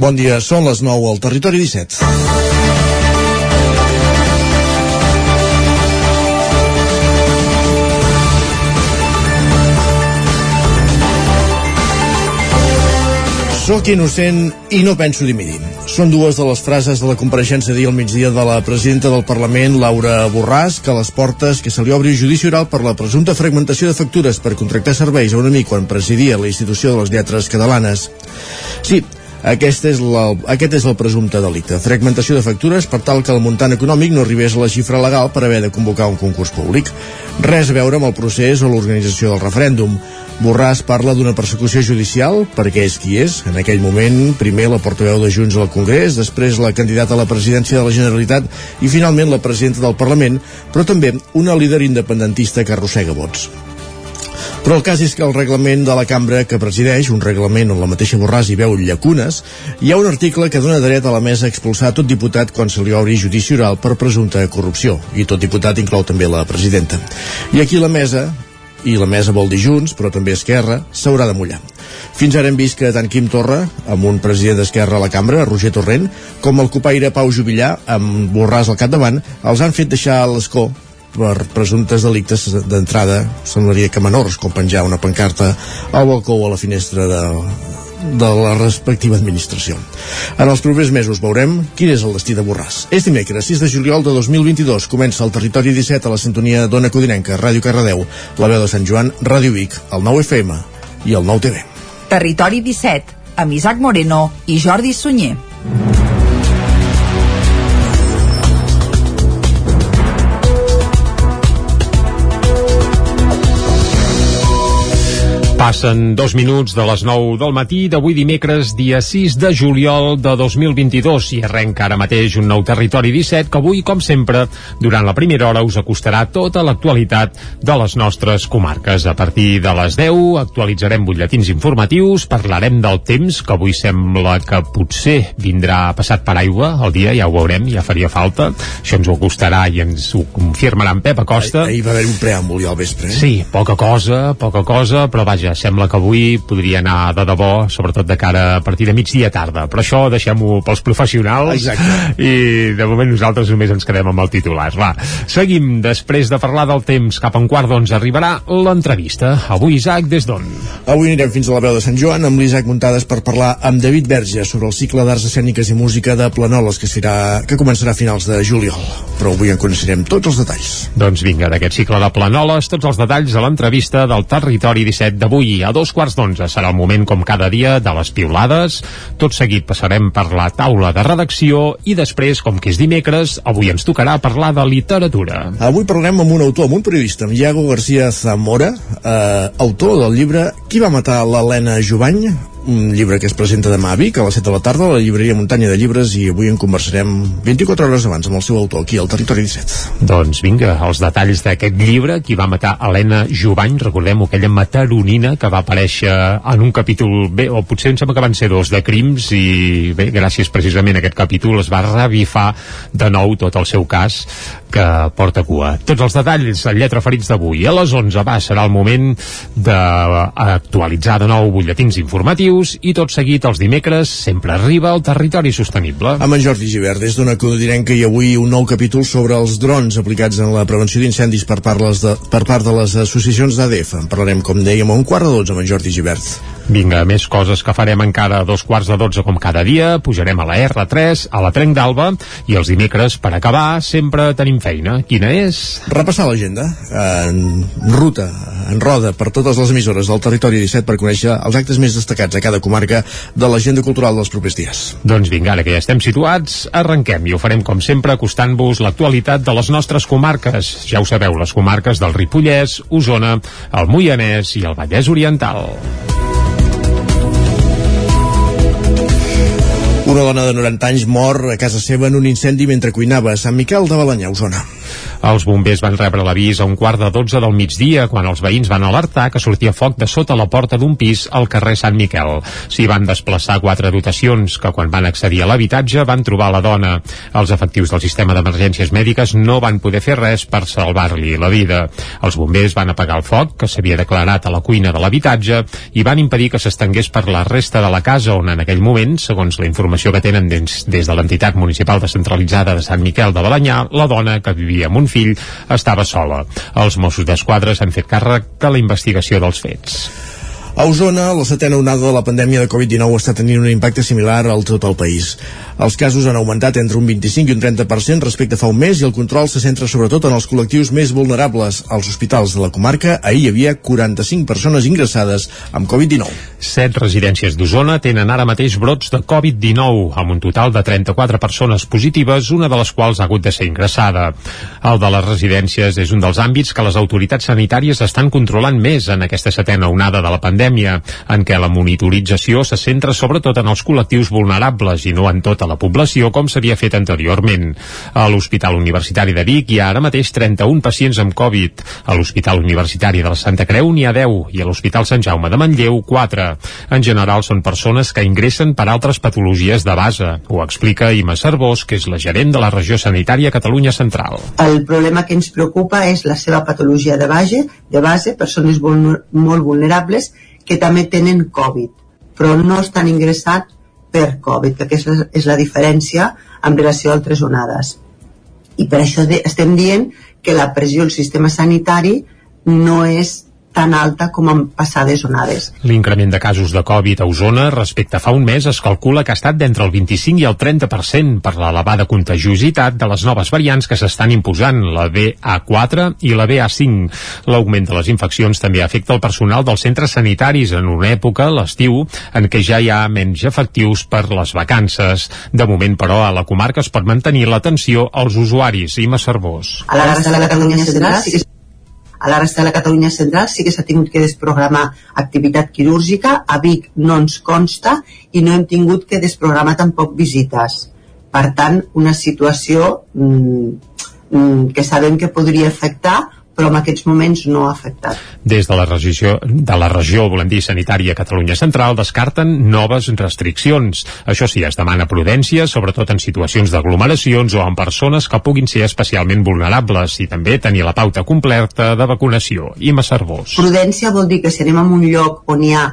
Bon dia, són les 9 al Territori 17. Soc innocent i no penso dimitir. Són dues de les frases de la compareixença d'ahir al migdia de la presidenta del Parlament, Laura Borràs, que a les portes que se li obri judici oral per la presumpta fragmentació de factures per contractar serveis a un amic quan presidia la institució de les lletres catalanes. Sí, aquest és, la, aquest és el presumpte delicte. Fragmentació de factures per tal que el muntant econòmic no arribés a la xifra legal per haver de convocar un concurs públic. Res a veure amb el procés o l'organització del referèndum. Borràs parla d'una persecució judicial perquè és qui és. En aquell moment, primer la portaveu de Junts al Congrés, després la candidata a la presidència de la Generalitat i finalment la presidenta del Parlament, però també una líder independentista que arrossega vots. Però el cas és que el reglament de la cambra que presideix, un reglament on la mateixa Borràs hi veu llacunes, hi ha un article que dona dret a la mesa a expulsar tot diputat quan se li obri judici oral per presumpta corrupció, i tot diputat inclou també la presidenta. I aquí la mesa i la mesa vol dir Junts, però també Esquerra, s'haurà de mullar. Fins ara hem vist que tant Quim Torra, amb un president d'Esquerra a la cambra, Roger Torrent, com el copaire Pau Jubillar, amb Borràs al capdavant, els han fet deixar a l'escó per presumptes delictes d'entrada, semblaria que menors, com penjar una pancarta al balcó o a la finestra de, de la respectiva administració. En els propers mesos veurem quin és el destí de Borràs. És dimecres, 6 de juliol de 2022, comença el Territori 17 a la sintonia d'Ona Codinenca, Ràdio Carradeu, la veu de Sant Joan, Ràdio Vic, el 9 FM i el 9 TV. Territori 17, amb Isaac Moreno i Jordi Sunyer. Passen dos minuts de les 9 del matí d'avui dimecres, dia 6 de juliol de 2022 i arrenca ara mateix un nou Territori 17 que avui, com sempre, durant la primera hora us acostarà tota l'actualitat de les nostres comarques. A partir de les 10 actualitzarem butlletins informatius, parlarem del temps, que avui sembla que potser vindrà passat per aigua el dia, ja ho veurem, ja faria falta. Això ens ho acostarà i ens ho confirmarà en Pep Acosta. Ahir va haver un preàmbul ja al vespre. Eh? Sí, poca cosa, poca cosa, però vaja, sembla que avui podria anar de debò, sobretot de cara a partir de migdia tarda, però això deixem-ho pels professionals Exacte. i de moment nosaltres només ens quedem amb el titular. Va, seguim, després de parlar del temps, cap a un quart d'onze arribarà l'entrevista. Avui, Isaac, des d'on? Avui anirem fins a la veu de Sant Joan amb l'Isaac Muntades per parlar amb David Verge sobre el cicle d'arts escèniques i música de Planoles que, serà, que començarà a finals de juliol. Però avui en coneixerem tots els detalls. Doncs vinga, d'aquest cicle de planoles, tots els detalls a l'entrevista del Territori 17 d'avui. A dos quarts d'onze serà el moment, com cada dia, de les piulades. Tot seguit passarem per la taula de redacció i després, com que és dimecres, avui ens tocarà parlar de literatura. Avui parlarem amb un autor, amb un periodista, amb Iago García Zamora, eh, autor del llibre Qui va matar l'Helena Jovany? Un llibre que es presenta demà a Vic a les 7 de la tarda a la llibreria Muntanya de Llibres i avui en conversarem 24 hores abans amb el seu autor aquí al Territori 17. Doncs vinga, els detalls d'aquest llibre, qui va matar Helena Jovany, recordem aquella mataronina que va aparèixer en un capítol, bé, o potser em sembla que van ser dos, de crims, i bé, gràcies precisament a aquest capítol es va revifar de nou tot el seu cas que porta cua. Tots els detalls en lletra ferits d'avui. A les 11 va, serà el moment d'actualitzar de nou butlletins informatius i tot seguit els dimecres sempre arriba al territori sostenible. Amb en Jordi Givert, des d'una Codinenca i avui un nou capítol sobre els drons aplicats en la prevenció d'incendis per, part de, per part de les associacions d'ADF. En parlarem, com dèiem, a un quart de dotze amb en Jordi Givert. Vinga, més coses que farem encara a dos quarts de dotze com cada dia. Pujarem a la R3, a la Trenc d'Alba i els dimecres, per acabar, sempre tenim feina. Quina és? Repassar l'agenda en ruta, en roda, per totes les emissores del territori 17 per conèixer els actes més destacats a cada comarca de l'agenda cultural dels propers dies. Doncs vinga, ara que ja estem situats, arrenquem i ho farem com sempre acostant-vos l'actualitat de les nostres comarques. Ja ho sabeu, les comarques del Ripollès, Osona, el Moianès i el Vallès Oriental. Una dona de 90 anys mor a casa seva en un incendi mentre cuinava a Sant Miquel de Balanyà, Osona. Els bombers van rebre l'avís a un quart de 12 del migdia quan els veïns van alertar que sortia foc de sota la porta d'un pis al carrer Sant Miquel. S'hi van desplaçar quatre dotacions que quan van accedir a l'habitatge van trobar la dona. Els efectius del sistema d'emergències mèdiques no van poder fer res per salvar-li la vida. Els bombers van apagar el foc, que s'havia declarat a la cuina de l'habitatge, i van impedir que s'estengués per la resta de la casa on en aquell moment, segons la informació que tenen des, des de l'entitat municipal descentralitzada de Sant Miquel de Balanyà, la dona, que vivia amb un fill, estava sola. Els Mossos d'Esquadra s'han fet càrrec de la investigació dels fets. A Osona, la setena onada de la pandèmia de Covid-19 està tenint un impacte similar al tot el país. Els casos han augmentat entre un 25 i un 30% respecte a fa un mes i el control se centra sobretot en els col·lectius més vulnerables. Als hospitals de la comarca ahir hi havia 45 persones ingressades amb Covid-19. Set residències d'Osona tenen ara mateix brots de Covid-19, amb un total de 34 persones positives, una de les quals ha hagut de ser ingressada. El de les residències és un dels àmbits que les autoritats sanitàries estan controlant més en aquesta setena onada de la pandèmia pandèmia, en què la monitorització se centra sobretot en els col·lectius vulnerables i no en tota la població com s'havia fet anteriorment. A l'Hospital Universitari de Vic hi ha ara mateix 31 pacients amb Covid. A l'Hospital Universitari de la Santa Creu n'hi ha 10 i a l'Hospital Sant Jaume de Manlleu 4. En general són persones que ingressen per altres patologies de base. Ho explica Ima Cervós, que és la gerent de la regió sanitària Catalunya Central. El problema que ens preocupa és la seva patologia de base, de base persones molt vulnerables que també tenen Covid, però no estan ingressats per Covid, que aquesta és la diferència en relació a altres onades. I per això estem dient que la pressió al sistema sanitari no és tan alta com en passades onades. L'increment de casos de Covid a Osona respecte a fa un mes es calcula que ha estat d'entre el 25 i el 30% per l'elevada contagiositat de les noves variants que s'estan imposant, la BA4 i la BA5. L'augment de les infeccions també afecta el personal dels centres sanitaris en una època, l'estiu, en què ja hi ha menys efectius per les vacances. De moment, però, a la comarca es pot mantenir l'atenció als usuaris i Massarbós. A la resta de la Catalunya Central sí que a la resta de la Catalunya central sí que s'ha tingut que desprogramar activitat quirúrgica, a Vic no ens consta i no hem tingut que desprogramar tampoc visites. Per tant, una situació mm, mm, que sabem que podria afectar però en aquests moments no ha afectat. Des de la regió, de la regió volem dir sanitària Catalunya Central, descarten noves restriccions. Això sí, es demana prudència, sobretot en situacions d'aglomeracions o en persones que puguin ser especialment vulnerables i també tenir la pauta completa de vacunació. I Massarbós. Prudència vol dir que si anem a un lloc on hi ha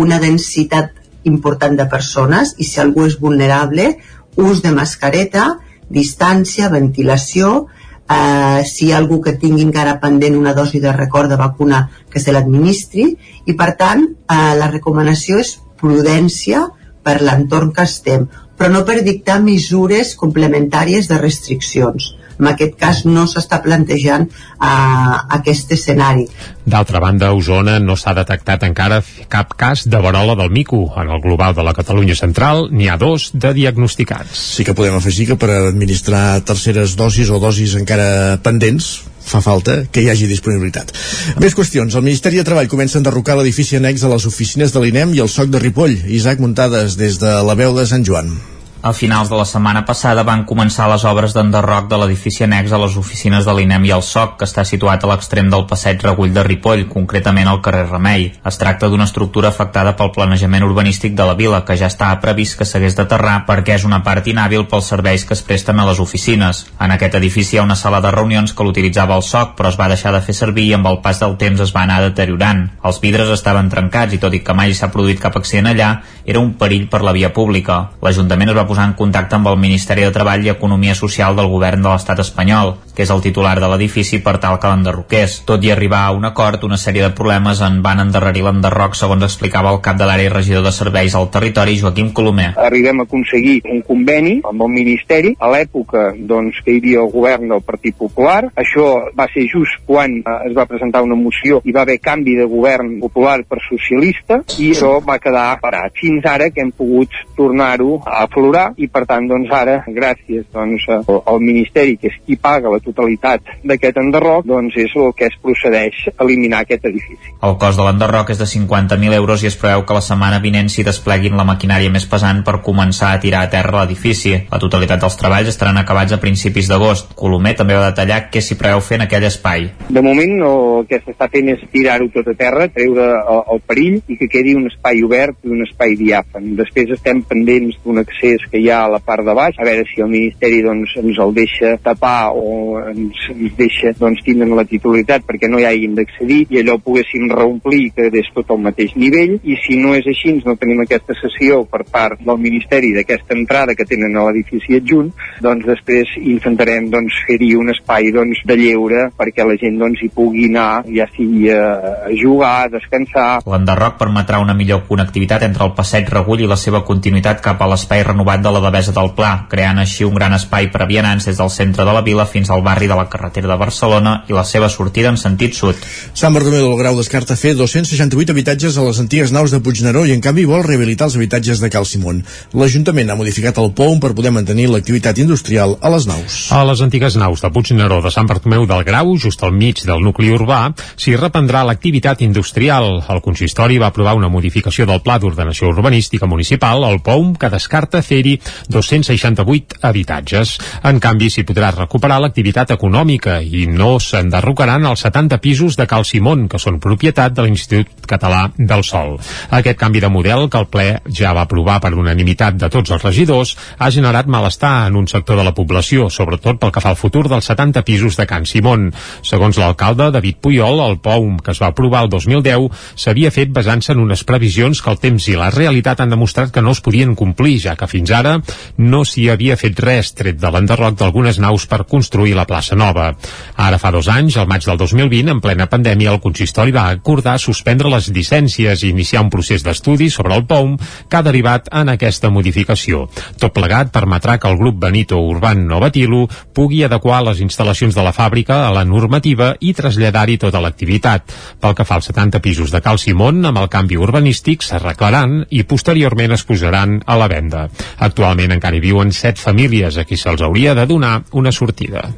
una densitat important de persones i si algú és vulnerable, ús de mascareta, distància, ventilació, eh, si hi ha algú que tingui encara pendent una dosi de record de vacuna que se l'administri. I per tant eh, la recomanació és prudència per l'entorn que estem però no per dictar mesures complementàries de restriccions en aquest cas no s'està plantejant uh, aquest escenari. D'altra banda, a Osona no s'ha detectat encara cap cas de varola del mico. En el global de la Catalunya Central n'hi ha dos de diagnosticats. Sí que podem afegir que per administrar terceres dosis o dosis encara pendents fa falta que hi hagi disponibilitat. Més qüestions. El Ministeri de Treball comença a enderrocar l'edifici annex a les oficines de l'INEM i el SOC de Ripoll. Isaac Muntades des de la veu de Sant Joan. A finals de la setmana passada van començar les obres d'enderroc de l'edifici annex a les oficines de l'INEM i el SOC, que està situat a l'extrem del passeig Regull de Ripoll, concretament al carrer Remei. Es tracta d'una estructura afectada pel planejament urbanístic de la vila, que ja està previst que s'hagués d'aterrar perquè és una part inhàbil pels serveis que es presten a les oficines. En aquest edifici hi ha una sala de reunions que l'utilitzava el SOC, però es va deixar de fer servir i amb el pas del temps es va anar deteriorant. Els vidres estaven trencats i tot i que mai s'ha produït cap accident allà, era un perill per la via pública. L'Ajuntament es va posar en contacte amb el Ministeri de Treball i Economia Social del govern de l'estat espanyol, que és el titular de l'edifici per tal que l'enderroqués. Tot i arribar a un acord, una sèrie de problemes en van endarrerir l'enderroc, segons explicava el cap de l'àrea regidor de serveis al territori, Joaquim Colomer. Arribem a aconseguir un conveni amb el Ministeri a l'època doncs, que hi havia el govern del Partit Popular. Això va ser just quan eh, es va presentar una moció i va haver canvi de govern popular per socialista i això va quedar parat. Fins ara que hem pogut tornar-ho a aflorar i per tant doncs ara gràcies doncs al Ministeri que és qui paga la totalitat d'aquest enderroc, doncs és el que es procedeix a eliminar aquest edifici. El cost de l'enderroc és de 50.000 euros i es preveu que la setmana vinent s'hi despleguin la maquinària més pesant per començar a tirar a terra l'edifici. La totalitat dels treballs estaran acabats a principis d'agost. Colomer també va detallar què s'hi preveu fer en aquell espai. De moment el que s'està fent és tirar-ho tot a terra, treure el, el perill i que quedi un espai obert i un espai diàfan. Després estem pendents d'un accés que hi ha a la part de baix, a veure si el Ministeri doncs, ens el deixa tapar o ens, ens deixa doncs, tindre la titularitat perquè no hi hagin d'accedir i allò poguéssim reomplir que quedés tot al mateix nivell i si no és així, no tenim aquesta sessió per part del Ministeri d'aquesta entrada que tenen a l'edifici adjunt, doncs després intentarem doncs, fer-hi un espai doncs, de lleure perquè la gent doncs, hi pugui anar, ja sigui a jugar, a descansar. L'enderroc permetrà una millor connectivitat entre el passeig Regull i la seva continuïtat cap a l'espai renovat de la Devesa del Pla, creant així un gran espai per a vianants des del centre de la vila fins al barri de la carretera de Barcelona i la seva sortida en sentit sud. Sant Bartomeu del Grau descarta fer 268 habitatges a les antigues naus de Puigneró i en canvi vol rehabilitar els habitatges de Cal Simón. L'Ajuntament ha modificat el POUM per poder mantenir l'activitat industrial a les naus. A les antigues naus de Puigneró de Sant Bartomeu del Grau, just al mig del nucli urbà, s'hi reprendrà l'activitat industrial. El consistori va aprovar una modificació del Pla d'Ordenació Urbanística Municipal, el POUM, que descarta fer-hi 268 habitatges. En canvi, s'hi podrà recuperar l'activitat econòmica i no s'enderrocaran els 70 pisos de Cal Simón, que són propietat de l'Institut Català del Sol. Aquest canvi de model, que el ple ja va aprovar per unanimitat de tots els regidors, ha generat malestar en un sector de la població, sobretot pel que fa al futur dels 70 pisos de Can Simón. Segons l'alcalde David Puyol, el POUM que es va aprovar el 2010 s'havia fet basant-se en unes previsions que el temps i la realitat han demostrat que no es podien complir, ja que fins ara no s'hi havia fet res tret de l'enderroc d'algunes naus per construir la plaça nova. Ara fa dos anys, al maig del 2020, en plena pandèmia, el consistori va acordar suspendre les llicències i iniciar un procés d'estudi sobre el POUM que ha derivat en aquesta modificació. Tot plegat permetrà que el grup Benito Urban Novatilo pugui adequar les instal·lacions de la fàbrica a la normativa i traslladar-hi tota l'activitat. Pel que fa als 70 pisos de Cal Simón, amb el canvi urbanístic s'arreglaran i posteriorment es posaran a la venda. Actualment encara hi viuen set famílies a qui se'ls hauria de donar una sortida.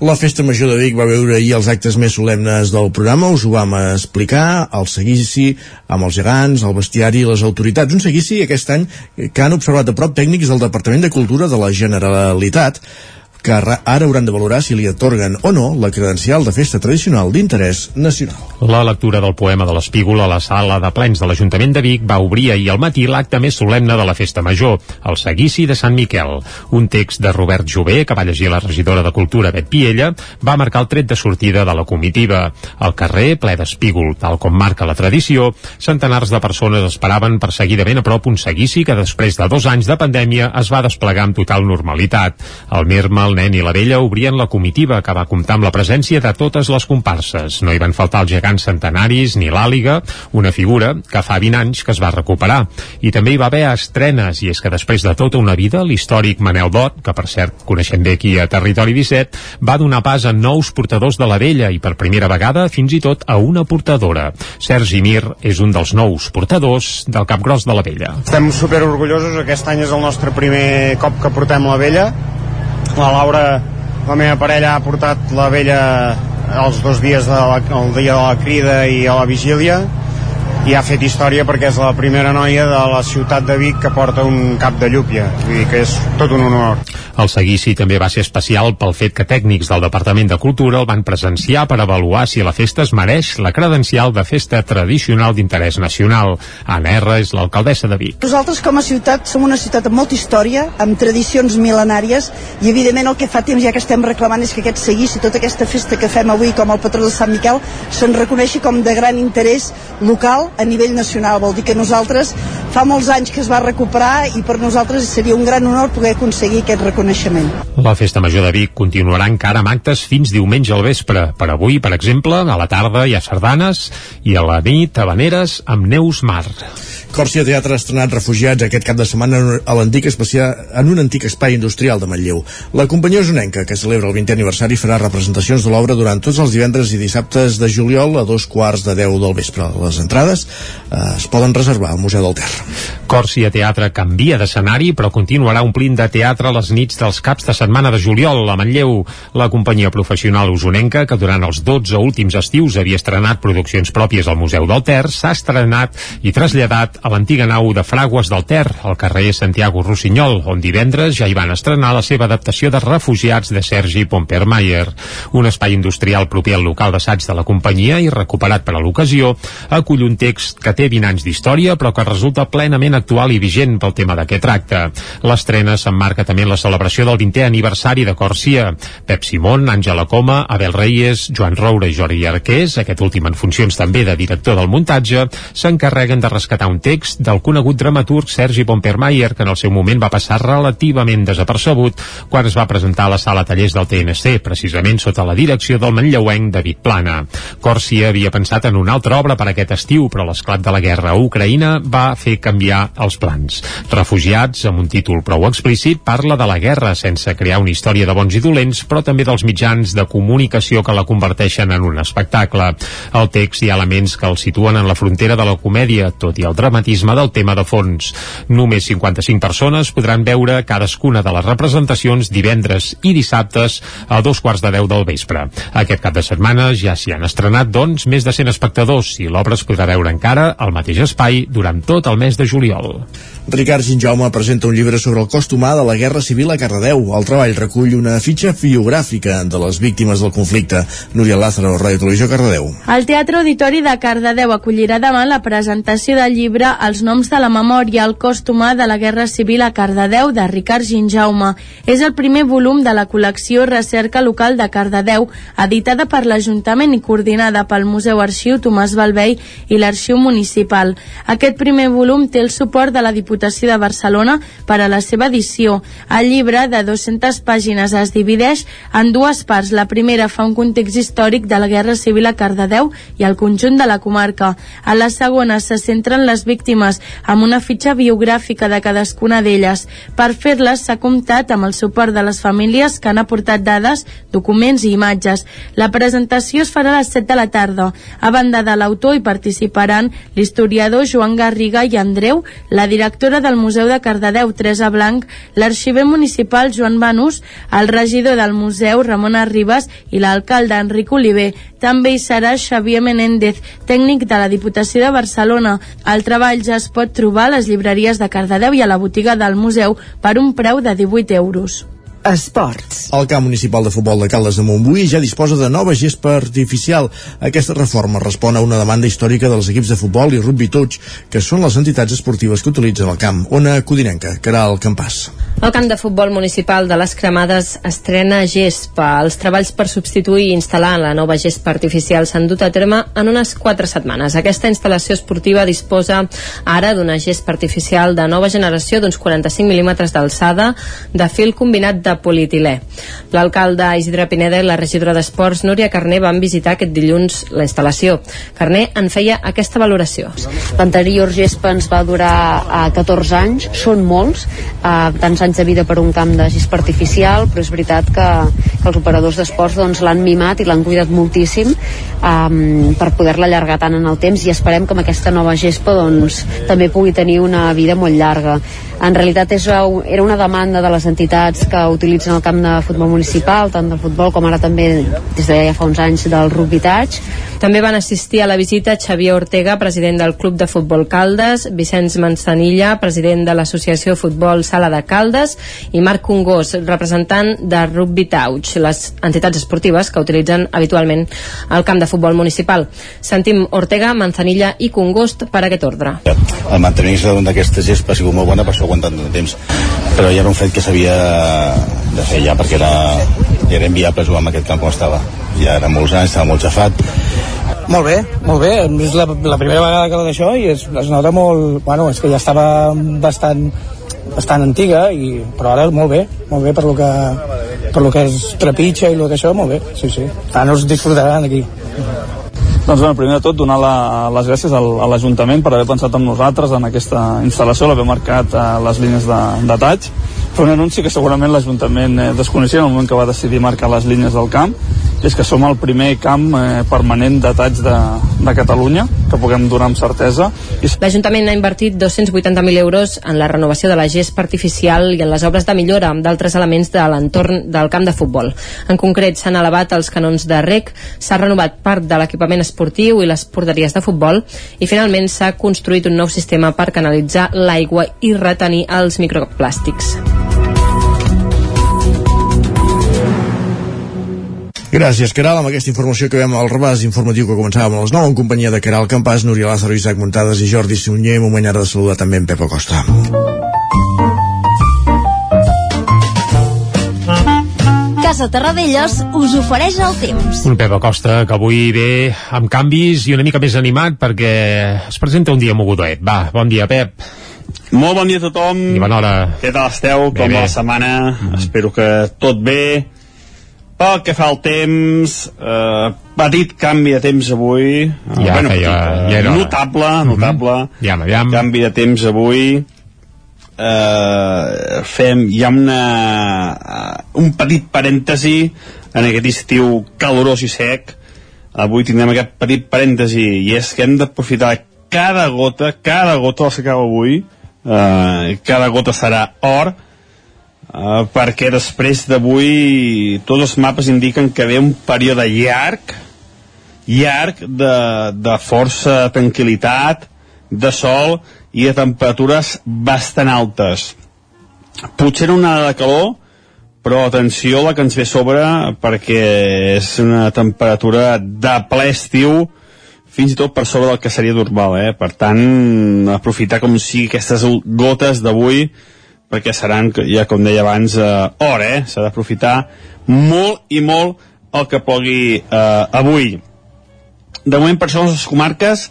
La Festa Major de Vic va veure ahir els actes més solemnes del programa, us ho vam explicar, el seguici amb els gegants, el bestiari i les autoritats. Un seguici aquest any que han observat a prop tècnics del Departament de Cultura de la Generalitat que ara hauran de valorar si li atorguen o no la credencial de festa tradicional d'interès nacional. La lectura del poema de l'Espígol a la sala de plens de l'Ajuntament de Vic va obrir ahir al matí l'acte més solemne de la festa major, el seguici de Sant Miquel. Un text de Robert Jové, que va llegir la regidora de Cultura Bet Piella, va marcar el tret de sortida de la comitiva. Al carrer, ple d'espígol, tal com marca la tradició, centenars de persones esperaven per seguir de ben a prop un seguici que després de dos anys de pandèmia es va desplegar amb total normalitat. El Mirma, el nen i la vella obrien la comitiva que va comptar amb la presència de totes les comparses. No hi van faltar els gegants centenaris ni l'àliga, una figura que fa 20 anys que es va recuperar. I també hi va haver estrenes, i és que després de tota una vida, l'històric Manel Bot, que per cert coneixem bé aquí a Territori 17, va donar pas a nous portadors de la vella i per primera vegada fins i tot a una portadora. Sergi Mir és un dels nous portadors del Capgròs de la Vella. Estem super orgullosos, aquest any és el nostre primer cop que portem la vella la Laura, la meva parella, ha portat la vella els dos dies de dia de la crida i a la vigília i ha fet història perquè és la primera noia de la ciutat de Vic que porta un cap de llúpia, vull dir que és tot un honor. El seguici també va ser especial pel fet que tècnics del Departament de Cultura el van presenciar per avaluar si la festa es mereix la credencial de festa tradicional d'interès nacional. Anna R és l'alcaldessa de Vic. Nosaltres com a ciutat som una ciutat amb molta història, amb tradicions mil·lenàries i evidentment el que fa temps ja que estem reclamant és que aquest seguici, tota aquesta festa que fem avui com el patró de Sant Miquel se'n reconeixi com de gran interès local a nivell nacional. Vol dir que nosaltres fa molts anys que es va recuperar i per nosaltres seria un gran honor poder aconseguir aquest reconeixement. La Festa Major de Vic continuarà encara amb actes fins diumenge al vespre. Per avui, per exemple, a la tarda hi ha sardanes i a la nit habaneres amb Neus Mar. Còrcia Teatre ha estrenat refugiats aquest cap de setmana a l'antic especial, en un antic espai industrial de Manlleu. La companyia usonenca, que celebra el 20è aniversari, farà representacions de l'obra durant tots els divendres i dissabtes de juliol a dos quarts de deu del vespre. Les entrades entrades eh, es poden reservar al Museu del Ter. Còrcia Teatre canvia d'escenari, però continuarà omplint de teatre les nits dels caps de setmana de juliol a Manlleu. La companyia professional usonenca, que durant els 12 últims estius havia estrenat produccions pròpies al Museu del Ter, s'ha estrenat i traslladat a l'antiga nau de Fragües del Ter, al carrer Santiago Rossinyol, on divendres ja hi van estrenar la seva adaptació de Refugiats de Sergi Pompermayer. Un espai industrial proper al local d'assaig de la companyia i recuperat per a l'ocasió, acull un text que té 20 anys d'història, però que resulta plenament actual i vigent pel tema de què tracta. L'estrena s'emmarca també en la celebració del 20è aniversari de Còrcia. Pep Simón, Àngela Coma, Abel Reyes, Joan Roura i Jordi Arqués, aquest últim en funcions també de director del muntatge, s'encarreguen de rescatar un text del conegut dramaturg Sergi Pompermayer, que en el seu moment va passar relativament desapercebut quan es va presentar a la sala tallers del TNC, precisament sota la direcció del manlleuenc David Plana. Còrcia havia pensat en una altra obra per aquest estiu, però l'esclat de la guerra a Ucraïna va fer canviar els plans. Refugiats, amb un títol prou explícit, parla de la guerra sense crear una història de bons i dolents, però també dels mitjans de comunicació que la converteixen en un espectacle. Al text hi ha elements que el situen en la frontera de la comèdia, tot i el dramatisme del tema de fons. Només 55 persones podran veure cadascuna de les representacions divendres i dissabtes a dos quarts de deu del vespre. Aquest cap de setmana ja s'hi han estrenat, doncs, més de 100 espectadors i l'obra es podrà veure encara al mateix espai durant tot el mes de juliol. Ricard Ginjaume presenta un llibre sobre el cost humà de la Guerra Civil a Cardedeu. El treball recull una fitxa biogràfica de les víctimes del conflicte. Núria Lázaro, Ràdio Televisió, Cardedeu. El Teatre Auditori de Cardedeu acollirà demà la presentació del llibre Els noms de la memòria, el cost humà de la Guerra Civil a Cardedeu, de Ricard Ginjaume. És el primer volum de la col·lecció Recerca Local de Cardedeu, editada per l'Ajuntament i coordinada pel Museu Arxiu Tomàs Balvei i l'Arxiu Municipal. Aquest primer volum té el suport de la Diputació de Barcelona per a la seva edició. El llibre, de 200 pàgines, es divideix en dues parts. La primera fa un context històric de la Guerra Civil a Cardedeu i al conjunt de la comarca. A la segona se centren les víctimes amb una fitxa biogràfica de cadascuna d'elles. Per fer-les s'ha comptat amb el suport de les famílies que han aportat dades, documents i imatges. La presentació es farà a les 7 de la tarda. A banda de l'autor hi participaran l'historiador Joan Garriga i Andreu, la directora del Museu de Cardedeu, Teresa Blanc, l'arxiver municipal Joan Banús, el regidor del museu Ramon Arribas i l'alcalde Enric Oliver. També hi serà Xavier Menéndez, tècnic de la Diputació de Barcelona. El treball ja es pot trobar a les llibreries de Cardedeu i a la botiga del museu per un preu de 18 euros. Esports. El camp municipal de futbol de Caldes de Montbui ja disposa de nova gespa artificial. Aquesta reforma respon a una demanda històrica dels equips de futbol i rugby touch, que són les entitats esportives que utilitzen el camp. Ona Codinenca, que era el campàs. El camp de futbol municipal de les Cremades estrena gespa. Els treballs per substituir i instal·lar la nova gespa artificial s'han dut a terme en unes 4 setmanes. Aquesta instal·lació esportiva disposa ara d'una gespa artificial de nova generació d'uns 45 mil·límetres d'alçada de fil combinat de de polietilè. L'alcalde Isidre Pineda i la regidora d'Esports Núria Carné van visitar aquest dilluns la instal·lació. Carné en feia aquesta valoració. L'anterior gespa ens va durar eh, 14 anys, són molts, uh, tants anys de vida per un camp de gespa artificial, però és veritat que, que els operadors d'esports doncs, l'han mimat i l'han cuidat moltíssim um, per poder-la allargar tant en el temps i esperem que amb aquesta nova gespa doncs, també pugui tenir una vida molt llarga. En realitat és, era una demanda de les entitats que utilitzen el camp de futbol municipal, tant del futbol com ara també des de ja fa uns anys del rugby touch. També van assistir a la visita Xavier Ortega, president del Club de Futbol Caldes, Vicenç Manzanilla, president de l'Associació Futbol Sala de Caldes, i Marc Congós, representant de Rugby Touch, les entitats esportives que utilitzen habitualment el camp de futbol municipal. Sentim Ortega, Manzanilla i Congost per aquest ordre. El mantenir-se d'aquesta gespa ha sigut molt bona, per això aguantant tant de temps, però ja era un fet que s'havia de fer ja perquè era, era inviable jugar en aquest camp com estava. Ja era molts anys, estava molt xafat. Molt bé, molt bé, és la, la primera vegada que tot això i es, es nota molt, bueno, és que ja estava bastant bastant antiga, i, però ara molt bé, molt bé per lo que, per lo que es trepitja i lo que això, molt bé, sí, sí. Ara us disfrutaran aquí. Doncs bé, primer de tot donar la, les gràcies al, a l'Ajuntament per haver pensat en nosaltres en aquesta instal·lació, l'haver marcat eh, les línies de, de taig. Fer un anunci que segurament l'Ajuntament eh, desconeixia en el moment que va decidir marcar les línies del camp, i és que som el primer camp eh, permanent de taig de, de Catalunya, que puguem donar amb certesa. L'Ajuntament ha invertit 280.000 euros en la renovació de la gespa artificial i en les obres de millora d'altres elements de l'entorn del camp de futbol. En concret, s'han elevat els canons de rec, s'ha renovat part de l'equipament esportiu i les porteries de futbol i finalment s'ha construït un nou sistema per canalitzar l'aigua i retenir els microplàstics. Gràcies, Caral, amb aquesta informació que veiem al rebàs informatiu que començàvem a les 9 en companyia de Caral Campàs, Núria Lázaro, Isaac Montades i Jordi Sunyer. Ara de saludar també en Pepa Costa. Casa Terradellos us ofereix el temps. Un Pep Acosta que avui ve amb canvis i una mica més animat perquè es presenta un dia mogudoet. Va, bon dia, Pep. Molt bon dia a tothom. I bona hora. Què tal esteu? Bé, Com bé. la setmana? Mm. Espero que tot bé. Pel que fa al temps, eh, petit canvi de temps avui. Eh, Ja feia- petit, eh, ja era notable, notable. Aviam, aviam. Canvi de temps avui. Eh, fem, hi ha una, eh, un petit parèntesi en aquest estiu calorós i sec. Avui tindrem aquest petit parèntesi i és que hem d'aprofitar cada gota, cada gota que cau avui, eh, cada gota serà or, Uh, perquè després d'avui tots els mapes indiquen que ve un període llarg llarg de, de força tranquil·litat de sol i de temperatures bastant altes potser una de calor però atenció la que ens ve sobre perquè és una temperatura de ple estiu fins i tot per sobre del que seria normal eh? per tant aprofitar com sigui aquestes gotes d'avui perquè seran, ja com deia abans, eh, hora, eh? S'ha d'aprofitar molt i molt el que plogui eh, avui. De moment, per això, les comarques,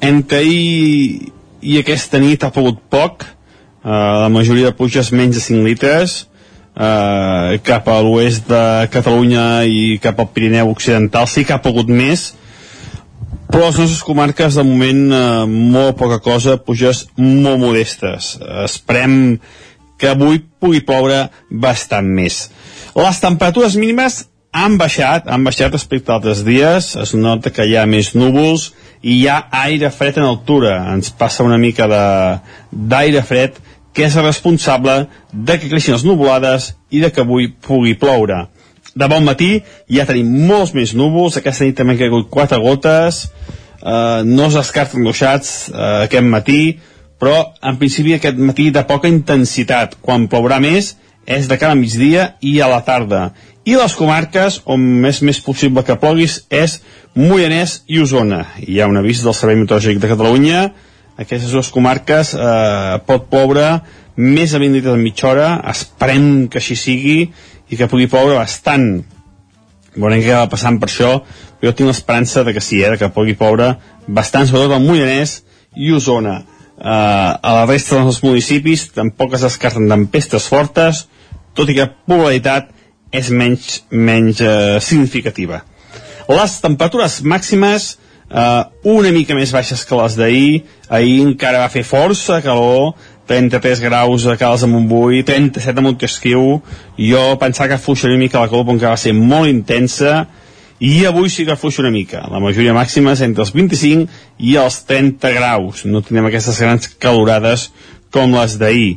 entre ahir i aquesta nit ha pogut poc, eh, la majoria de pluges menys de 5 litres, eh, cap a l'oest de Catalunya i cap al Pirineu Occidental sí que ha pogut més, però les nostres comarques de moment eh, molt poca cosa, puges molt modestes. Esperem que avui pugui ploure bastant més. Les temperatures mínimes han baixat, han baixat respecte a altres dies, es nota que hi ha més núvols i hi ha aire fred en altura, ens passa una mica d'aire fred que és responsable de que creixin les nuvolades i de que avui pugui ploure. De bon matí ja tenim molts més núvols, aquesta nit també han caigut quatre gotes, eh, no es descarten ruixats eh, aquest matí, però en principi aquest matí de poca intensitat. Quan plourà més és de cara a migdia i a la tarda. I les comarques on és més possible que ploguis és Moianès i Osona. Hi ha un avís del Servei Meteorològic de Catalunya. Aquestes dues comarques eh, pot ploure més de 20 litres en mitja hora. Esperem que així sigui i que pugui ploure bastant. Veurem què va passant per això. Jo tinc l'esperança de que sí, eh, de que pugui ploure bastant, sobretot al Moianès i Osona. Uh, a la resta dels municipis tampoc es descarten tempestes fortes, tot i que probabilitat és menys, menys uh, significativa. Les temperatures màximes uh, una mica més baixes que les d'ahir. Ahir encara va fer força calor, 33 graus a Cales de Montbui, 37 a Montesquieu. Jo pensava que fluixa una mica la calor, però encara va ser molt intensa i avui sí que fluixa una mica. La majoria màxima és entre els 25 i els 30 graus. No tindrem aquestes grans calorades com les d'ahir.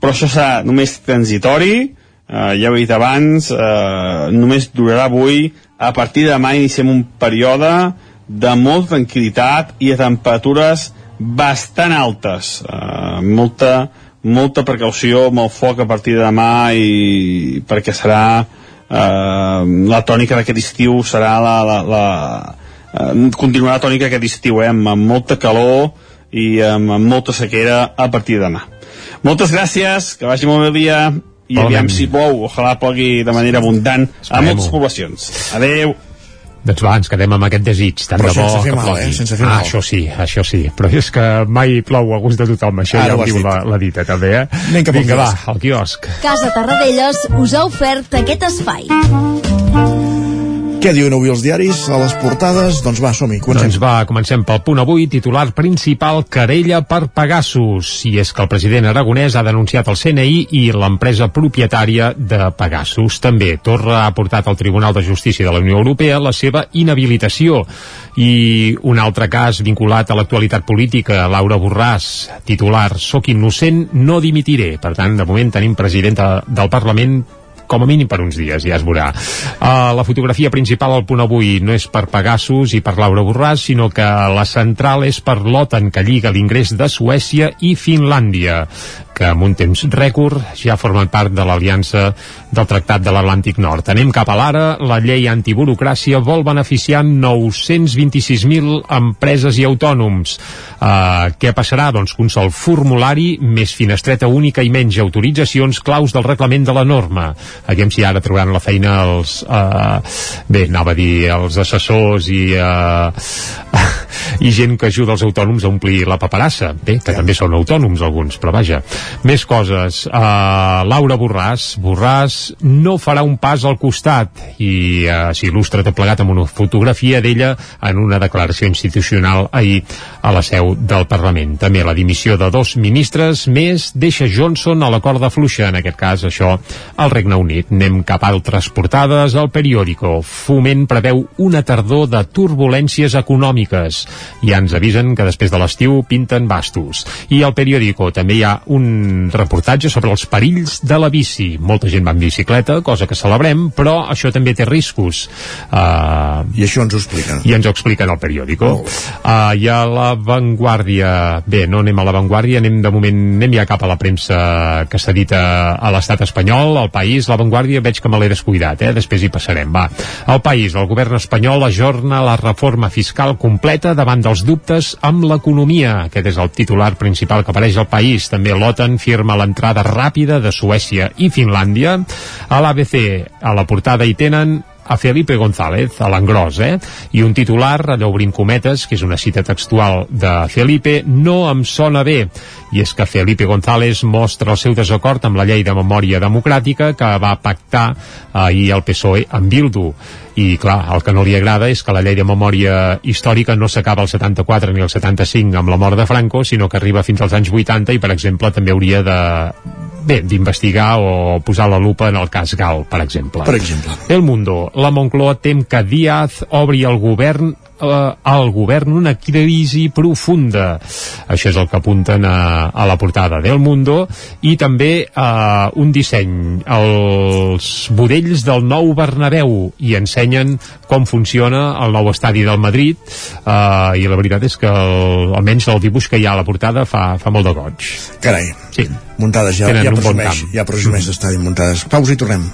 Però això serà només transitori, eh, ja ho he dit abans, eh, només durarà avui. A partir de demà iniciem un període de molta tranquil·litat i de temperatures bastant altes. Eh, molta, molta precaució amb el foc a partir de demà i perquè serà eh, la tònica d'aquest estiu serà la, la, la eh, continuarà la tònica aquest estiu eh, amb molta calor i amb, amb molta sequera a partir de demà moltes gràcies, que vagi molt bé el dia i Igualment. aviam si plou, ojalà plogui de manera abundant a moltes poblacions adeu Doncs va, ens quedem amb aquest desig tan Però de bo sense fer que mal, plogui. eh? Sense fer ah, mal. això sí, això sí. Però és que mai plou a gust de tothom, això Ara ja ho diu la, la dita, també, eh? Anem cap Vinga, va, al quiosc. Casa Tarradellas us ha ofert aquest espai. Què diuen avui els diaris a les portades? Doncs va, som-hi, comencem. Doncs va, comencem pel punt avui, titular principal, querella per Pegasus. I és que el president aragonès ha denunciat el CNI i l'empresa propietària de Pegasus. També Torra ha portat al Tribunal de Justícia de la Unió Europea la seva inhabilitació. I un altre cas vinculat a l'actualitat política, Laura Borràs, titular, soc innocent, no dimitiré. Per tant, de moment tenim presidenta del Parlament com a mínim per uns dies, ja es veurà. Uh, la fotografia principal al punt avui no és per Pegasus i per Laura Borràs, sinó que la central és per l'OTAN, que lliga l'ingrés de Suècia i Finlàndia que amb un temps rècord ja formen part de l'aliança del Tractat de l'Atlàntic Nord. Anem cap a l'ara, la llei antiburocràcia vol beneficiar 926.000 empreses i autònoms. Uh, què passarà? Doncs que un sol formulari, més finestreta única i menys autoritzacions claus del reglament de la norma. Aviam si ara trobaran la feina els... Uh, bé, anava a dir els assessors i, uh, i gent que ajuda els autònoms a omplir la paperassa. Bé, que també són autònoms alguns, però vaja. Més coses. Uh, Laura Borràs. Borràs no farà un pas al costat i uh, s'il·lustra tot plegat amb una fotografia d'ella en una declaració institucional ahir a la seu del Parlament. També la dimissió de dos ministres més deixa Johnson a la corda fluixa, en aquest cas això al Regne Unit. Anem cap a altres portades. El periòdico. Foment preveu una tardor de turbulències econòmiques. Ja ens avisen que després de l'estiu pinten bastos. I al periòdico també hi ha un reportatge sobre els perills de la bici. Molta gent va en bicicleta, cosa que celebrem, però això també té riscos. Uh, I això ens ho expliquen. I ens ho expliquen al periòdico. Oh. Uh, I a la Vanguardia, bé, no anem a la Vanguardia, anem de moment, anem ja cap a la premsa que s'ha dit a, a l'estat espanyol, al País, la Vanguardia veig que me l'he descuidat, eh? després hi passarem, va. El País, el govern espanyol ajorna la reforma fiscal completa davant dels dubtes amb l'economia. Aquest és el titular principal que apareix al País. També l'OTAN firma l'entrada ràpida de Suècia i Finlàndia. A l'ABC, a la portada hi tenen a Felipe González, a l'engròs, eh? I un titular, allò obrint cometes, que és una cita textual de Felipe, no em sona bé. I és que Felipe González mostra el seu desacord amb la llei de memòria democràtica que va pactar ahir el PSOE amb Bildu i clar, el que no li agrada és que la llei de memòria històrica no s'acaba al 74 ni al 75 amb la mort de Franco, sinó que arriba fins als anys 80 i per exemple també hauria de bé, d'investigar o posar la lupa en el cas Gal, per exemple. Per exemple. El Mundo. La Moncloa tem que Díaz obri el govern al govern una crisi profunda. Això és el que apunten a, a la portada del Mundo i també eh, un disseny, els budells del nou Bernabéu i ensenyen com funciona el nou estadi del Madrid eh, i la veritat és que el, almenys el dibuix que hi ha a la portada fa, fa molt de goig. Carai. Sí. Muntades ja, Tenen ja un bon presumeix, camp. ja presumeix d'estadi muntades. Pausa i tornem.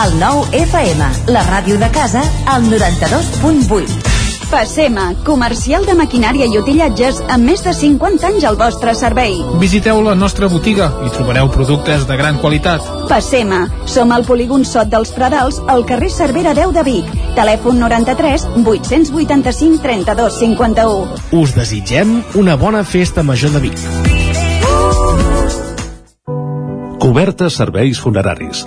El nou FM, la ràdio de casa, al 92.8. Passema, comercial de maquinària i utillatges amb més de 50 anys al vostre servei. Visiteu la nostra botiga i trobareu productes de gran qualitat. Passema, som al polígon Sot dels Pradals, al carrer Cervera 10 de Vic. Telèfon 93 885 32 51. Us desitgem una bona festa major de Vic. Cobertes serveis funeraris.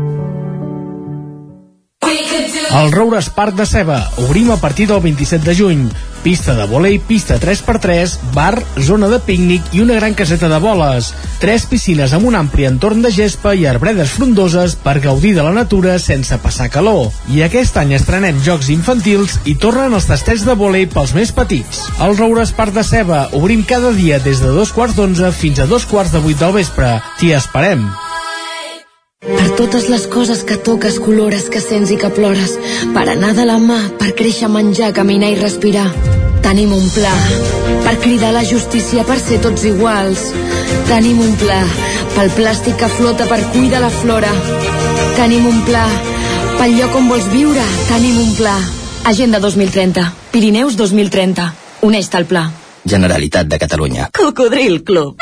El Roures Parc de Ceba. Obrim a partir del 27 de juny. Pista de volei, pista 3x3, bar, zona de pícnic i una gran caseta de boles. Tres piscines amb un ampli entorn de gespa i arbredes frondoses per gaudir de la natura sense passar calor. I aquest any estrenem jocs infantils i tornen els tastets de volei pels més petits. El Roures Parc de Ceba. Obrim cada dia des de dos quarts d'onze fins a dos quarts de vuit del vespre. T'hi esperem. Totes les coses que toques, colores, que sents i que plores. Per anar de la mà, per créixer, menjar, caminar i respirar. Tenim un pla per cridar la justícia, per ser tots iguals. Tenim un pla pel plàstic que flota, per cuidar la flora. Tenim un pla Pel lloc on vols viure, tenim un pla. Agenda 2030. Pirineus 2030. Uneix-te al pla. Generalitat de Catalunya. Cocodril Club.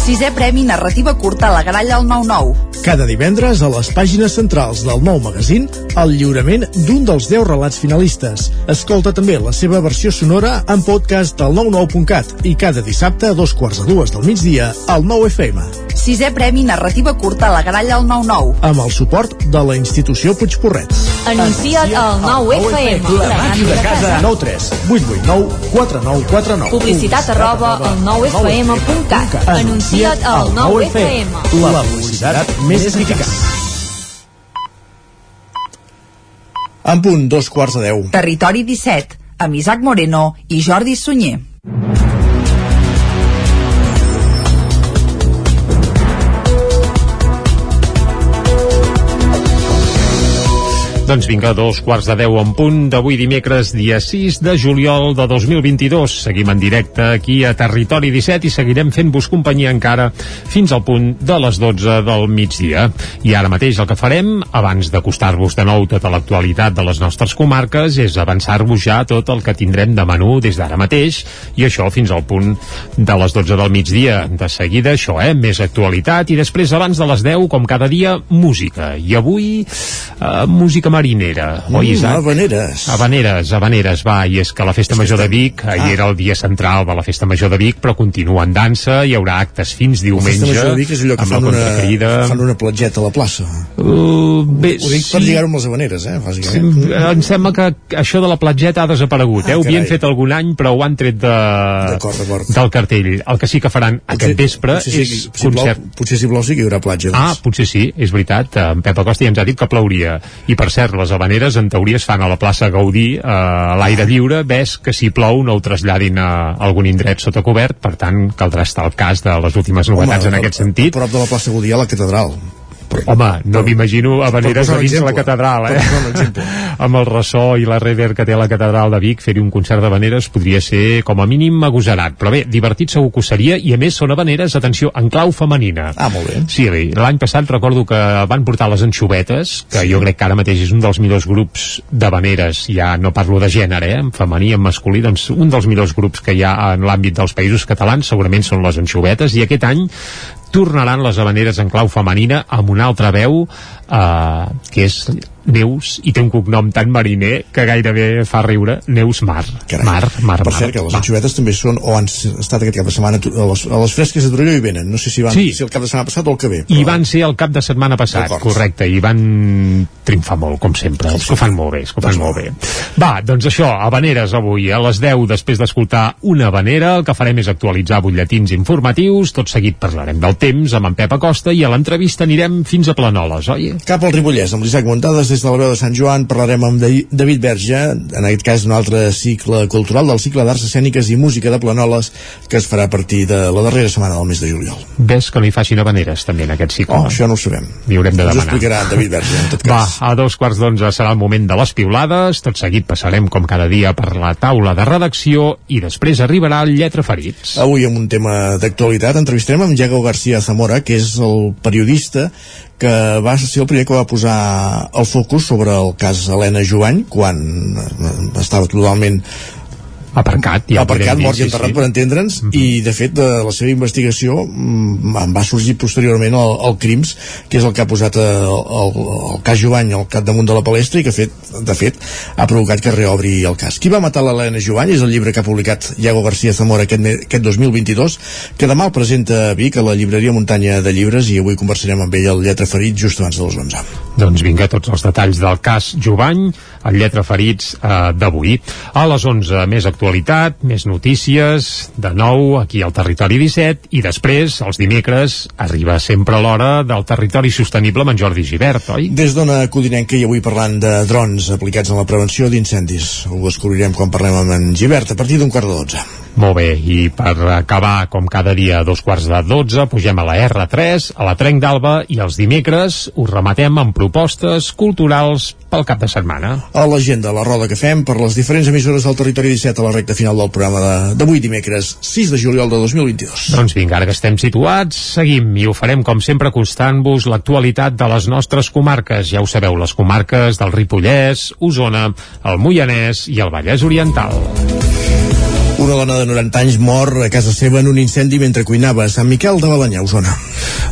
Sisè Premi Narrativa Curta a la Gralla al 9-9. Cada divendres, a les pàgines centrals del nou magazín, el lliurament d'un dels 10 relats finalistes. Escolta també la seva versió sonora en podcast al 99.cat i cada dissabte a dos quarts de dues del migdia al 9 FM. Sisè Premi Narrativa Curta a la Gralla al 9-9. Amb el suport de la institució Puigporret. Anuncia't al 9FM. La màquina de casa. 9 3 8 8 9 4 9 4 9. Publicitat arroba al 9FM.cat. Anuncia't al 9FM. La publicitat més eficaç. En punt, dos quarts de deu. Territori 17, amb Isaac Moreno i Jordi Sunyer. Doncs vinga, dos quarts de deu en punt d'avui dimecres, dia 6 de juliol de 2022. Seguim en directe aquí a Territori 17 i seguirem fent-vos companyia encara fins al punt de les 12 del migdia. I ara mateix el que farem, abans d'acostar-vos de nou tota l'actualitat de les nostres comarques, és avançar-vos ja tot el que tindrem de menú des d'ara mateix i això fins al punt de les 12 del migdia. De seguida, això, eh? Més actualitat i després, abans de les 10, com cada dia, música. I avui, eh, música marinera, oi, Mm, Isaac? Havaneres. Havaneres, Havaneres, va, i és que la Festa Major de Vic, ahir Ah. era el dia central de la Festa Major de Vic, però continua en dansa, hi haurà actes fins La diumenge, festa major de Vic és allò que la fan una, fan una platgeta a la plaça. Uh, bé, Ho dic per lligar-ho amb les habaneres, eh, bàsicament. Sí, em sembla que això de la platgeta ha desaparegut, eh? Ah, Ho havien fet algun any, però ho han tret de, d'acord. del cartell. El que sí que faran aquest vespre potser sí, és si plou, concert. potser si plou sí que hi haurà platja. Ah, Doncs. potser sí, és veritat. En Pep Acosta ja ens ha dit que plouria. I per cert, les habaneres en teoria es fan a la plaça Gaudí, eh, a l'aire lliure. Ves que si plou no ho traslladin a algun indret sota cobert, per tant caldrà estar al cas de les últimes novetats en a- aquest sentit. A prop de la plaça Gaudí, a la catedral. Home, no m'imagino habaneres posar a dins la catedral, eh? Amb el ressò i la rever que té la catedral de Vic, fer-hi un concert d'habaneres podria ser, com a mínim, agosarat. Però bé, divertit segur que ho seria, i a més són habaneres, atenció, en clau femenina. Ah, molt bé. Sí, bé, l'any passat recordo que van portar les anxovetes, que jo crec que ara mateix és un dels millors grups d'habaneres, ja no parlo de gènere, eh? en femení, en masculí, doncs un dels millors grups que hi ha en l'àmbit dels països catalans segurament són les anxovetes, i aquest any tornaran les habaneres en clau femenina amb una altra veu eh, que és Neus i té un cognom tan mariner que gairebé fa riure Neus Mar Carai. Mar, Mar, Per Mar cert, que les anxovetes també són, o han estat aquest cap de setmana, a les, a les fresques de Torelló hi venen. No sé si van Sí. si el cap de setmana passat o el que ve. I van ser el cap de setmana passat, correcte, i van triomfar molt, com sempre. És que ho fan molt bé, que ho fan molt bé. Va, doncs això, habaneres avui, a les 10, després d'escoltar una habanera, el que farem és actualitzar butlletins informatius, tot seguit parlarem del temps amb en Pep Acosta i a l'entrevista anirem fins a Planoles, oi? Cap al Ripollès, amb l'Isaac Montades, des de la veu de Sant Joan, parlarem amb Davi- David Verge, en aquest cas d'un altre cicle cultural, del cicle d'arts escèniques i música de Planoles, que es farà a partir de la darrera setmana del mes de juliol. Ves que no hi facin habaneres, també, en aquest cicle. Oh, això no ho sabem. N'hi haurem de Ens ho demanar. explicarà David Verge, en tot Va, cas. a dos quarts d'onze serà el moment de les piulades, tot seguit passarem com cada dia per la taula de redacció i després arribarà el Lletra Ferits. Avui amb un tema d'actualitat entrevistarem amb Diego García Zamora, que és el periodista que va ser el primer que va posar el focus sobre el cas Helena Joany quan eh, estava totalment aparcat, ja aparcat, dir, mort i sí, enterrat sí. per entendre'ns i de fet de la seva investigació mm, en va sorgir posteriorment el, el Crims que és el que ha posat eh, el, el cas Jovany al capdamunt de la palestra i que fet, de fet ha provocat que reobri el cas. Qui va matar l'Helena Jovany és el llibre que ha publicat Iago García Zamora aquest, aquest 2022 que demà el presenta a Vic a la llibreria Muntanya de Llibres i avui conversarem amb ell al Lletra Ferit just abans de les 11. Doncs vinga, tots els detalls del cas Jovany, el lletra ferits eh, d'avui. A les 11, més actualitat, més notícies, de nou aquí al Territori 17, i després, els dimecres, arriba sempre l'hora del Territori Sostenible amb en Jordi Givert, oi? Des d'Ona Codinenca i avui parlant de drons aplicats en la prevenció d'incendis. Ho descobrirem quan parlem amb en Givert a partir d'un quart de dotze. Molt bé, i per acabar, com cada dia, a dos quarts de dotze, pugem a la R3, a la Trenc d'Alba, i els dimecres us rematem amb propostes culturals pel cap de setmana. A l'agenda, la roda que fem per les diferents emissores del Territori 17 a la recta final del programa d'avui dimecres 6 de juliol de 2022. Doncs vinga, ara que estem situats, seguim i ho farem com sempre constant-vos l'actualitat de les nostres comarques. Ja ho sabeu, les comarques del Ripollès, Osona, el Moianès i el Vallès Oriental. Una dona de 90 anys mor a casa seva en un incendi mentre cuinava a Sant Miquel de Balanyà, Osona.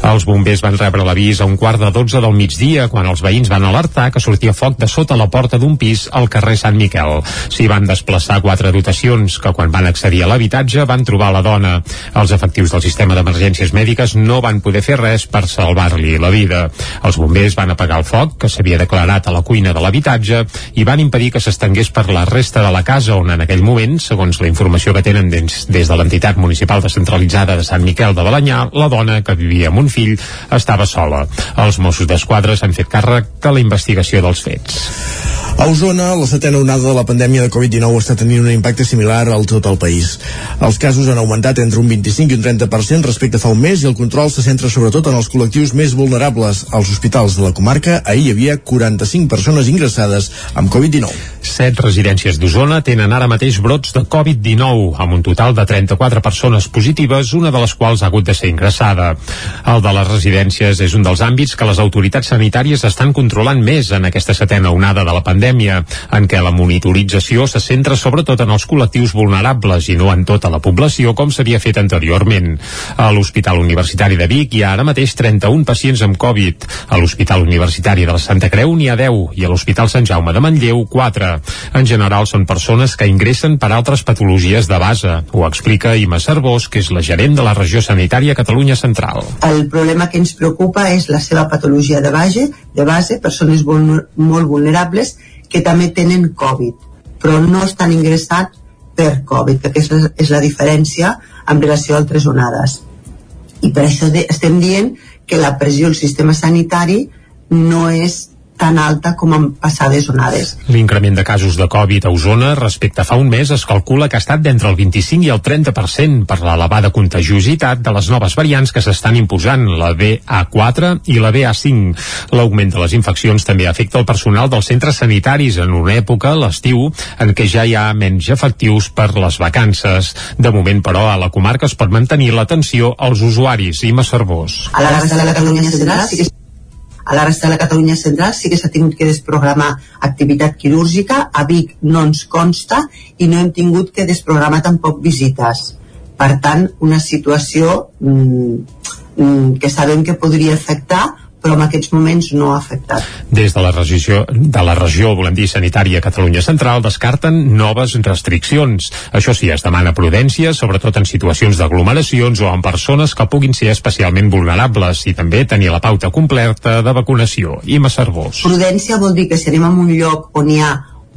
Els bombers van rebre l'avís a un quart de 12 del migdia quan els veïns van alertar que sortia foc de sota la porta d'un pis al carrer Sant Miquel. S'hi van desplaçar quatre dotacions que quan van accedir a l'habitatge van trobar la dona. Els efectius del sistema d'emergències mèdiques no van poder fer res per salvar-li la vida. Els bombers van apagar el foc que s'havia declarat a la cuina de l'habitatge i van impedir que s'estengués per la resta de la casa on en aquell moment, segons la informació que tenen des, des de l'entitat municipal descentralitzada de Sant Miquel de Balanyà, la dona que vivia amb un fill estava sola. Els Mossos d'Esquadra s'han fet càrrec de la investigació dels fets. A Osona, la setena onada de la pandèmia de Covid-19 està tenint un impacte similar al tot el país. Els casos han augmentat entre un 25 i un 30% respecte a fa un mes i el control se centra sobretot en els col·lectius més vulnerables. Als hospitals de la comarca ahir hi havia 45 persones ingressades amb Covid-19. Set residències d'Osona tenen ara mateix brots de Covid-19, amb un total de 34 persones positives, una de les quals ha hagut de ser ingressada. El de les residències és un dels àmbits que les autoritats sanitàries estan controlant més en aquesta setena onada de la pandèmia, en què la monitorització se centra sobretot en els col·lectius vulnerables i no en tota la població com s'havia fet anteriorment. A l'Hospital Universitari de Vic hi ha ara mateix 31 pacients amb Covid. A l'Hospital Universitari de la Santa Creu n'hi ha 10 i a l'Hospital Sant Jaume de Manlleu 4. En general són persones que ingressen per altres patologies de base. Ho explica Ima Cervós, que és la gerent de la regió sanitària Catalunya Central. El problema que ens preocupa és la seva patologia de base, de base persones molt vulnerables que també tenen Covid, però no estan ingressats per Covid, que aquesta és, la diferència en relació a altres onades. I per això estem dient que la pressió al sistema sanitari no és tan alta com en passades onades. L'increment de casos de Covid a Osona respecte a fa un mes es calcula que ha estat d'entre el 25 i el 30% per l'elevada contagiositat de les noves variants que s'estan imposant, la BA4 i la BA5. L'augment de les infeccions també afecta el personal dels centres sanitaris en una època, l'estiu, en què ja hi ha menys efectius per les vacances. De moment, però, a la comarca es pot mantenir l'atenció als usuaris i Massarbós. A la de la Catalunya central sí que a la resta de la Catalunya central sí que s'ha tingut que desprogramar activitat quirúrgica, a Vic no ens consta i no hem tingut que desprogramar tampoc visites. Per tant, una situació mm, mm, que sabem que podria afectar però en aquests moments no ha afectat. Des de la regió, de la regió volem dir, sanitària Catalunya Central, descarten noves restriccions. Això sí, es demana prudència, sobretot en situacions d'aglomeracions o en persones que puguin ser especialment vulnerables i també tenir la pauta completa de vacunació. I Massarbós. Prudència vol dir que si anem a un lloc on hi ha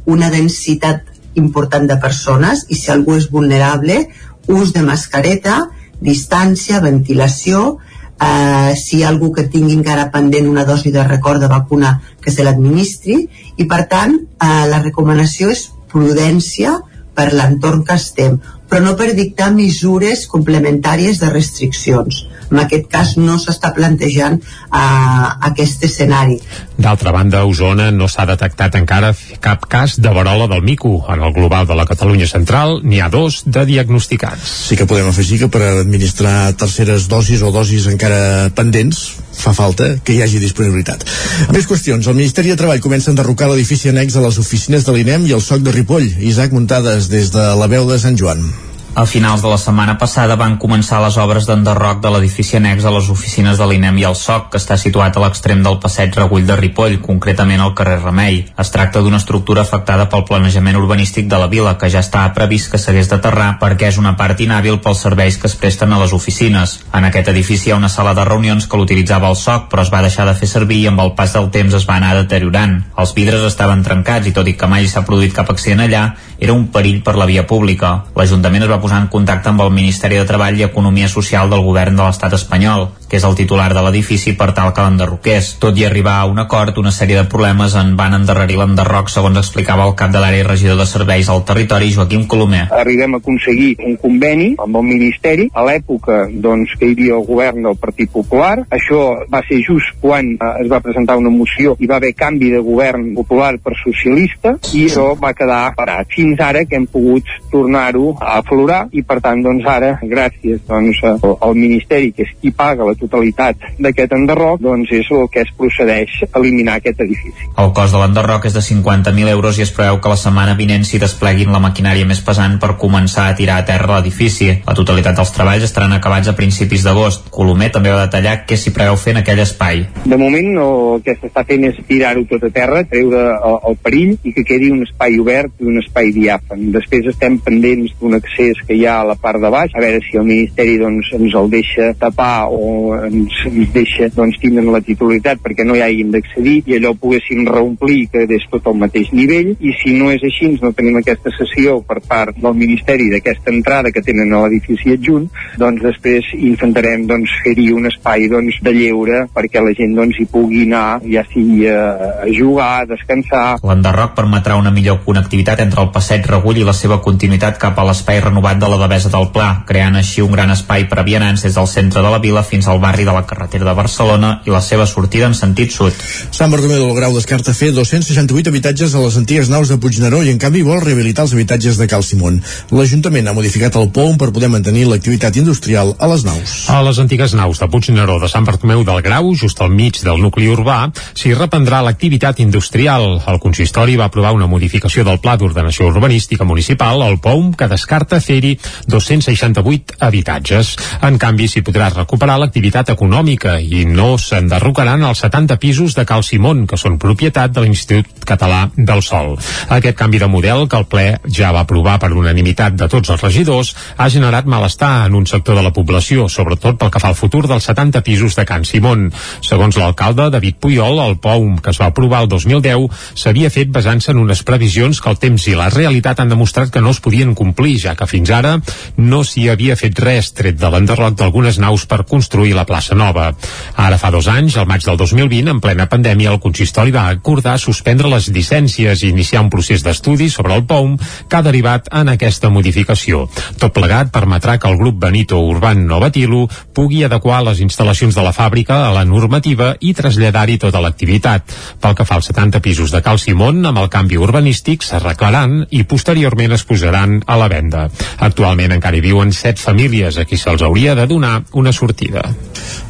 una densitat important de persones i si algú és vulnerable, ús de mascareta, distància, ventilació, eh, si hi ha algú que tingui encara pendent una dosi de record de vacuna que se l'administri. I per tant eh, la recomanació és prudència per l'entorn que estem però no per dictar mesures complementàries de restriccions. En aquest cas no s'està plantejant uh, aquest escenari. D'altra banda, a Osona no s'ha detectat encara cap cas de varola del mico. En el global de la Catalunya Central n'hi ha dos de diagnosticats. Sí que podem afegir que per administrar terceres dosis o dosis encara pendents fa falta que hi hagi disponibilitat. Més qüestions. El Ministeri de Treball comença a enderrocar l'edifici annex a les oficines de l'INEM i el SOC de Ripoll. Isaac Muntades des de la veu de Sant Joan. A finals de la setmana passada van començar les obres d'enderroc de l'edifici annex a les oficines de l'INEM i el SOC, que està situat a l'extrem del passeig Regull de Ripoll, concretament al carrer Remei. Es tracta d'una estructura afectada pel planejament urbanístic de la vila, que ja està previst que s'hagués d'aterrar perquè és una part inhàbil pels serveis que es presten a les oficines. En aquest edifici hi ha una sala de reunions que l'utilitzava el SOC, però es va deixar de fer servir i amb el pas del temps es va anar deteriorant. Els vidres estaven trencats i tot i que mai s'ha produït cap accident allà, era un perill per la via pública. L'Ajuntament es va posar en contacte amb el Ministeri de Treball i Economia Social del govern de l'estat espanyol, que és el titular de l'edifici per tal que l'enderroqués. Tot i arribar a un acord, una sèrie de problemes en van endarrerir l'enderroc, segons explicava el cap de l'àrea regidor de serveis al territori, Joaquim Colomer. Arribem a aconseguir un conveni amb el Ministeri a l'època doncs, que hi havia el govern del Partit Popular. Això va ser just quan eh, es va presentar una moció i va haver canvi de govern popular per socialista i això va quedar parat. Fins ara que hem pogut tornar-ho a aflorar i per tant doncs ara gràcies doncs al Ministeri que és qui paga la totalitat d'aquest enderroc doncs és el que es procedeix a eliminar aquest edifici. El cost de l'enderroc és de 50.000 euros i es preveu que la setmana vinent s'hi despleguin la maquinària més pesant per començar a tirar a terra l'edifici. La totalitat dels treballs estaran acabats a principis d'agost. Colomer també va detallar què s'hi preveu fer en aquell espai. De moment no, el que s'està fent és tirar-ho tot a terra, treure el, el perill i que quedi un espai obert i un espai diàfan. Després estem pendents d'un accés que hi ha a la part de baix, a veure si el Ministeri doncs, ens el deixa tapar o ens, deixa doncs, tindre la titularitat perquè no hi hagin d'accedir i allò poguéssim reomplir que és tot al mateix nivell i si no és així, no tenim aquesta sessió per part del Ministeri d'aquesta entrada que tenen a l'edifici adjunt, doncs després intentarem doncs, fer-hi un espai doncs, de lleure perquè la gent doncs, hi pugui anar ja sigui a jugar, a descansar. L'enderroc permetrà una millor connectivitat entre el passeig Regull i la seva continuïtat cap a l'espai renovat de la Devesa del Pla, creant així un gran espai per a vianants des del centre de la vila fins al barri de la carretera de Barcelona i la seva sortida en sentit sud. Sant Bartomeu del Grau descarta fer 268 habitatges a les antigues naus de Puigneró i en canvi vol rehabilitar els habitatges de Cal Simón. L'Ajuntament ha modificat el POUM per poder mantenir l'activitat industrial a les naus. A les antigues naus de Puigneró de Sant Bartomeu del Grau, just al mig del nucli urbà, s'hi reprendrà l'activitat industrial. El consistori va aprovar una modificació del Pla d'Ordenació Urbanística Municipal, el POUM, que descarta fer-hi 268 habitatges. En canvi, s'hi podrà recuperar l'activitat econòmica i no s'enderrocaran els 70 pisos de Cal Simón, que són propietat de l'Institut Català del Sol. Aquest canvi de model, que el ple ja va aprovar per unanimitat de tots els regidors, ha generat malestar en un sector de la població, sobretot pel que fa al futur dels 70 pisos de Can Simón. Segons l'alcalde David Puyol, el POUM que es va aprovar el 2010 s'havia fet basant-se en unes previsions que el temps i la realitat han demostrat que no es podien complir, ja que fins ara no s'hi havia fet res tret de l'enderroc d'algunes naus per construir la plaça nova. Ara fa dos anys, al maig del 2020, en plena pandèmia, el consistori va acordar suspendre les llicències i iniciar un procés d'estudi sobre el POUM que ha derivat en aquesta modificació. Tot plegat permetrà que el grup Benito Urban Novatilo pugui adequar les instal·lacions de la fàbrica a la normativa i traslladar-hi tota l'activitat. Pel que fa als 70 pisos de Cal Simón, amb el canvi urbanístic s'arreglaran i posteriorment es posaran a la venda. Actualment encara hi viuen set famílies a qui se'ls hauria de donar una sortida.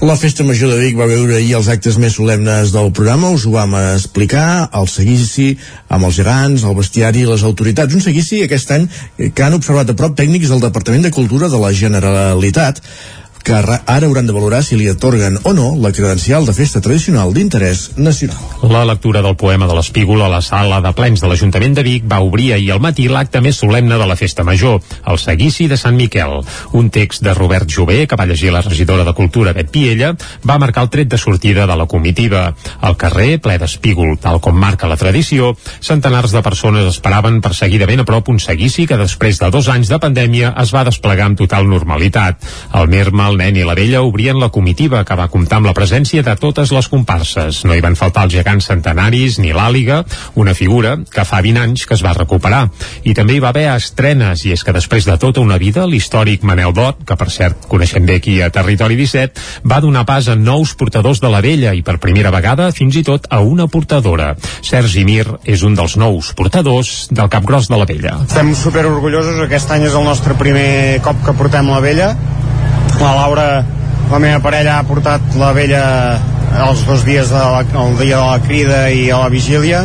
La Festa Major de Vic va veure ahir els actes més solemnes del programa, us ho vam explicar, el seguici amb els gegants, el bestiari i les autoritats. Un seguici aquest any que han observat a prop tècnics del Departament de Cultura de la Generalitat que ara hauran de valorar si li atorguen o no la credencial de festa tradicional d'interès nacional. La lectura del poema de l'Espígol a la sala de plens de l'Ajuntament de Vic va obrir ahir al matí l'acte més solemne de la festa major, el seguici de Sant Miquel. Un text de Robert Jové, que va llegir la regidora de Cultura Bet Piella, va marcar el tret de sortida de la comitiva. Al carrer, ple d'espígol, tal com marca la tradició, centenars de persones esperaven per seguir de ben a prop un seguici que després de dos anys de pandèmia es va desplegar amb total normalitat. El Merma, el nen i la vella obrien la comitiva que va comptar amb la presència de totes les comparses. No hi van faltar els gegants centenaris ni l'àliga, una figura que fa 20 anys que es va recuperar. I també hi va haver estrenes, i és que després de tota una vida, l'històric Manel Bot, que per cert coneixem bé aquí a Territori 17, va donar pas a nous portadors de la vella i per primera vegada fins i tot a una portadora. Sergi Mir és un dels nous portadors del Capgròs de la Vella. Estem super orgullosos, aquest any és el nostre primer cop que portem la vella la Laura, la meva parella, ha portat la vella els dos dies, de dia de la crida i a la vigília,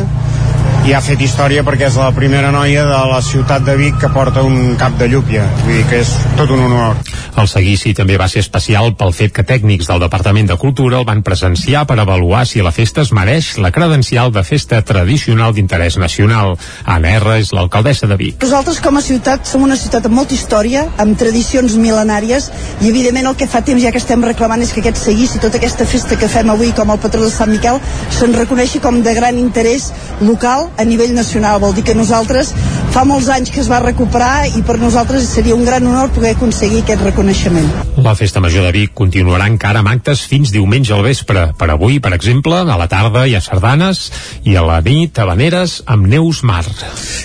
i ha fet història perquè és la primera noia de la ciutat de Vic que porta un cap de llúpia vull dir que és tot un honor El seguici també va ser especial pel fet que tècnics del Departament de Cultura el van presenciar per avaluar si la festa es mereix la credencial de festa tradicional d'interès nacional. Anna R és l'alcaldessa de Vic. Nosaltres com a ciutat som una ciutat amb molta història, amb tradicions mil·lenàries i evidentment el que fa temps ja que estem reclamant és que aquest seguici, tota aquesta festa que fem avui com el patró de Sant Miquel se'n reconeixi com de gran interès local a nivell nacional. Vol dir que nosaltres fa molts anys que es va recuperar i per nosaltres seria un gran honor poder aconseguir aquest reconeixement. La Festa Major de Vic continuarà encara amb actes fins diumenge al vespre. Per avui, per exemple, a la tarda hi ha sardanes i a la nit habaneres amb Neus Mar.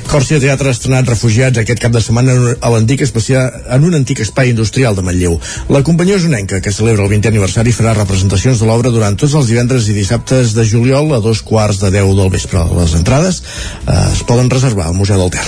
Còrcia Teatre ha estrenat refugiats aquest cap de setmana a l'antic especial, en un antic espai industrial de Manlleu. La companyia Osonenca, que celebra el 20è aniversari, farà representacions de l'obra durant tots els divendres i dissabtes de juliol a dos quarts de 10 del vespre. Les entrades eh, es poden reservar al Museu del Ter.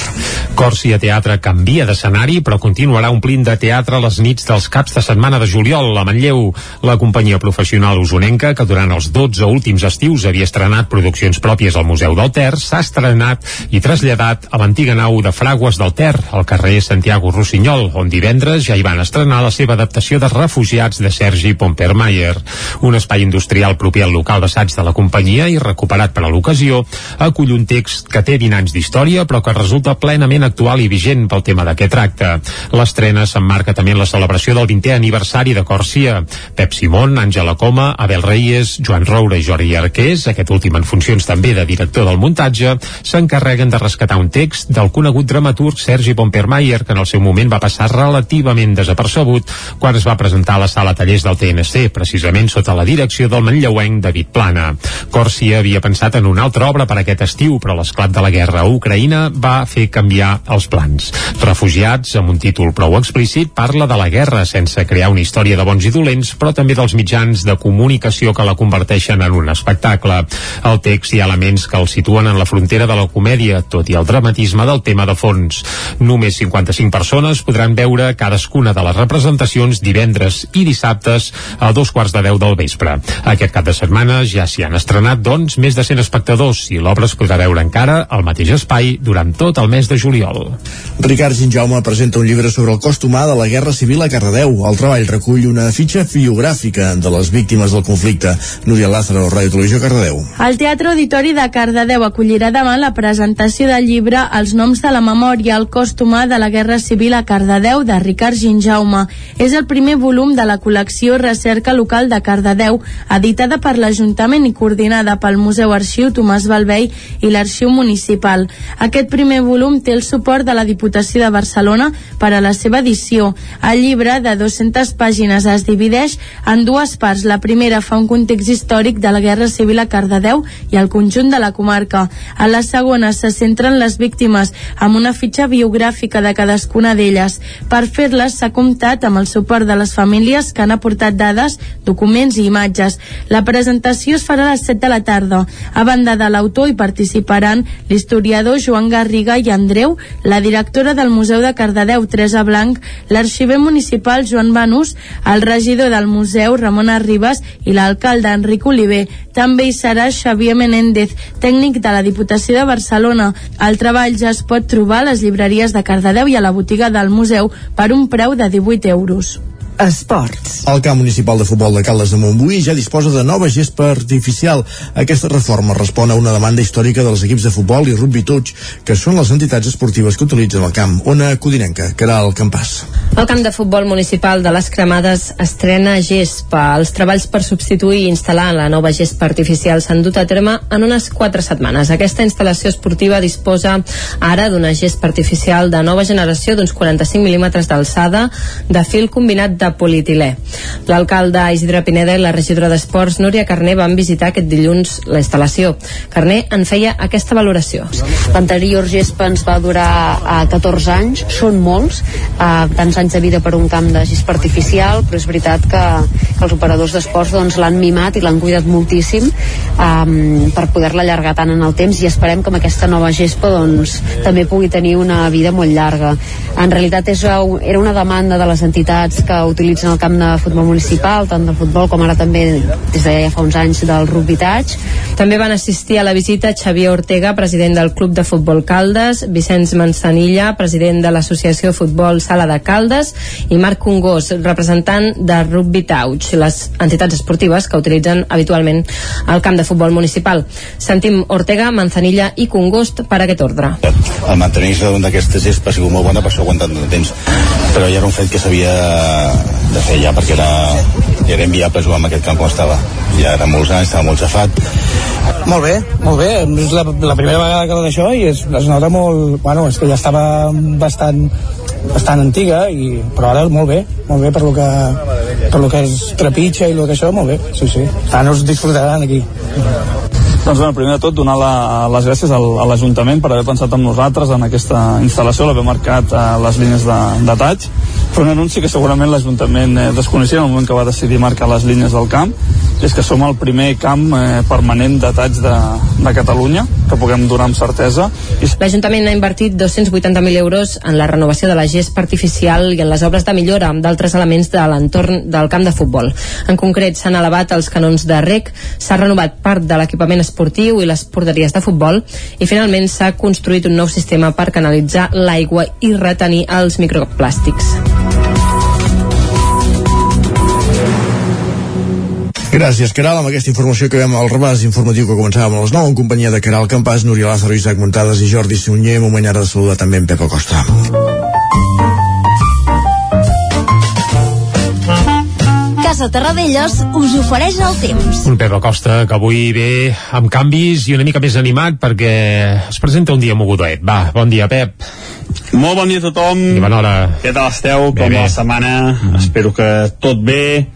Còrcia Teatre canvia d'escenari, però continuarà omplint de teatre les nits dels caps de setmana de juliol a Manlleu. La companyia professional usonenca, que durant els 12 últims estius havia estrenat produccions pròpies al Museu del Ter, s'ha estrenat i traslladat a l'antiga nau de Fragües del Ter, al carrer Santiago Rossinyol, on divendres ja hi van estrenar la seva adaptació de Refugiats de Sergi Pompermayer. Un espai industrial proper al local d'assaig de la companyia i recuperat per a l'ocasió, acull un text que té 20 anys d'història, però que resulta plenament actual i vigent pel tema de què tracta. L'estrena s'emmarca també en la celebració del 20è aniversari de Còrcia. Pep Simón, Àngela Coma, Abel Reyes, Joan Roura i Jordi Arqués, aquest últim en funcions també de director del muntatge, s'encarreguen de rescatar un text del conegut dramaturg Sergi Pompermayer, que en el seu moment va passar relativament desapercebut quan es va presentar a la sala tallers del TNC, precisament sota la direcció del manlleuenc David Plana. Còrcia havia pensat en una altra obra per aquest estiu, però l'esclat de la guerra a Ucraïna va fer canviar els plans. Refugiats, amb un títol prou explícit, parla de la guerra sense crear una història de bons i dolents, però també dels mitjans de comunicació que la converteixen en un espectacle. Al text hi ha elements que el situen en la frontera de la comèdia, tot i el dramatisme del tema de fons. Només 55 persones podran veure cadascuna de les representacions divendres i dissabtes a dos quarts de deu del vespre. Aquest cap de setmana ja s'hi han estrenat, doncs, més de 100 espectadors i l'obra es podrà veure encara al mateix espai durant tot el mes de juliol. Ricard Ginjaume presenta un llibre sobre el cost humà de la Guerra Civil a Cardedeu. El treball recull una fitxa biogràfica de les víctimes del conflicte. Núria Lázaro, Ràdio Televisió, Cardedeu. El Teatre Auditori de Cardedeu acollirà demà la presentació del llibre Els noms de la memòria, el cost humà de la Guerra Civil a Cardedeu de Ricard Ginjaume. És el primer volum de la col·lecció Recerca Local de Cardedeu, editada per l'Ajuntament i coordinada pel Museu Arxiu Tomàs Balvei i l'Arxiu Municipal. Aquest primer volum té el suport de la Diputació de Barcelona per a la seva edició. El llibre, de 200 pàgines, es divideix en dues parts. La primera fa un context històric de la Guerra Civil a Cardedeu i al conjunt de la comarca. A la segona se centren les víctimes amb una fitxa biogràfica de cadascuna d'elles. Per fer-les s'ha comptat amb el suport de les famílies que han aportat dades, documents i imatges. La presentació es farà a les 7 de la tarda. A banda de l'autor hi participaran l'historiador Joan Garriga i Andreu, la directora del Museu de Cardedeu, Teresa Blanc, l'arxiver municipal Joan Banús, el regidor del museu Ramon Arribas i l'alcalde Enric Oliver. També hi serà Xavier Menéndez, tècnic de la Diputació de Barcelona. El treball ja es pot trobar a les llibreries de Cardedeu i a la botiga del museu per un preu de 18 euros. Esports. El camp municipal de futbol de Caldes de Montbui ja disposa de nova gespa artificial. Aquesta reforma respon a una demanda històrica dels equips de futbol i rugby touch, que són les entitats esportives que utilitzen el camp. Ona Codinenca, que era el campàs. El camp de futbol municipal de les Cremades estrena gespa. Els treballs per substituir i instal·lar la nova gespa artificial s'han dut a terme en unes 4 setmanes. Aquesta instal·lació esportiva disposa ara d'una gespa artificial de nova generació d'uns 45 mil·límetres d'alçada de fil combinat de polietilè. L'alcalde Isidre Pineda i la regidora d'Esports Núria Carné van visitar aquest dilluns la instal·lació. Carné en feia aquesta valoració. L'anterior gespa ens va durar a 14 anys, són molts, uh, tants anys de vida per un camp de gespa artificial, però és veritat que, que els operadors d'esports doncs, l'han mimat i l'han cuidat moltíssim um, per poder-la allargar tant en el temps i esperem que amb aquesta nova gespa doncs, també pugui tenir una vida molt llarga. En realitat és, era una demanda de les entitats que utilitzen el camp de futbol municipal, tant del futbol com ara també des de ja fa uns anys del rugby touch. També van assistir a la visita Xavier Ortega, president del Club de Futbol Caldes, Vicenç Manzanilla, president de l'Associació Futbol Sala de Caldes, i Marc Congós, representant de Rugby Touch, les entitats esportives que utilitzen habitualment el camp de futbol municipal. Sentim Ortega, Manzanilla i Congost per aquest ordre. El mantenir-se d'aquesta gespa ha sigut molt bona, per això ha aguantat tant de temps. Però ja era un fet que s'havia de fer ja, perquè era, era inviable jugar en aquest camp com estava. Ja era molts anys, estava molt xafat. Molt bé, molt bé. És la, la primera vegada que d'això i es, es nota molt... Bueno, és que ja estava bastant bastant antiga, i, però ara molt bé, molt bé per lo que, per lo que es trepitja i lo que això, molt bé, sí, sí. Ara us disfrutaran aquí. Doncs bueno, primer de tot donar la, les gràcies al, a l'Ajuntament per haver pensat en nosaltres en aquesta instal·lació, l'haver marcat eh, les línies de, de taig fer un anunci que segurament l'Ajuntament eh, desconeixia en el moment que va decidir marcar les línies del camp és que som el primer camp eh, permanent de taig de, de Catalunya que puguem donar amb certesa L'Ajuntament ha invertit 280.000 euros en la renovació de la gespa artificial i en les obres de millora d'altres elements de l'entorn del camp de futbol. En concret, s'han elevat els canons de rec, s'ha renovat part de l'equipament i les porteries de futbol i finalment s'ha construït un nou sistema per canalitzar l'aigua i retenir els microplàstics. Gràcies, Caral. Amb aquesta informació que veiem al rebàs informatiu que començàvem a les 9 en companyia de Caral Campàs, Núria Lázaro, Isaac Montades i Jordi Sunyer. Moment ara de saludar també en Pep Acosta. Casa Terradellos us ofereix el temps. Un Pep Acosta que avui ve amb canvis i una mica més animat perquè es presenta un dia mogudet. Va, bon dia, Pep. Molt bon dia a tothom. I bona hora. Què tal esteu? Bé, Com bé. la setmana? Mm. Espero que tot bé.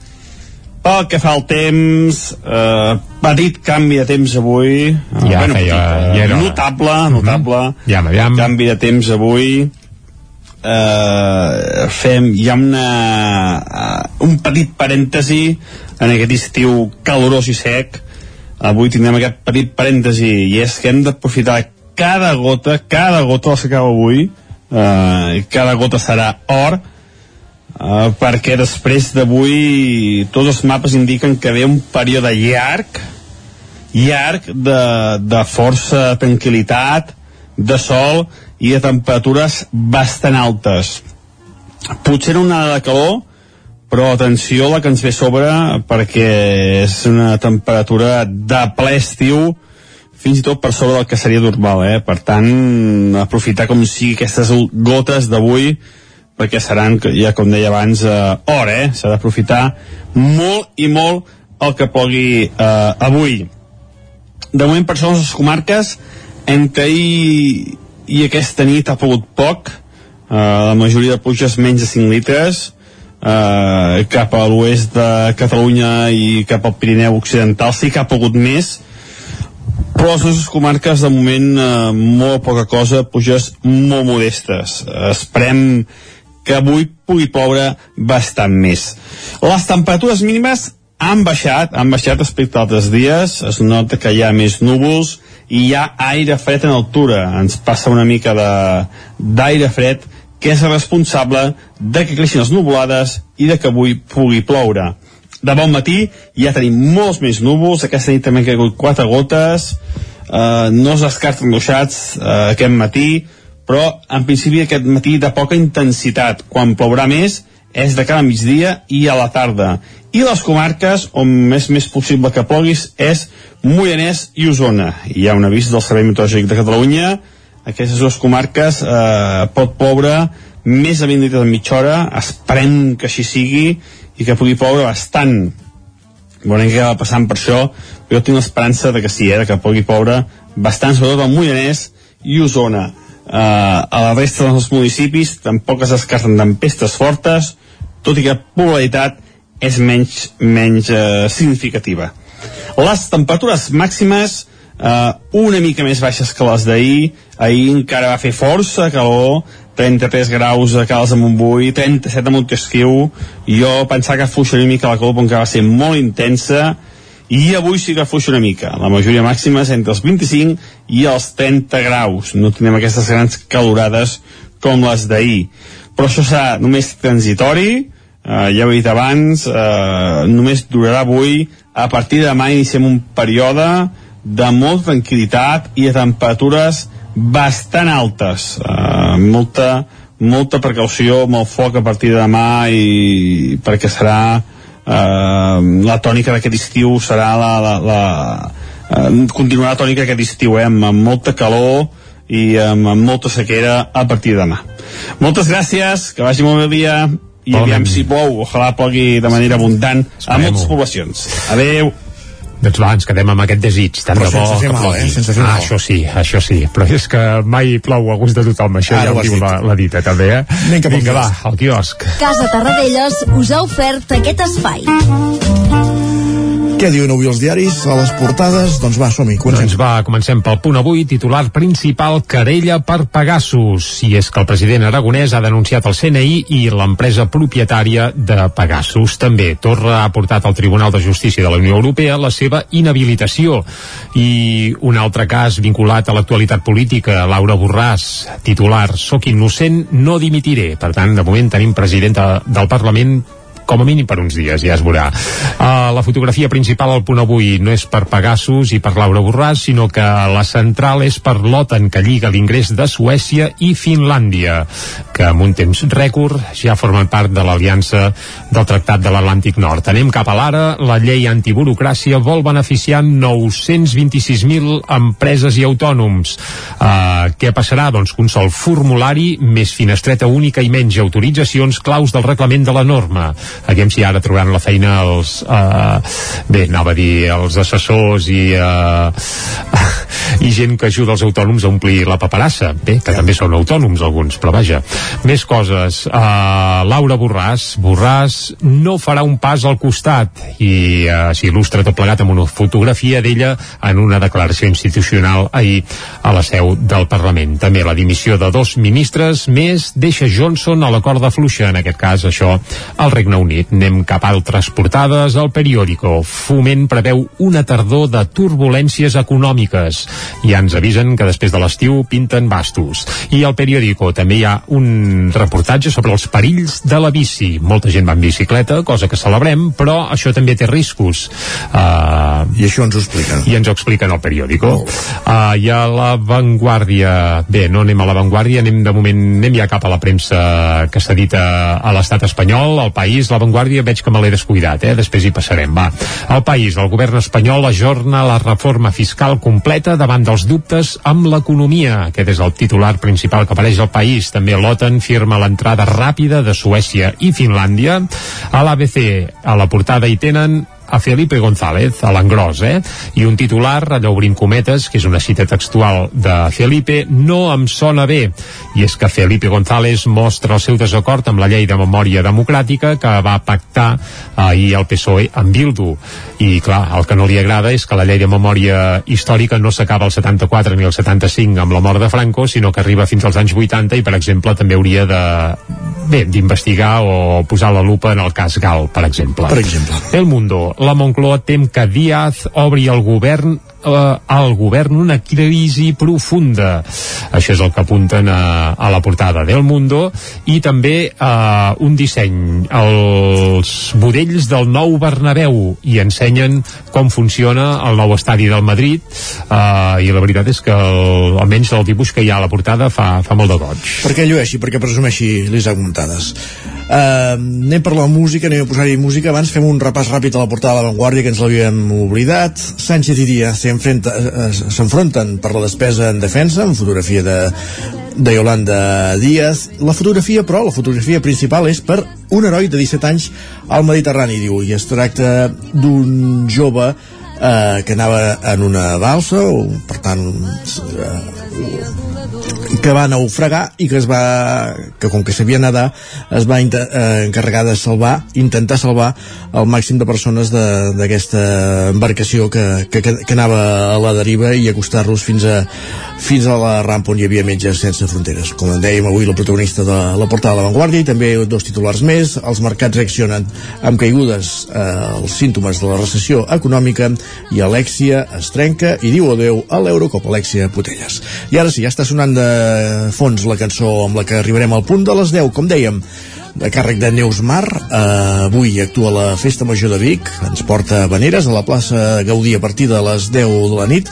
Pel que fa al temps, eh, petit canvi de temps avui. Eh, Ja feia- petit, eh, ja era notable, notable. Ja, aviam. Canvi de temps avui. Eh, fem, hi ha una, uh, un petit parèntesi en aquest estiu calorós i sec. Avui tindrem aquest petit parèntesi i és que hem d'aprofitar cada gota, cada gota que acaba avui, eh, cada gota serà or, Uh, perquè després d'avui tots els mapes indiquen que ve un període llarg llarg de, de força tranquil·litat de sol i de temperatures bastant altes potser no una de calor però atenció a la que ens ve sobre perquè és una temperatura de ple estiu fins i tot per sobre del que seria normal eh? per tant aprofitar com sigui aquestes gotes d'avui perquè seran, ja com deia abans, eh, hora, eh? S'ha d'aprofitar molt i molt el que plogui eh, avui. De moment, per això, les comarques, entre ahir i aquesta nit ha pogut poc, eh, la majoria de pluges menys de 5 litres, eh, cap a l'oest de Catalunya i cap al Pirineu Occidental sí que ha pogut més, però les nostres comarques de moment eh, molt poca cosa, puges molt modestes. Esperem que avui pugui ploure bastant més. Les temperatures mínimes han baixat, han baixat respecte a altres dies, es nota que hi ha més núvols i hi ha aire fred en altura, ens passa una mica d'aire fred que és responsable de que creixin les nuvolades i de que avui pugui ploure. De bon matí ja tenim molts més núvols, aquesta nit també han caigut quatre gotes, eh, no es descarten ruixats eh, aquest matí, però en principi aquest matí de poca intensitat. Quan plourà més és de cada migdia i a la tarda. I les comarques on és més possible que ploguis és Moianès i Osona. Hi ha un avís del Servei Meteorològic de Catalunya. Aquestes dues comarques eh, pot ploure més de 20 litres en mitja hora. Esperem que així sigui i que pugui ploure bastant. Veurem què va passant per això. Jo tinc l'esperança de que sí, eh, que pugui ploure bastant, sobretot al Moianès i Osona. Uh, a la resta dels municipis tampoc es descarten tempestes fortes, tot i que la probabilitat és menys, menys uh, significativa. Les temperatures màximes uh, una mica més baixes que les d'ahir, ahir encara va fer força calor, 33 graus a Cales de Montbui, 37 a Montesquieu, jo pensava que fluixaria una mica la calor, però encara va ser molt intensa, i avui sí que fuix una mica. La majoria màxima és entre els 25 i els 30 graus. No tenim aquestes grans calorades com les d'ahir. Però això serà només transitori, eh, ja ho he dit abans, eh, només durarà avui. A partir de demà iniciem un període de molta tranquil·litat i de temperatures bastant altes. Eh, molta, molta precaució amb el foc a partir de demà i perquè serà eh, la tònica d'aquest estiu serà la, la, la eh, continuarà la tònica aquest estiu eh, amb, amb molta calor i amb, amb molta sequera a partir de demà. Moltes gràcies, que vagi molt bé el dia i aviam si plou, ojalà plogui de manera abundant a moltes poblacions. Adeu. Doncs va, ens quedem amb aquest desig, tant Però de bo que mal, plogui. eh? Sense ah, mal. això sí, això sí, però és que mai plou a gust de tothom, això Ara ja ho diu la, la dita també, eh? Anem Vinga, va, al quiosc. Casa Tarradellas us ha ofert aquest espai. Què diuen avui els diaris a les portades? Doncs va, som-hi, comencem. Doncs va, comencem pel punt avui, titular principal, querella per Pegasus. I és que el president aragonès ha denunciat el CNI i l'empresa propietària de Pegasus. També Torra ha portat al Tribunal de Justícia de la Unió Europea la seva inhabilitació. I un altre cas vinculat a l'actualitat política, Laura Borràs, titular, soc innocent, no dimitiré. Per tant, de moment tenim presidenta del Parlament com a mínim per uns dies, ja es veurà. Uh, la fotografia principal al punt avui no és per Pegasus i per Laura Borràs, sinó que la central és per l'OTAN, que lliga l'ingrés de Suècia i Finlàndia, que en un temps rècord ja formen part de l'aliança del Tractat de l'Atlàntic Nord. Anem cap a l'ara, la llei antiburocràcia vol beneficiar 926.000 empreses i autònoms. Uh, què passarà? Doncs que un sol formulari, més finestreta única i menys autoritzacions claus del reglament de la norma aviam si ara trobaran la feina els uh, bé, anava a dir els assessors i uh, i gent que ajuda els autònoms a omplir la paperassa bé, que també són autònoms alguns, però vaja més coses, uh, Laura Borràs Borràs no farà un pas al costat i uh, s'il·lustra tot plegat amb una fotografia d'ella en una declaració institucional ahir a la seu del Parlament. També la dimissió de dos ministres més deixa Johnson a la corda fluixa, en aquest cas això al Regne Unit. Anem cap a altres portades. El periòdico Foment preveu una tardor de turbulències econòmiques. Ja ens avisen que després de l'estiu pinten bastos. I al periòdico també hi ha un reportatge sobre els perills de la bici. Molta gent va en bicicleta, cosa que celebrem, però això també té riscos. Uh, I això ens ho expliquen. I ens ho expliquen al periòdico. Uh, I a la Vanguardia, bé, no anem a la Vanguardia, anem de moment, anem ja cap a la premsa que s'edita a l'estat espanyol, al País, la Vanguardia veig que me l'he descuidat, eh? després hi passarem, va. El País, el govern espanyol ajorna la reforma fiscal completa davant dels dubtes amb l'economia. Aquest és el titular principal que apareix al País. També l'OTAN firma l'entrada ràpida de Suècia i Finlàndia. A l'ABC, a la portada hi tenen a Felipe González, a l'engròs, eh? I un titular, allò obrint cometes, que és una cita textual de Felipe, no em sona bé. I és que Felipe González mostra el seu desacord amb la llei de memòria democràtica que va pactar ahir el PSOE amb Bildu. I, clar, el que no li agrada és que la llei de memòria històrica no s'acaba al 74 ni al 75 amb la mort de Franco, sinó que arriba fins als anys 80 i, per exemple, també hauria de bé, d'investigar o posar la lupa en el cas Gal, per exemple. Per exemple. El Mundo, la Moncloa tem que Díaz obri el govern eh, al govern una crisi profunda. Això és el que apunten a, a la portada del Mundo i també eh, un disseny, els budells del nou Bernabéu i ensenyen com funciona el nou estadi del Madrid eh, i la veritat és que el, almenys el dibuix que hi ha a la portada fa, fa molt de goig. Perquè llueixi, perquè presumeixi l'Isaac Muntades. Uh, anem per la música, anem a posar-hi música. Abans fem un repàs ràpid a la portada de la Vanguardia que ens l'havíem oblidat. Sánchez i Díaz s'enfrenta- eh, s'enfronten per la despesa en defensa, amb fotografia de, de Yolanda Díaz. La fotografia, però, la fotografia principal és per un heroi de 17 anys al Mediterrani, diu, i es tracta d'un jove eh, que anava en una balsa, o per tant eh, que va naufragar i que es va que com que sabia nedar es va eh, encarregar de salvar intentar salvar el màxim de persones d'aquesta embarcació que, que, que anava a la deriva i acostar-los fins a, fins a la rampa on hi havia metges sense fronteres. Com en dèiem avui la protagonista de la portada de la Vanguardia i també dos titulars més. Els mercats reaccionen amb caigudes eh, els símptomes de la recessió econòmica i Alexia es trenca i diu adeu a l'Eurocop Alexia Putelles i ara sí, ja està sonant de fons la cançó amb la que arribarem al punt de les 10, com dèiem de càrrec de Neus Mar. Uh, avui actua la Festa Major de Vic, ens porta Veneres a la plaça Gaudí a partir de les 10 de la nit.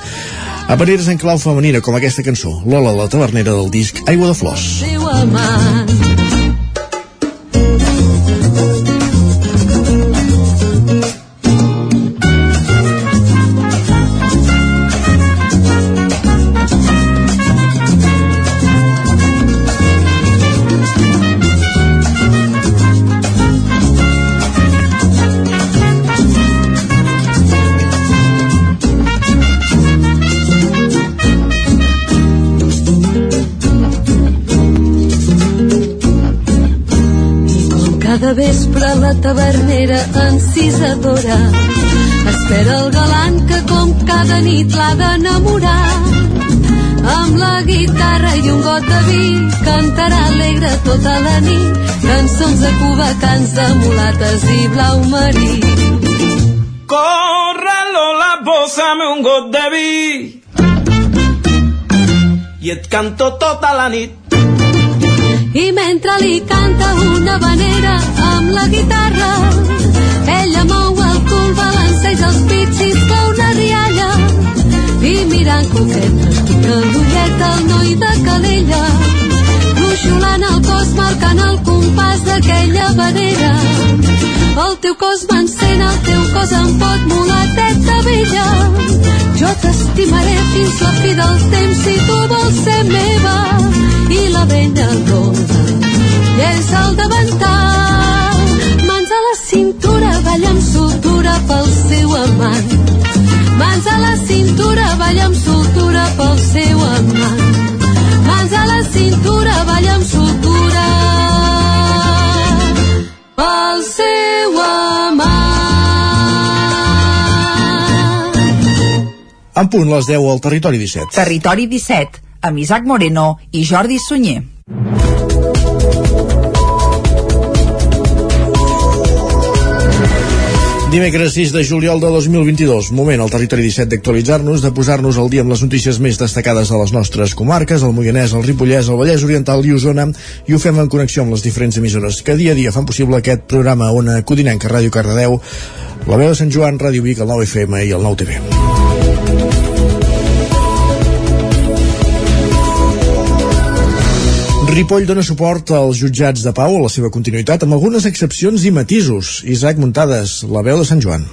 A Veneres en clau femenina, com aquesta cançó, Lola la tavernera del disc Aigua de Flors. Seu vespre la tavernera encisadora. Espera el galant que com cada nit l'ha d'enamorar. Amb la guitarra i un got de vi cantarà alegre tota la nit. Cançons de Cuba, cants de mulates i blau marí. Corre Lola, posa'm un got de vi. I et canto tota la nit i mentre li canta una vanera amb la guitarra ella mou el cul, balanceja els pits i fa una rialla. I mirant coquet estica l'ulleta al noi de Calella ruixolant el cos marcant el compàs d'aquella vanera el teu cos m'encén, el teu cos em pot mulateta vella. Jo t'estimaré fins la fi dels temps si tu vols ser meva. I la vella ronda llença el davantal mans a la cintura balla amb soltura pel seu amant. Mans a la cintura balla amb soltura pel seu amant. Mans a la cintura balla amb soltura En punt les 10 al Territori 17. Territori 17 amb Isaac Moreno i Jordi Sunyer. Dimecres 6 de juliol de 2022, moment al territori 17 d'actualitzar-nos, de posar-nos al dia amb les notícies més destacades de les nostres comarques, el Moianès, el Ripollès, el Vallès Oriental i Osona, i ho fem en connexió amb les diferents emissores que dia a dia fan possible aquest programa Ona Codinenca, Ràdio Cardedeu, la veu de Sant Joan, Ràdio Vic, el 9 FM i el 9 Ripoll dona suport als jutjats de pau a la seva continuïtat amb algunes excepcions i matisos. Isaac Muntades, la veu de Sant Joan.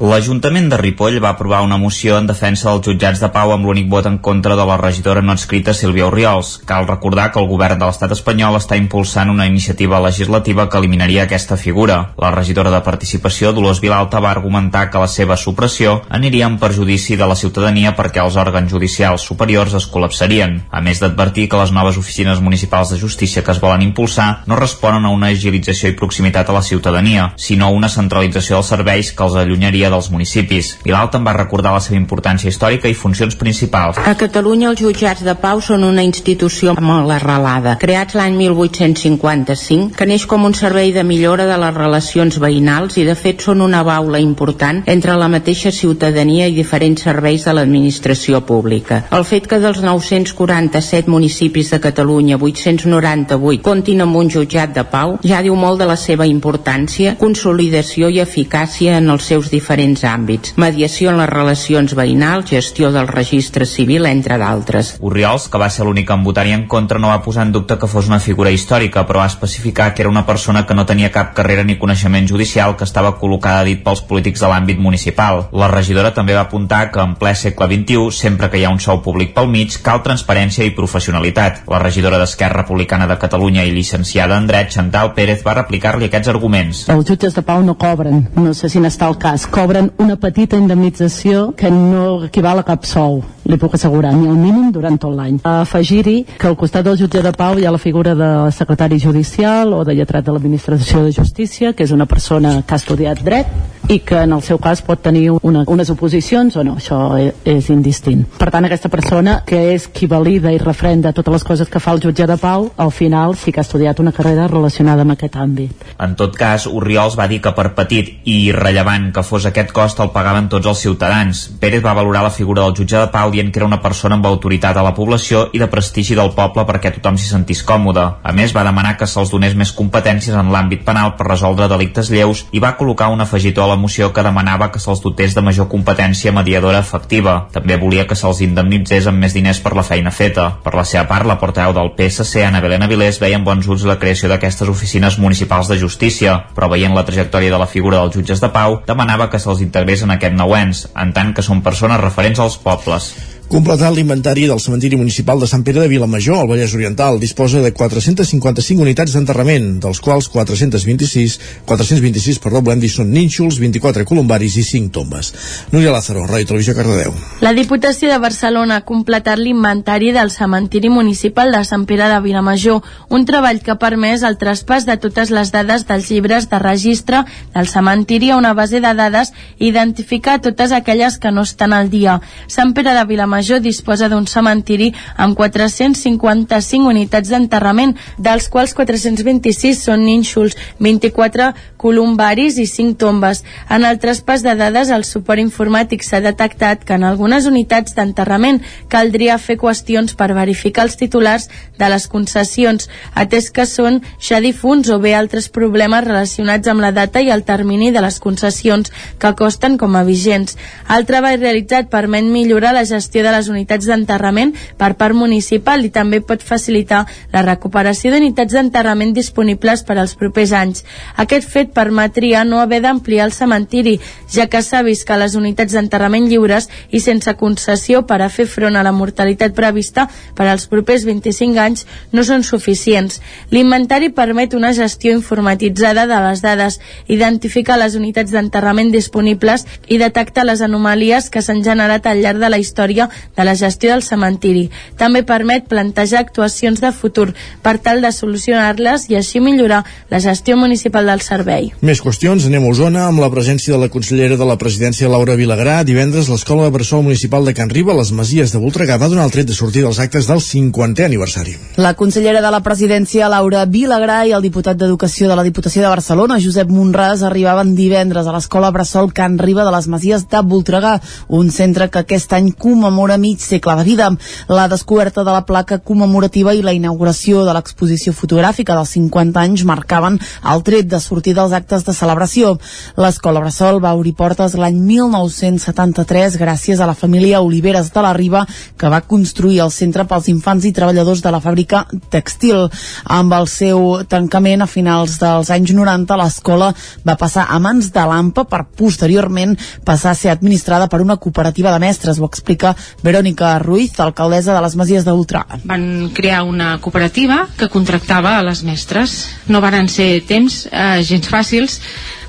L'Ajuntament de Ripoll va aprovar una moció en defensa dels jutjats de pau amb l'únic vot en contra de la regidora no escrita Sílvia Oriols. Cal recordar que el govern de l'estat espanyol està impulsant una iniciativa legislativa que eliminaria aquesta figura. La regidora de participació, Dolors Vilalta, va argumentar que la seva supressió aniria en perjudici de la ciutadania perquè els òrgans judicials superiors es col·lapsarien, a més d'advertir que les noves oficines municipals de justícia que es volen impulsar no responen a una agilització i proximitat a la ciutadania, sinó a una centralització dels serveis que els allunyaria dels municipis. Vilalta en va recordar la seva importància històrica i funcions principals. A Catalunya els jutjats de pau són una institució molt arrelada, creats l'any 1855, que neix com un servei de millora de les relacions veïnals i de fet són una baula important entre la mateixa ciutadania i diferents serveis de l'administració pública. El fet que dels 947 municipis de Catalunya 898 comptin amb un jutjat de pau ja diu molt de la seva importància, consolidació i eficàcia en els seus diferents diferents àmbits. Mediació en les relacions veïnals, gestió del registre civil, entre d'altres. Urriols, que va ser l'únic en votar-hi en contra, no va posar en dubte que fos una figura històrica, però va especificar que era una persona que no tenia cap carrera ni coneixement judicial que estava col·locada dit pels polítics de l'àmbit municipal. La regidora també va apuntar que en ple segle XXI, sempre que hi ha un sou públic pel mig, cal transparència i professionalitat. La regidora d'Esquerra Republicana de Catalunya i llicenciada en dret, Chantal Pérez, va replicar-li aquests arguments. Els jutges de pau no cobren, no sé si n'està el cas, cobren una petita indemnització que no equival a cap sou, li puc assegurar, ni el mínim durant tot l'any. Afegir-hi que al costat del jutge de pau hi ha la figura de secretari judicial o de lletrat de l'administració de justícia, que és una persona que ha estudiat dret i que en el seu cas pot tenir una, unes oposicions o no, això és, és indistint. Per tant, aquesta persona que és qui valida i refrenda totes les coses que fa el jutge de pau, al final sí que ha estudiat una carrera relacionada amb aquest àmbit. En tot cas, Oriols va dir que per petit i irrellevant que fos aquest cost el pagaven tots els ciutadans. Pérez va valorar la figura del jutge de pau dient que era una persona amb autoritat a la població i de prestigi del poble perquè tothom s'hi sentís còmode. A més, va demanar que se'ls donés més competències en l'àmbit penal per resoldre delictes lleus i va col·locar un afegitó a la moció que demanava que se'ls dotés de major competència mediadora efectiva. També volia que se'ls indemnitzés amb més diners per la feina feta. Per la seva part, la portaveu del PSC, Ana Belén Avilés, veia amb bons ulls la creació d'aquestes oficines municipals de justícia, però veient la trajectòria de la figura dels jutges de pau, demanava que se'ls integrés en aquest nou ens, en tant que són persones referents als pobles. Completant l'inventari del cementiri municipal de Sant Pere de Vilamajor, al Vallès Oriental, disposa de 455 unitats d'enterrament, dels quals 426, 426 perdó, volem dir, són nínxols, 24 columbaris i 5 tombes. Núria Lázaro, Ràdio Televisió Cardedeu. La Diputació de Barcelona ha completat l'inventari del cementiri municipal de Sant Pere de Vilamajor, un treball que ha permès el traspàs de totes les dades dels llibres de registre del cementiri a una base de dades i identificar totes aquelles que no estan al dia. Sant Pere de Vilamajor Major disposa d'un cementiri amb 455 unitats d'enterrament, dels quals 426 són nínxols, 24 columbaris i 5 tombes. En el traspàs de dades al suport informàtic s'ha detectat que en algunes unitats d'enterrament caldria fer qüestions per verificar els titulars de les concessions, atès que són ja difunts o bé altres problemes relacionats amb la data i el termini de les concessions que costen com a vigents. El treball realitzat permet millorar la gestió de de les unitats d'enterrament per part municipal i també pot facilitar la recuperació d'unitats d'enterrament disponibles per als propers anys. Aquest fet permetria no haver d'ampliar el cementiri, ja que s'ha vist que les unitats d'enterrament lliures i sense concessió per a fer front a la mortalitat prevista per als propers 25 anys no són suficients. L'inventari permet una gestió informatitzada de les dades, identificar les unitats d'enterrament disponibles i detectar les anomalies que s'han generat al llarg de la història de la gestió del cementiri. També permet plantejar actuacions de futur per tal de solucionar-les i així millorar la gestió municipal del servei. Més qüestions, anem a Osona amb la presència de la consellera de la presidència Laura Vilagrà. Divendres l'Escola de Bressol Municipal de Can Riba, les Masies de Voltregà, va donar el tret de sortir dels actes del 50è aniversari. La consellera de la presidència Laura Vilagrà i el diputat d'Educació de la Diputació de Barcelona, Josep Monràs, arribaven divendres a l'Escola Bressol Can Riba de les Masies de Voltregà, un centre que aquest any commemora mig segle de vida. La descoberta de la placa commemorativa i la inauguració de l'exposició fotogràfica dels 50 anys marcaven el tret de sortir dels actes de celebració. L'Escola Bressol va obrir portes l'any 1973 gràcies a la família Oliveres de la Riba que va construir el centre pels infants i treballadors de la fàbrica textil. Amb el seu tancament a finals dels anys 90, l'escola va passar a mans de l'AMPA per posteriorment passar a ser administrada per una cooperativa de mestres, ho explica Verònica Ruiz, alcaldessa de les Masies d'Ultra. Van crear una cooperativa que contractava a les mestres. No varen ser temps eh, gens fàcils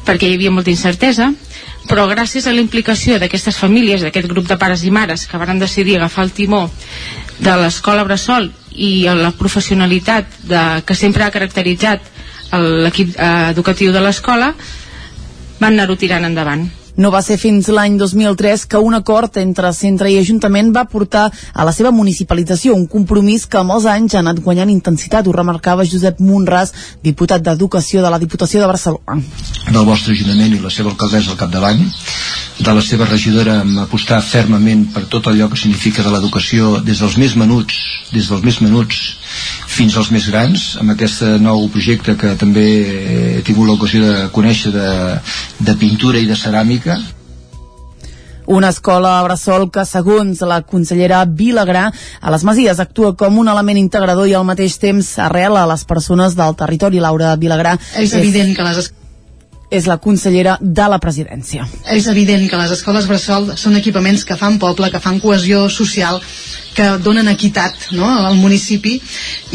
perquè hi havia molta incertesa, però gràcies a la implicació d'aquestes famílies, d'aquest grup de pares i mares que van decidir agafar el timó de l'escola Bressol i la professionalitat de, que sempre ha caracteritzat l'equip eh, educatiu de l'escola, van anar-ho tirant endavant. No va ser fins l'any 2003 que un acord entre centre i ajuntament va portar a la seva municipalització, un compromís que molts anys ha anat guanyant intensitat, ho remarcava Josep Munras, diputat d'Educació de la Diputació de Barcelona. Del vostre ajuntament i la seva alcaldessa al capdavant, de la seva regidora en apostar fermament per tot allò que significa de l'educació des dels més menuts, des dels més menuts fins als més grans, amb aquest nou projecte que també he tingut l'ocasió de conèixer de, de pintura i de ceràmica, una escola a Bressol que, segons la consellera Vilagrà, a les Masies actua com un element integrador i al mateix temps arrela a les persones del territori. Laura Vilagrà és, és evident que les és la consellera de la presidència. És evident que les escoles Bressol són equipaments que fan poble, que fan cohesió social, que donen equitat no, al municipi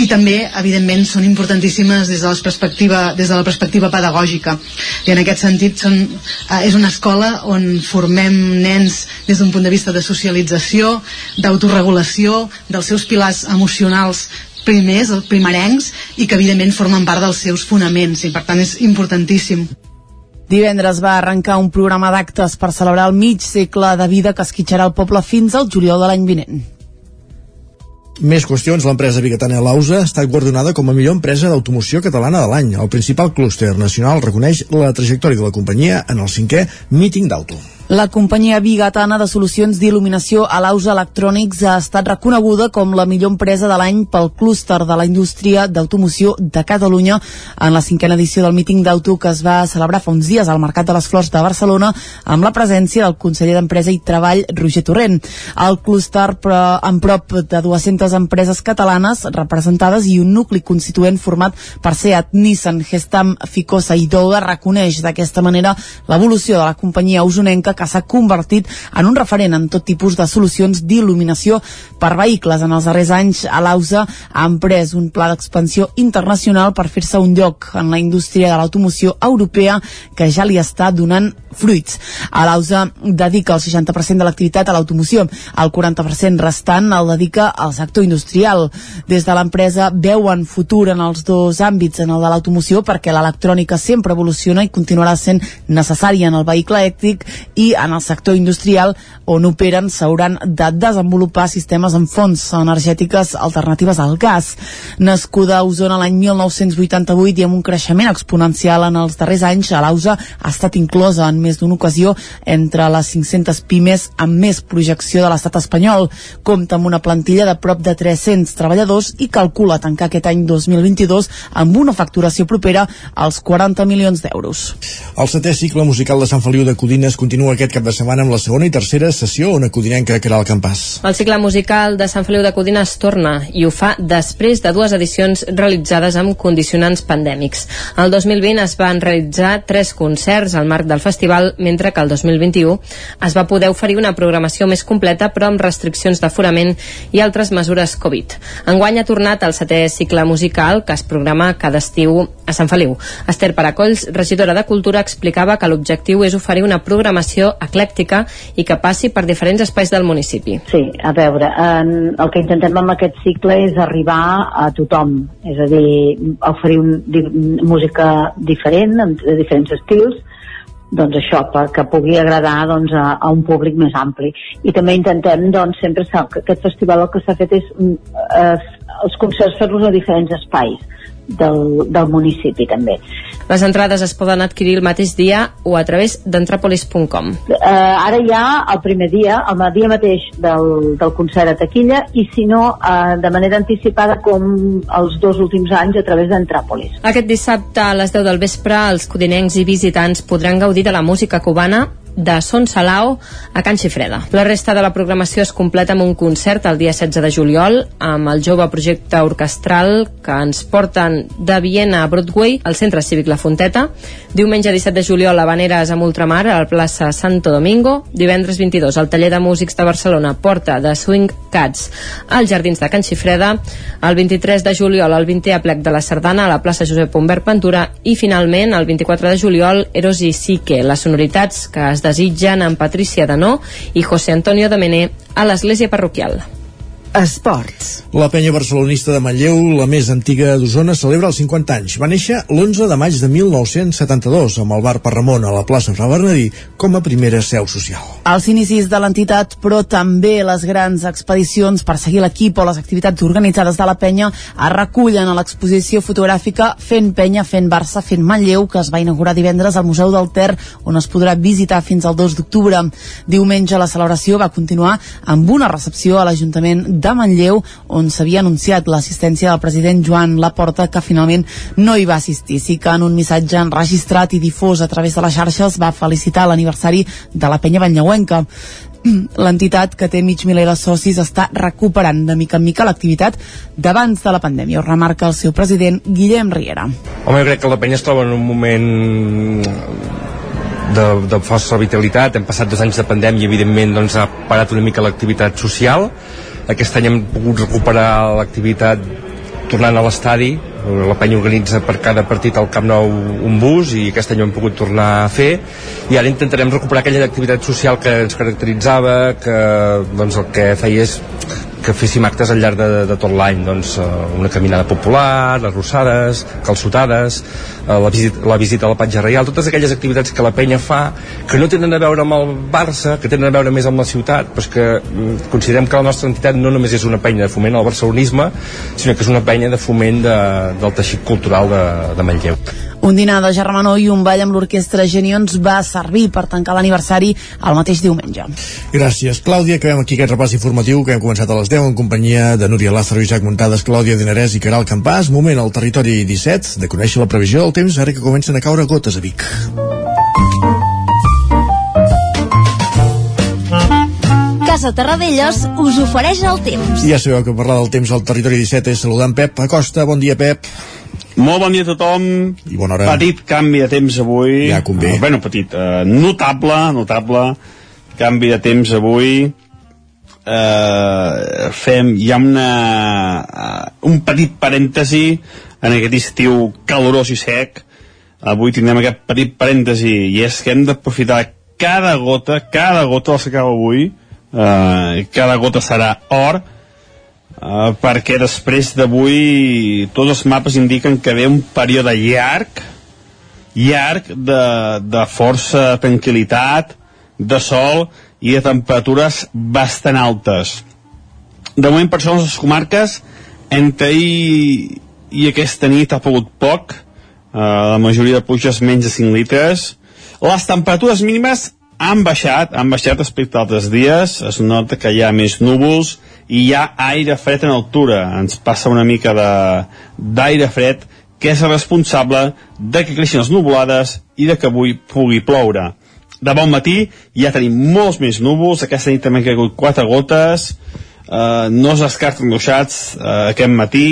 i també, evidentment, són importantíssimes des de, la perspectiva, des de la perspectiva pedagògica. I en aquest sentit són, eh, és una escola on formem nens des d'un punt de vista de socialització, d'autoregulació, dels seus pilars emocionals primers, primerencs, i que evidentment formen part dels seus fonaments i per tant és importantíssim. Divendres va arrencar un programa d'actes per celebrar el mig segle de vida que esquitxarà el poble fins al juliol de l'any vinent. Més qüestions, l'empresa bigatana Lausa ha estat guardonada com a millor empresa d'automoció catalana de l'any. El principal clúster nacional reconeix la trajectòria de la companyia en el cinquè míting d'auto. La companyia bigatana de solucions d'il·luminació Alausa Electronics ha estat reconeguda com la millor empresa de l'any pel clúster de la indústria d'automoció de Catalunya en la cinquena edició del míting d'auto que es va celebrar fa uns dies al Mercat de les Flors de Barcelona amb la presència del conseller d'Empresa i Treball, Roger Torrent. El clúster, amb prop de 200 empreses catalanes representades i un nucli constituent format per SEAT, Nissan, Gestam, Ficosa i Doga reconeix d'aquesta manera l'evolució de la companyia usonenca que s'ha convertit en un referent en tot tipus de solucions d'il·luminació per vehicles. En els darrers anys, a l'AUSA ha emprès un pla d'expansió internacional per fer-se un lloc en la indústria de l'automoció europea que ja li està donant fruits. A l'AUSA dedica el 60% de l'activitat a l'automoció, el 40% restant el dedica al sector industrial. Des de l'empresa veuen futur en els dos àmbits, en el de l'automoció, perquè l'electrònica sempre evoluciona i continuarà sent necessària en el vehicle elèctric i en el sector industrial on operen s'hauran de desenvolupar sistemes amb fonts energètiques alternatives al gas. Nascuda a Osona l'any 1988 i amb un creixement exponencial en els darrers anys, a l'AUSA ha estat inclosa en més d'una ocasió entre les 500 pimes amb més projecció de l'estat espanyol. Compta amb una plantilla de prop de 300 treballadors i calcula tancar aquest any 2022 amb una facturació propera als 40 milions d'euros. El setè cicle musical de Sant Feliu de Codines continua aquest cap de setmana amb la segona i tercera sessió on acudinenca Caral Campàs. El cicle musical de Sant Feliu de Codines torna i ho fa després de dues edicions realitzades amb condicionants pandèmics. El 2020 es van realitzar tres concerts al marc del festival, mentre que el 2021 es va poder oferir una programació més completa però amb restriccions d'aforament i altres mesures Covid. Enguany ha tornat el setè cicle musical que es programa cada estiu a Sant Feliu. Esther Paracolls, regidora de Cultura, explicava que l'objectiu és oferir una programació eclèctica i que passi per diferents espais del municipi. Sí, a veure, en, el que intentem amb aquest cicle és arribar a tothom, és a dir, oferir un, di, música diferent, de diferents estils, doncs això, perquè pugui agradar doncs, a, a un públic més ampli. I també intentem, doncs, sempre que aquest festival el que s'ha fet és eh, els concerts fer-los a diferents espais del, del municipi també. Les entrades es poden adquirir el mateix dia o a través d'entrapolis.com. Uh, ara ha el primer dia, el dia mateix del, del concert a taquilla i si no, uh, de manera anticipada com els dos últims anys a través d'Entràpolis. Aquest dissabte a les 10 del vespre els codinencs i visitants podran gaudir de la música cubana de Son Salao a Can Xifreda. La resta de la programació es completa amb un concert el dia 16 de juliol amb el jove projecte orquestral que ens porten de Viena a Broadway al Centre Cívic La Fonteta. Diumenge 17 de juliol a Vaneres amb Ultramar a la plaça Santo Domingo. Divendres 22 al taller de músics de Barcelona Porta de Swing Cats als Jardins de Can Xifreda. El 23 de juliol al 20è aplec de la Sardana a la plaça Josep Humbert Ventura i finalment el 24 de juliol Eros i Sique, les sonoritats que es desitgen amb Patricia Danó i José Antonio Domené a l'església parroquial. Esports. La penya barcelonista de Manlleu, la més antiga d'Osona, celebra els 50 anys. Va néixer l'11 de maig de 1972 amb el bar per Ramon a la plaça Fra Bernadí com a primera seu social. Els inicis de l'entitat, però també les grans expedicions per seguir l'equip o les activitats organitzades de la penya es recullen a l'exposició fotogràfica Fent penya, fent Barça, fent Manlleu, que es va inaugurar divendres al Museu del Ter, on es podrà visitar fins al 2 d'octubre. Diumenge la celebració va continuar amb una recepció a l'Ajuntament de Manlleu, on s'havia anunciat l'assistència del president Joan Laporta, que finalment no hi va assistir. Sí que en un missatge enregistrat i difós a través de les xarxes va felicitar l'aniversari de la penya Banyauenca. L'entitat, que té mig miler de socis, està recuperant de mica en mica l'activitat d'abans de la pandèmia, ho remarca el seu president Guillem Riera. Home, jo crec que la penya es troba en un moment de, de força vitalitat, hem passat dos anys de pandèmia i evidentment doncs, ha parat una mica l'activitat social aquest any hem pogut recuperar l'activitat tornant a l'estadi. La penya organitza per cada partit al Camp Nou un bus i aquest any ho hem pogut tornar a fer. I ara intentarem recuperar aquella activitat social que ens caracteritzava que doncs el que feia és que féssim actes al llarg de, de tot l'any doncs eh, una caminada popular, arrossades calçotades eh, la, visita, la visita a la Patja Reial totes aquelles activitats que la penya fa que no tenen a veure amb el Barça que tenen a veure més amb la ciutat però que mm, considerem que la nostra entitat no només és una penya de foment al barcelonisme sinó que és una penya de foment de, del teixit cultural de, de Manlleu un dinar de germanor i un ball amb l'orquestra Genions va servir per tancar l'aniversari el mateix diumenge. Gràcies, Clàudia. Acabem aquí aquest repàs informatiu que hem començat a les 10 en companyia de Núria Lázaro, Isaac Muntades, Clàudia Dinarès i Caral Campàs. Moment al territori 17 de conèixer la previsió del temps ara que comencen a caure gotes a Vic. Casa Terradellos us ofereix el temps. I ja sabeu que parlar del temps al territori 17 és saludar en Pep Acosta. Bon dia, Pep. Molt bon dia a tothom. I bona hora. Petit canvi de temps avui. Ja convé. Uh, bueno, petit. Uh, notable, notable canvi de temps avui. Uh, fem, hi ha una, uh, un petit parèntesi en aquest estiu calorós i sec. Avui tindrem aquest petit parèntesi i és que hem d'aprofitar cada gota, cada gota del que avui, uh, cada gota serà or, uh, perquè després d'avui tots els mapes indiquen que ve un període llarg llarg de, de força tranquil·litat de sol i de temperatures bastant altes. De moment per això les comarques entre ahir i aquesta nit ha pogut poc. Uh, la majoria de pluges menys de 5 litres. Les temperatures mínimes han baixat, han baixat respecte a altres dies, es nota que hi ha més núvols i hi ha aire fred en altura, ens passa una mica d'aire fred que és el responsable de que creixin les nuvolades i de que avui pugui ploure. De bon matí. Ja tenim molts més núvols, aquesta nit també han caigut quatre gotes, eh, no es descarten ruixats eh, aquest matí,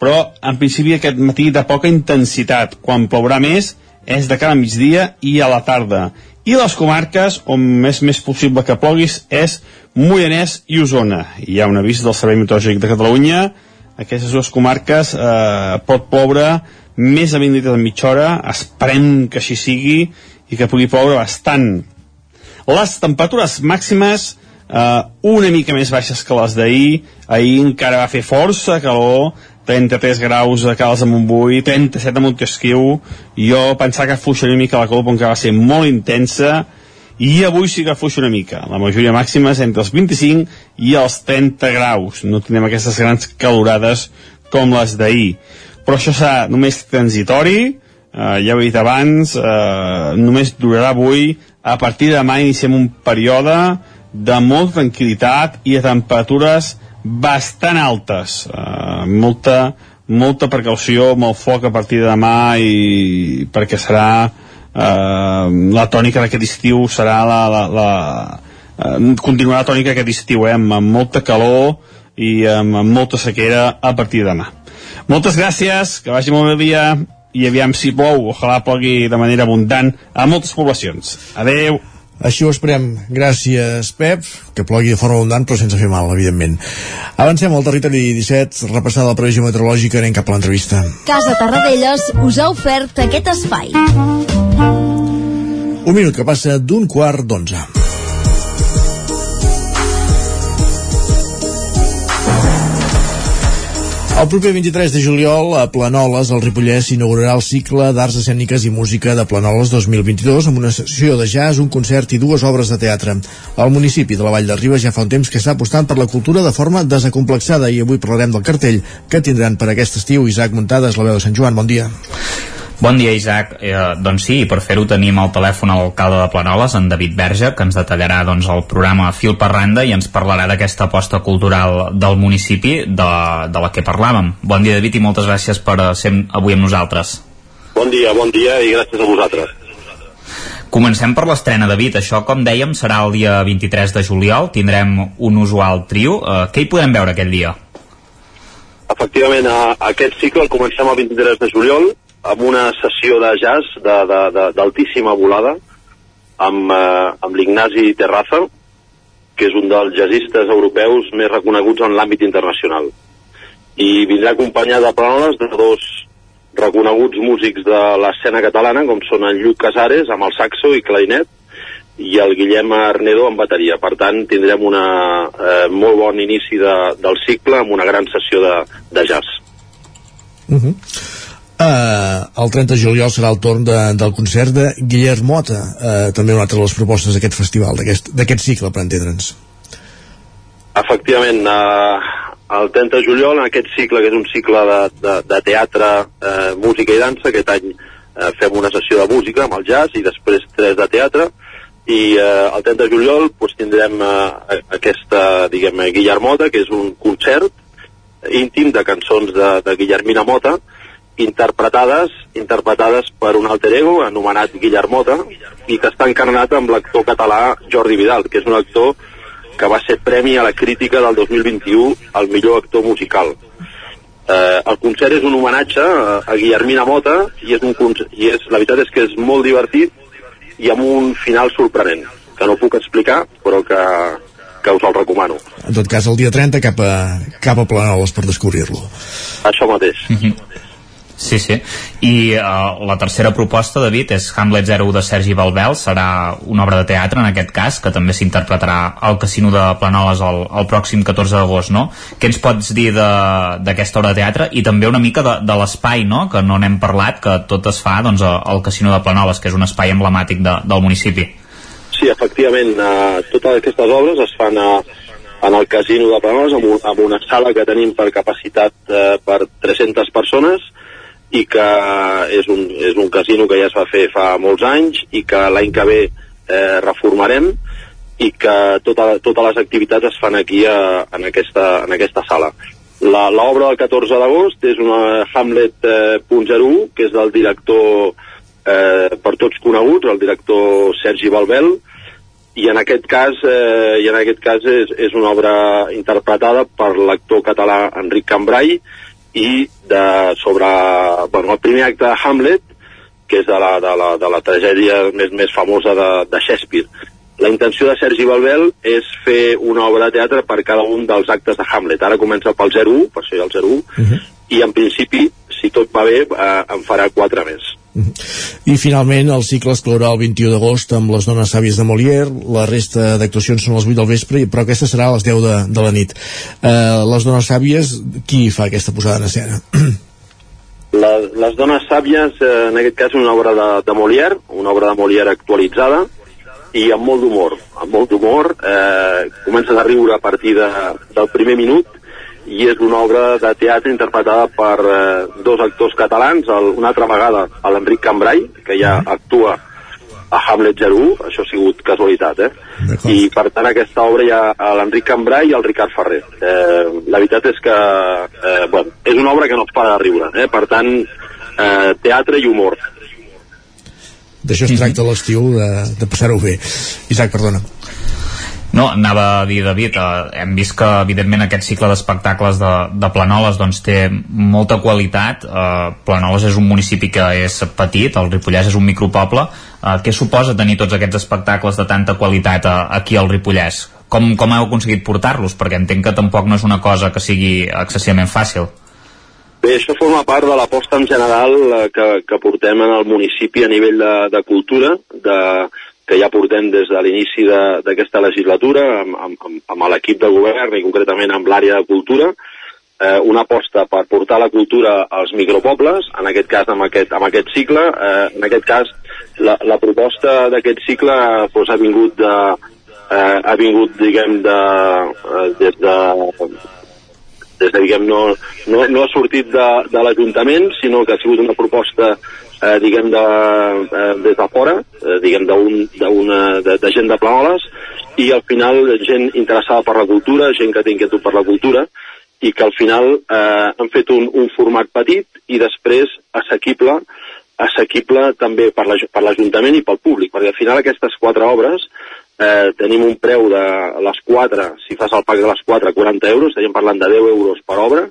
però en principi aquest matí de poca intensitat. Quan plourà més és de cara a migdia i a la tarda. I les comarques on és més possible que ploguis és Moianès i Osona. Hi ha un avís del Servei Meteorològic de Catalunya, aquestes dues comarques eh, pot ploure més de 20 litres en mitja hora, esperem que així sigui i que pugui ploure bastant. Les temperatures màximes eh, una mica més baixes que les d'ahir, ahir encara va fer força calor, 33 graus a Cales de Montbui, 37 a Montesquieu, jo pensava que fluixa una mica la calor, però encara va ser molt intensa, i avui sí que fluixa una mica. La majoria màxima és entre els 25 i els 30 graus. No tindrem aquestes grans calorades com les d'ahir. Però això serà només transitori, eh, ja ho he dit abans, eh, només durarà avui. A partir de demà iniciem un període de molta tranquil·litat i de temperatures bastant altes. Uh, molta, molta precaució el foc a partir de demà i perquè serà uh, la tònica d'aquest estiu serà la, la, la uh, continuarà la tònica d'aquest estiu eh, amb, amb molta calor i amb, amb molta sequera a partir de demà. Moltes gràcies, que vagi molt bé el dia i aviam si plou, ojalà plogui de manera abundant a moltes poblacions adeu així ho esperem. Gràcies, Pep, que plogui de forma abundant però sense fer mal, evidentment. Avancem al territori 17, repassada la previsió meteorològica, anem cap a l'entrevista. Casa Tarradellas us ha ofert aquest espai. Un minut que passa d'un quart d'onze. El proper 23 de juliol a Planoles, al Ripollès, s'inaugurarà el cicle d'Arts Escèniques i Música de Planoles 2022 amb una sessió de jazz, un concert i dues obres de teatre. El municipi de la Vall de Ribes ja fa un temps que està apostant per la cultura de forma desacomplexada i avui parlarem del cartell que tindran per aquest estiu Isaac Muntades, la veu de Sant Joan. Bon dia. Bon dia, Isaac. Eh, doncs sí, per fer-ho tenim al telèfon a l'alcalde de Planoles, en David Verge, que ens detallarà doncs, el programa Fil per Randa i ens parlarà d'aquesta aposta cultural del municipi de, de la que parlàvem. Bon dia, David, i moltes gràcies per ser avui amb nosaltres. Bon dia, bon dia i gràcies a vosaltres. Comencem per l'estrena, David. Això, com dèiem, serà el dia 23 de juliol. Tindrem un usual trio. Eh, què hi podem veure aquell dia? Efectivament, a, aquest cicle el comencem el 23 de juliol amb una sessió de jazz d'altíssima volada amb, eh, amb l'Ignasi Terraza, que és un dels jazzistes europeus més reconeguts en l'àmbit internacional. I vindrà acompanyat de paraules de dos reconeguts músics de l'escena catalana, com són en Lluc Casares, amb el saxo i clarinet, i el Guillem Arnedo en bateria. Per tant, tindrem un eh, molt bon inici de, del cicle amb una gran sessió de, de jazz. Uh -huh. Uh, el 30 de juliol serà el torn de, del concert de Guillermo Mota, uh, també una altra de les propostes d'aquest festival, d'aquest cicle, per entendre'ns. Efectivament, uh, el 30 de juliol, en aquest cicle, que és un cicle de, de, de teatre, uh, música i dansa, aquest any uh, fem una sessió de música amb el jazz i després tres de teatre, i eh, el 30 de juliol pues, tindrem eh, aquesta, diguem, Guillermota, que és un concert íntim de cançons de, de Guillermina Mota, interpretades interpretades per un alter ego anomenat Guillermota i que està encarnat amb l'actor català Jordi Vidal, que és un actor que va ser premi a la crítica del 2021 al millor actor musical. Eh, el concert és un homenatge a, a Guillermina Mota i, és un, i és, la veritat és que és molt divertit i amb un final sorprenent, que no puc explicar, però que, que us el recomano. En tot cas, el dia 30 cap a, cap a Planoles per descobrir-lo. Això mateix. Mm -hmm. Sí, sí. I uh, la tercera proposta, David, és Hamlet 01 de Sergi Balbel. Serà una obra de teatre, en aquest cas, que també s'interpretarà al Casino de Planoles el, el pròxim 14 d'agost, no? Què ens pots dir d'aquesta obra de teatre? I també una mica de, de l'espai, no?, que no n'hem parlat, que tot es fa doncs, al Casino de Planoles, que és un espai emblemàtic de, del municipi. Sí, efectivament. Uh, totes aquestes obres es fan a, en el Casino de Planoles, amb, un, amb una sala que tenim per capacitat uh, per 300 persones, i que és un, és un casino que ja es va fer fa molts anys i que l'any que ve eh, reformarem i que tota, totes les activitats es fan aquí a, en, aquesta, en aquesta sala. L'obra del 14 d'agost és una Hamlet eh, .01, que és del director eh, per tots coneguts, el director Sergi Balbel, i en aquest cas, eh, i en aquest cas és, és una obra interpretada per l'actor català Enric Cambrai, i de, sobre bueno, el primer acte de Hamlet, que és de la, de la, de la tragèdia més, més famosa de, de Shakespeare. La intenció de Sergi Balbel és fer una obra de teatre per cada un dels actes de Hamlet. Ara comença pel 01, per això hi ha el 01, uh -huh. i en principi, si tot va bé, eh, en farà quatre més. I finalment el cicle es clourà el 21 d'agost amb les dones sàvies de Molière, la resta d'actuacions són a les 8 del vespre, però aquesta serà a les 10 de, de la nit. Uh, les dones sàvies, qui fa aquesta posada en escena? La, les dones sàvies, eh, en aquest cas, una obra de, de Molière, una obra de Molière actualitzada, i amb molt d'humor. Amb molt d'humor, eh, comences a riure a partir de, del primer minut, i és una obra de teatre interpretada per eh, dos actors catalans, el, una altra vegada l'Enric Cambrai, que ja -huh. actua a Hamlet 01, això ha sigut casualitat, eh? I per tant aquesta obra hi ha l'Enric Cambrai i el Ricard Ferrer. Eh, la veritat és que eh, bueno, és una obra que no es para de riure, eh? per tant eh, teatre i humor. D'això es tracta l'estiu, de, de passar-ho bé. Isaac, perdona. No, anava a dir, David, eh, hem vist que, evidentment, aquest cicle d'espectacles de, de Planoles doncs, té molta qualitat. Eh, Planoles és un municipi que és petit, el Ripollès és un micropoble. Eh, què suposa tenir tots aquests espectacles de tanta qualitat eh, aquí al Ripollès? Com, com heu aconseguit portar-los? Perquè entenc que tampoc no és una cosa que sigui excessivament fàcil. Bé, això forma part de l'aposta en general eh, que, que portem en el municipi a nivell de, de cultura, de, que ja portem des de l'inici d'aquesta legislatura amb, amb, amb l'equip de govern i concretament amb l'àrea de cultura, eh, una aposta per portar la cultura als micropobles, en aquest cas amb aquest, amb aquest cicle. Eh, en aquest cas, la, la proposta d'aquest cicle pues, ha vingut de, eh, ha vingut, diguem, de, eh, des de des de, diguem, no, no, no ha sortit de, de l'Ajuntament, sinó que ha sigut una proposta eh, diguem, de, eh, des de fora, eh, diguem, un, de, de gent de Planoles, i al final gent interessada per la cultura, gent que té inquietud per la cultura, i que al final eh, han fet un, un format petit i després assequible, assequible també per l'Ajuntament la, i pel públic, perquè al final aquestes quatre obres eh, tenim un preu de les quatre, si fas el pack de les quatre, 40 euros, estaríem parlant de 10 euros per obra,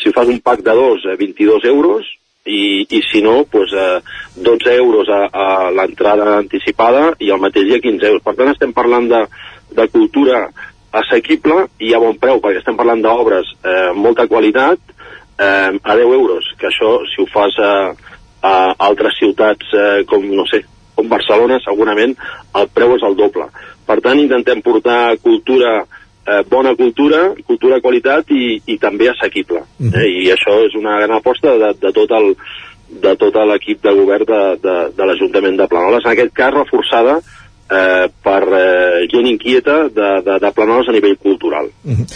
si fas un pack de dos, eh, 22 euros, i, i si no, pues, eh, 12 euros a, a l'entrada anticipada i el mateix dia 15 euros. Per tant, estem parlant de, de cultura assequible i a bon preu, perquè estem parlant d'obres eh, molta qualitat eh, a 10 euros, que això, si ho fas a, a altres ciutats eh, com, no sé, com Barcelona segurament el preu és el doble. Per tant, intentem portar cultura, eh, bona cultura, cultura de qualitat i, i també assequible. Eh? I això és una gran aposta de, de tot el de tot l'equip de govern de, de, de l'Ajuntament de Planoles, en aquest cas reforçada eh, per eh, gent inquieta de, de, de Planoles a nivell cultural. Uh -huh.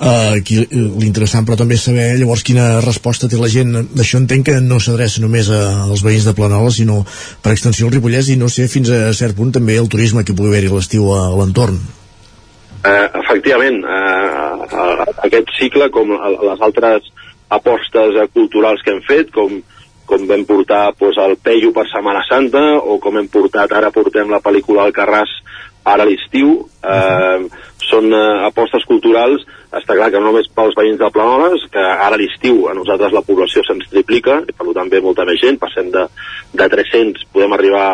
uh, aquí l'interessant però també saber llavors quina resposta té la gent d'això entenc que no s'adreça només a, als veïns de Planoles sinó per extensió al Ripollès i no sé fins a cert punt també el turisme que pugui haver-hi l'estiu a, a l'entorn Eh, efectivament, eh, aquest cicle, com les altres apostes eh, culturals que hem fet, com, com vam portar pues, el Peyu per Setmana Santa, o com hem portat, ara portem la pel·lícula Alcarràs ara a l'estiu, eh, són eh, apostes culturals, està clar que no només pels veïns de Planoles, que ara a l'estiu a nosaltres la població se'ns triplica, i per tant ve molta més gent, passem de, de 300, podem arribar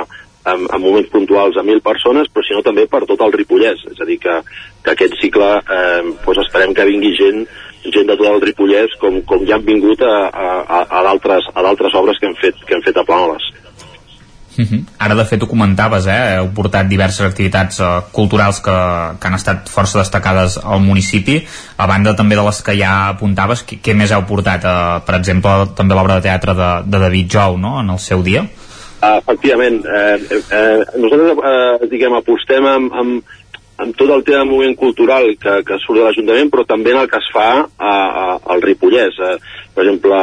en, en moments puntuals a 1.000 persones, però sinó també per tot el Ripollès. És a dir, que, que aquest cicle eh, doncs esperem que vingui gent gent de tot el Ripollès com, com ja han vingut a, a, a d'altres obres que hem fet, que hem fet a Planoles. Uh -huh. Ara, de fet, ho comentaves, eh? heu portat diverses activitats uh, culturals que, que han estat força destacades al municipi, a banda també de les que ja apuntaves, què, què més heu portat? Uh, per exemple, també l'obra de teatre de, de David Jou, no?, en el seu dia? Uh, efectivament, eh, eh, nosaltres eh, diguem, apostem amb, amb, amb tot el tema de moviment cultural que, que surt de l'Ajuntament, però també en el que es fa a, a, al Ripollès. Eh, per exemple,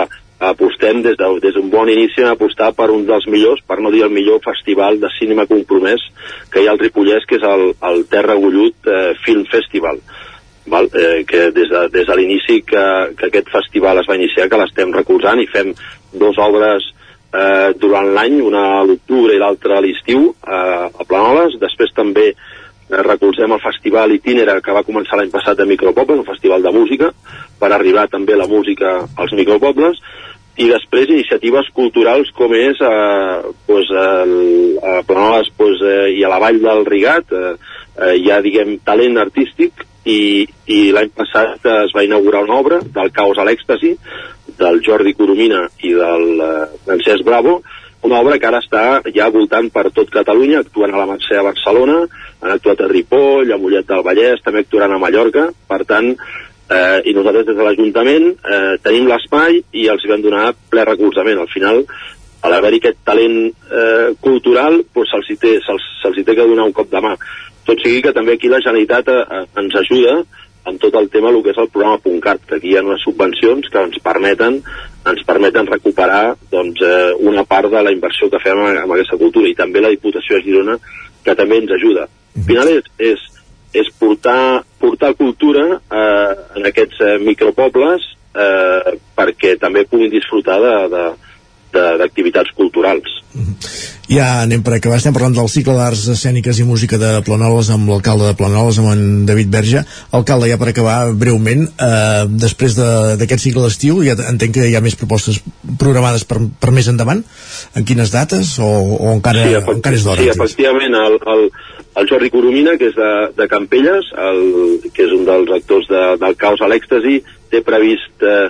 apostem des d'un de, des bon inici a apostar per un dels millors, per no dir el millor festival de cinema compromès que hi ha al Ripollès, que és el, el Terra Gullut eh, Film Festival. Val? Eh, que des de, des de l'inici que, que aquest festival es va iniciar, que l'estem recolzant i fem dues obres eh, durant l'any, una a l'octubre i l'altra a l'estiu eh, a Planoles, després també eh, recolzem el festival Itinera que va començar l'any passat de Micropobles, un festival de música, per arribar també la música als micropobles, i després iniciatives culturals com és eh, pues, el, a Planoles pues, eh, i a la Vall del Rigat eh, eh, hi ha diguem talent artístic i, i l'any passat es va inaugurar una obra del caos a l'èxtasi del Jordi Coromina i del eh, Francesc Bravo, una obra que ara està ja voltant per tot Catalunya, actuant a la Mercè a Barcelona, han actuat a Ripoll, a Mollet del Vallès, també actuaran a Mallorca, per tant, eh, i nosaltres des de l'Ajuntament eh, tenim l'espai i els vam donar ple recolzament. Al final, a l'haver-hi aquest talent eh, cultural, doncs se'ls té, se se té que donar un cop de mà. Tot sigui que també aquí la Generalitat eh, ens ajuda en tot el tema el que és el programa .cat, que aquí hi ha unes subvencions que ens permeten ens permeten recuperar doncs, eh, una part de la inversió que fem en, en aquesta cultura i també la Diputació de Girona que també ens ajuda. Al final és, és, és portar, portar cultura eh, en aquests eh, micropobles eh, perquè també puguin disfrutar de, de, d'activitats culturals. Ja anem per acabar, estem parlant del cicle d'arts escèniques i música de Planoles amb l'alcalde de Planoles, amb en David Verge. Alcalde, ja per acabar breument, eh, després d'aquest de, cicle d'estiu, ja entenc que hi ha més propostes programades per, per més endavant? En quines dates? O, o encara, sí, encara és d'hora? Sí, efectivament, el, el, el Jordi Coromina, que és de, de Campelles, el, que és un dels actors de, del Caos a l'Èxtasi, té previst eh,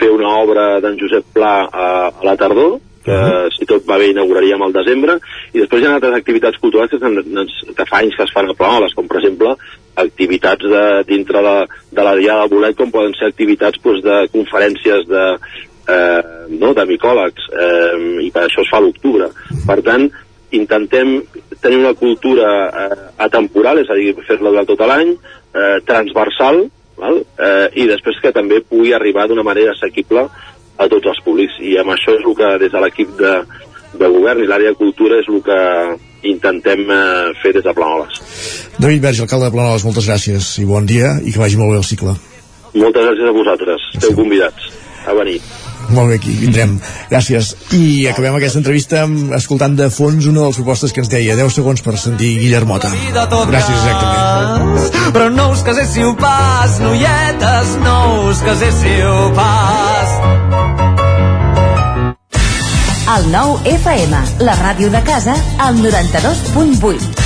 fer una obra d'en Josep Pla a, a la tardor, que uh -huh. si tot va bé inauguraríem al desembre, i després hi ha altres activitats culturals que, que fa anys que es fan a Planoles, com per exemple activitats de, dintre de, de la Diada del Bolet, com poden ser activitats doncs, de conferències de, eh, no, de micòlegs, eh, i per això es fa a l'octubre. Per tant, intentem tenir una cultura eh, atemporal, és a dir, fer-la durant tot l'any, eh, transversal, val? Eh, i després que també pugui arribar d'una manera assequible a tots els públics i amb això és el que des de l'equip de, de govern i l'àrea de cultura és el que intentem eh, fer des de Planoles. David Verge, alcalde de Planoles, moltes gràcies i bon dia i que vagi molt bé el cicle. Moltes gràcies a vosaltres, esteu convidats a venir. Molt bé, aquí vindrem. Gràcies. I acabem aquesta entrevista escoltant de fons una de les propostes que ens deia 10 segons per sentir Guillermota. Gràcies, exactament. Però no us caséssiu pas, noietes, no us caséssiu pas. El nou FM, la ràdio de casa, al 92.8.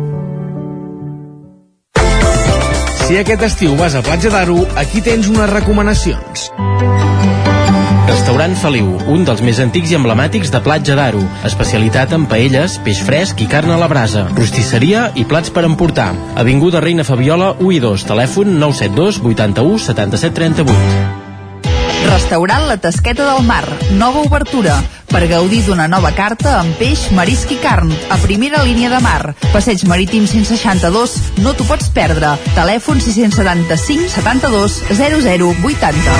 Si aquest estiu vas a Platja d'Aro, aquí tens unes recomanacions. Restaurant Feliu, un dels més antics i emblemàtics de Platja d'Aro. Especialitat en paelles, peix fresc i carn a la brasa. Rostisseria i plats per emportar. Avinguda Reina Fabiola 1 i 2, telèfon 972 81 77 38. Restaurant La Tasqueta del Mar, nova obertura, per gaudir d'una nova carta amb peix, marisc i carn, a primera línia de mar. Passeig marítim 162, no t'ho pots perdre. Telèfon 675 72 00 80.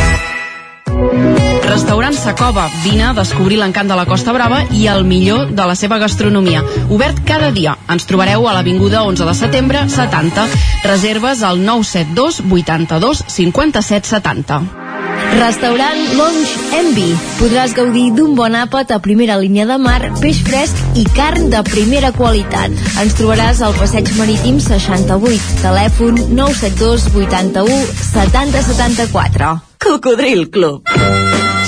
Restaurant Sacova. Vine a descobrir l'encant de la Costa Brava i el millor de la seva gastronomia. Obert cada dia. Ens trobareu a l'Avinguda 11 de setembre 70. Reserves al 972 82 57 70. Restaurant Lounge Envy. Podràs gaudir d'un bon àpat a primera línia de mar, peix fresc i carn de primera qualitat. Ens trobaràs al Passeig Marítim 68. Telèfon 972 81 70 74. Cocodril Club.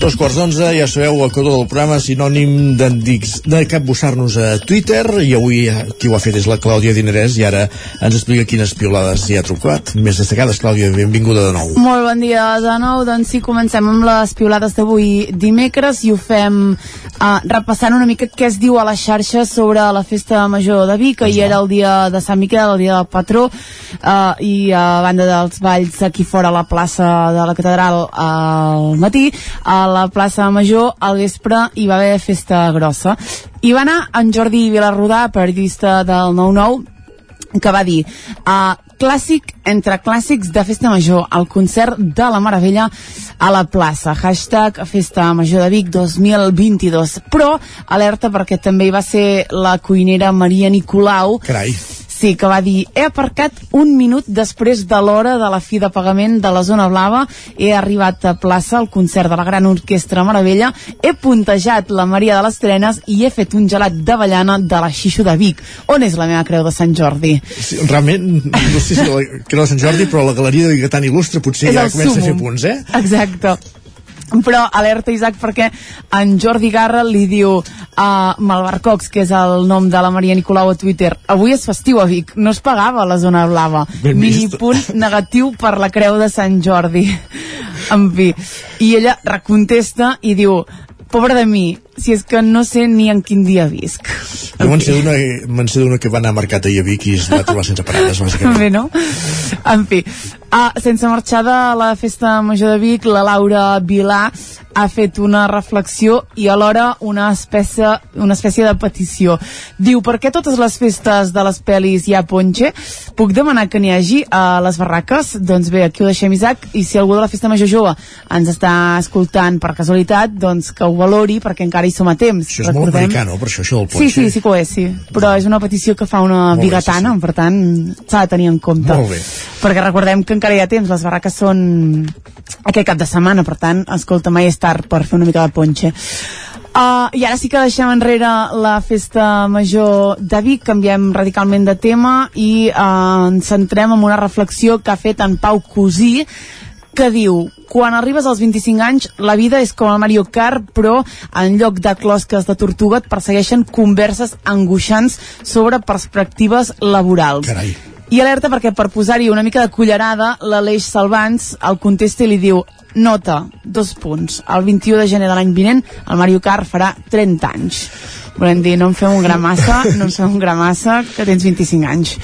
Dos quarts d'onze, ja sabeu, el codó del programa sinònim de capbussar-nos a Twitter i avui eh, qui ho ha fet és la Clàudia Dinerès i ara ens explica quines piolades hi ha trucat. Més destacades, Clàudia, benvinguda de nou. Molt bon dia de nou, doncs sí, comencem amb les piolades d'avui dimecres i ho fem uh, repassant una mica què es diu a la xarxa sobre la festa major de Vic, que ahir era el dia de Sant Miquel, el dia del patró, uh, i a banda dels balls aquí fora a la plaça de la catedral al matí, a la plaça Major al vespre hi va haver festa grossa. Hi va anar en Jordi Vilarrodà, periodista del 9-9, que va dir uh, clàssic entre clàssics de Festa Major, el concert de la Meravella a la plaça. Hashtag Festa Major de Vic 2022. Però, alerta, perquè també hi va ser la cuinera Maria Nicolau. Carai. Sí, que va dir, he aparcat un minut després de l'hora de la fi de pagament de la zona blava, he arribat a plaça al concert de la Gran Orquestra Meravella, he puntejat la Maria de les Trenes i he fet un gelat d'avellana de la Xixo de Vic. On és la meva creu de Sant Jordi? Sí, realment, no sé si la creu de Sant Jordi, però la galeria de Vic tan il·lustre potser És ja comença a fer punts, eh? Exacte però alerta Isaac perquè en Jordi Garra li diu a Malbarcocs, que és el nom de la Maria Nicolau a Twitter, avui és festiu a Vic, no es pagava la zona blava. Ben mini vist. punt negatiu per la creu de Sant Jordi. En fi, i ella recontesta i diu Pobre de mi, si és que no sé ni en quin dia visc. Jo me'n sé d'una d'una que va anar a Mercat ahir a Vic i es va trobar sense parades, bàsicament. Bé, no? En fi, uh, sense marxar de la festa major de Vic, la Laura Vilà ha fet una reflexió i alhora una espècie, una espècie de petició. Diu, per què totes les festes de les pel·lis hi ha ponche? Puc demanar que n'hi hagi a les barraques? Doncs bé, aquí ho deixem, Isaac, i si algú de la festa major jove ens està escoltant per casualitat, doncs que ho valori perquè encara hi som a temps. Això és molt americà, no? Per això, això del Sí, ponche. sí, sí que ho és, sí. Però és una petició que fa una Molt bé, bigatana, per tant, s'ha de tenir en compte. Molt bé. Perquè recordem que encara hi ha temps, les barraques són aquest cap de setmana, per tant, escolta, mai és tard per fer una mica de ponche. Uh, I ara sí que deixem enrere la festa major de Vic, canviem radicalment de tema i uh, ens centrem en una reflexió que ha fet en Pau Cosí, que diu quan arribes als 25 anys la vida és com el Mario Kart però en lloc de closques de tortuga et persegueixen converses angoixants sobre perspectives laborals. Carai. i alerta perquè per posar-hi una mica de cullerada l'Aleix Salvans el contesta i li diu nota, dos punts. El 21 de gener de l'any vinent el Mario Kart farà 30 anys. Volem dir, no em fem un gra massa no em fem un gra massa que tens 25 anys.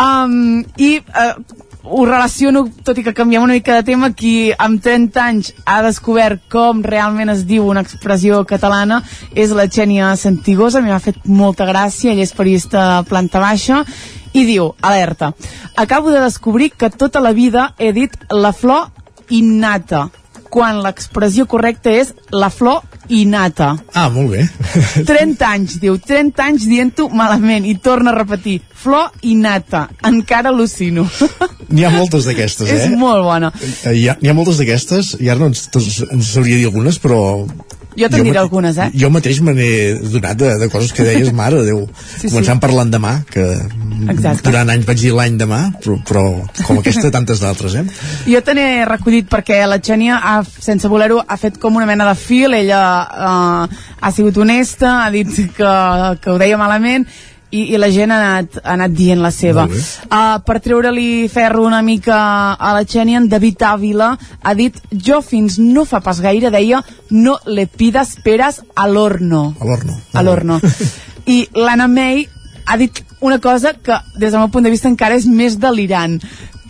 Um, i uh, ho relaciono, tot i que canviem una mica de tema, qui amb 30 anys ha descobert com realment es diu una expressió catalana és la Xènia Santigosa, m'ha fet molta gràcia, ell és periodista de planta baixa, i diu, alerta, acabo de descobrir que tota la vida he dit la flor innata, quan l'expressió correcta és la flor innata. Ah, molt bé. 30 anys, diu, 30 anys dient-ho malament i torna a repetir, flor innata, encara al·lucino. N'hi ha moltes d'aquestes, eh? És molt bona. Eh, Hi ha, n'hi ha moltes d'aquestes, i ara no ens, ens, ens sabria dir algunes, però... Jo te'n diré algunes, eh? Jo mateix me n'he donat de, de coses que deies, mare de Déu. Sí, sí. Començant per l'endemà, que Exacte. durant anys vaig dir l'any demà, però, però com aquesta, tantes d'altres, eh? Jo te n'he recollit perquè la Xènia, ha, sense voler-ho, ha fet com una mena de fil, ella uh, ha sigut honesta, ha dit que, que ho deia malament, i, i la gent ha anat, ha anat dient la seva. Uh, per treure-li ferro una mica a la Xènia, en David Ávila ha dit jo fins no fa pas gaire deia no le pidas peras a l'horno. A l'horno. A l'horno. I l'Anna May ha dit una cosa que des del meu punt de vista encara és més delirant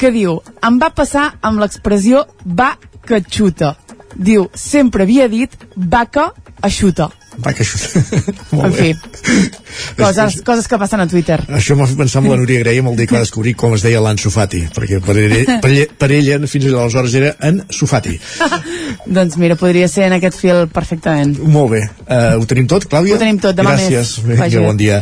que diu, em va passar amb l'expressió va que xuta diu, sempre havia dit vaca aixuta Va, que això... en fi, coses, coses que passen a Twitter Això m'ha fet pensar en la Núria Grey amb el dia que va descobrir com es deia l'Anso Fati, perquè per ella, per ella, per ella fins aleshores era en Sofati. doncs mira, podria ser en aquest fil perfectament Molt bé. Uh, ho tenim tot, Clàudia? Ho tenim tot, demà Gràcies. més. Bé. bon dia.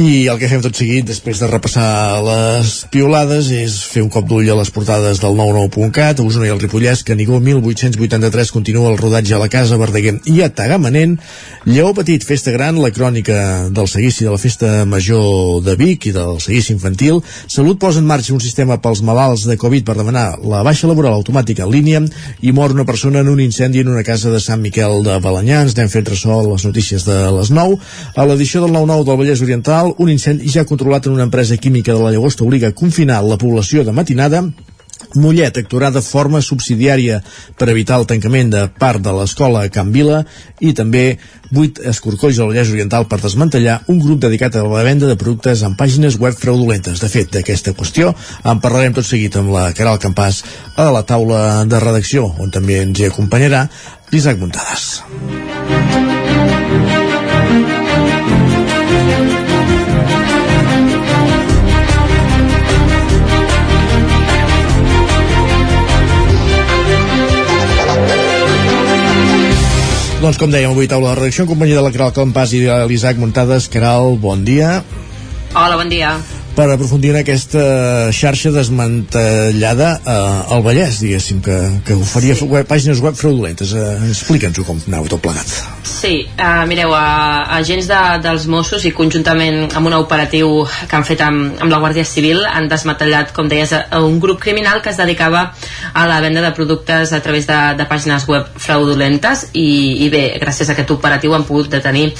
I el que fem tot seguit, després de repassar les piolades, és fer un cop d'ull a les portades del 99.cat, a Osona i el Ripollès, Canigó 1883 continua el rodatge a la casa, Verdaguer i a Tagamanent, Lleó Petit, Festa Gran, la crònica del seguici de la Festa Major de Vic i del seguici infantil, Salut posa en marxa un sistema pels malalts de Covid per demanar la baixa laboral automàtica en línia i mor una persona en un incendi en una casa de Sant Miquel de Balanyà. Ens anem fent ressò les notícies de les 9. A l'edició del 9-9 del Vallès Oriental, un incendi ja controlat en una empresa química de la Llagosta obliga a confinar la població de matinada Mollet actuarà de forma subsidiària per evitar el tancament de part de l'escola Can Vila i també vuit escorcolls al Vallès Oriental per desmantellar un grup dedicat a la venda de productes en pàgines web fraudulentes. De fet, d'aquesta qüestió en parlarem tot seguit amb la Caral Campàs a la taula de redacció, on també ens hi acompanyarà l'Isaac Muntades. Doncs com dèiem, avui taula de redacció en companyia de la Caral Campàs i de l'Isaac Muntades. Caral, bon dia. Hola, bon dia. Per aprofundir en aquesta xarxa desmantellada eh, al Vallès, diguéssim, que, que oferia Sí. web, pàgines web fraudulentes. Eh, Explica'ns-ho com anava tot plegat. Sí, uh, mireu, uh, agents de, dels Mossos i conjuntament amb un operatiu que han fet amb, amb la Guàrdia Civil han desmantellat, com deies, a- un grup criminal que es dedicava a la venda de productes a través de, de pàgines web fraudulentes i, i bé, gràcies a aquest operatiu han pogut detenir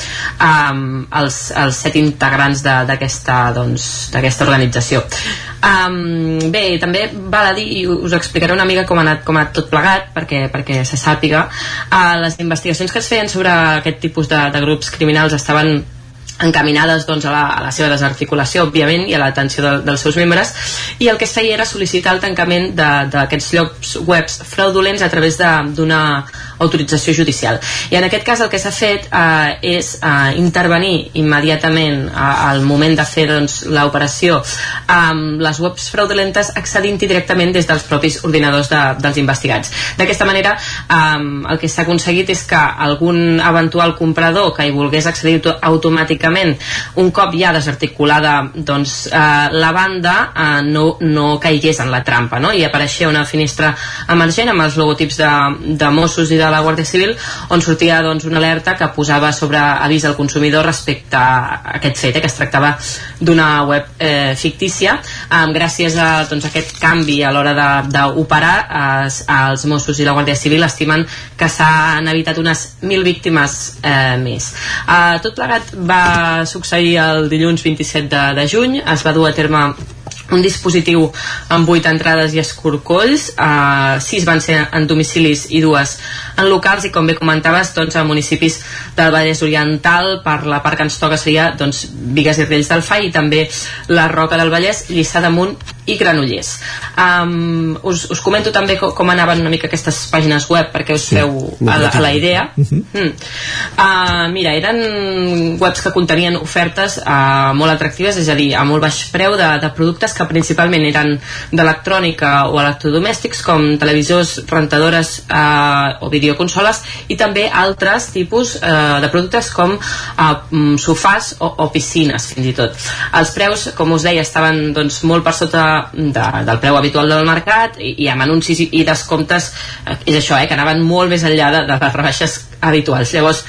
um, els, els set integrants d'aquesta doncs, d'aquesta aquesta organització. Um, bé, també val a dir, i us explicaré una mica com ha anat, com ha anat tot plegat, perquè, perquè se sàpiga, uh, les investigacions que es feien sobre aquest tipus de, de grups criminals estaven encaminades doncs, a, la, a la seva desarticulació, òbviament, i a l'atenció de, dels seus membres, i el que es feia era sol·licitar el tancament d'aquests llocs webs fraudulents a través d'una autorització judicial. I en aquest cas el que s'ha fet eh, és eh, intervenir immediatament eh, al moment de fer doncs, l'operació amb les webs fraudulentes accedint directament des dels propis ordinadors de, dels investigats. D'aquesta manera eh, el que s'ha aconseguit és que algun eventual comprador que hi volgués accedir automàticament un cop ja desarticulada doncs, eh, la banda eh, no, no caigués en la trampa no? i apareixia una finestra emergent amb els logotips de, de Mossos i de la Guàrdia Civil on sortia doncs, una alerta que posava sobre avís al consumidor respecte a aquest fet, eh, que es tractava d'una web eh, fictícia eh, gràcies a doncs, aquest canvi a l'hora d'operar eh, els Mossos i la Guàrdia Civil estimen que s'han evitat unes mil víctimes eh, més. Eh, tot plegat va succeir el dilluns 27 de, de juny, es va dur a terme un dispositiu amb 8 entrades i escorcolls, eh, 6 van ser en domicilis i dues en locals i com bé comentaves doncs, a municipis del Vallès Oriental per la part que ens toca seria doncs, Vigues i Riells del Fai i també la Roca del Vallès, Lliçà d'Amunt i Granollers. Um, us, us comento també com, com anaven una mica aquestes pàgines web perquè us sí, feu a la, a la idea. Uh -huh. mm. uh, mira, eren webs que contenien ofertes uh, molt atractives, és a dir, a molt baix preu de, de productes que principalment eren d'electrònica o electrodomèstics com televisors, rentadores uh, o videoconsoles i també altres tipus uh, de productes com uh, sofàs o, o piscines fins i tot. Els preus, com us deia, estaven doncs, molt per sota de, del preu habitual del mercat i, i amb anuncis i, i descomptes eh, és això, eh, que anaven molt més enllà de, de les rebaixes habituals. Llavors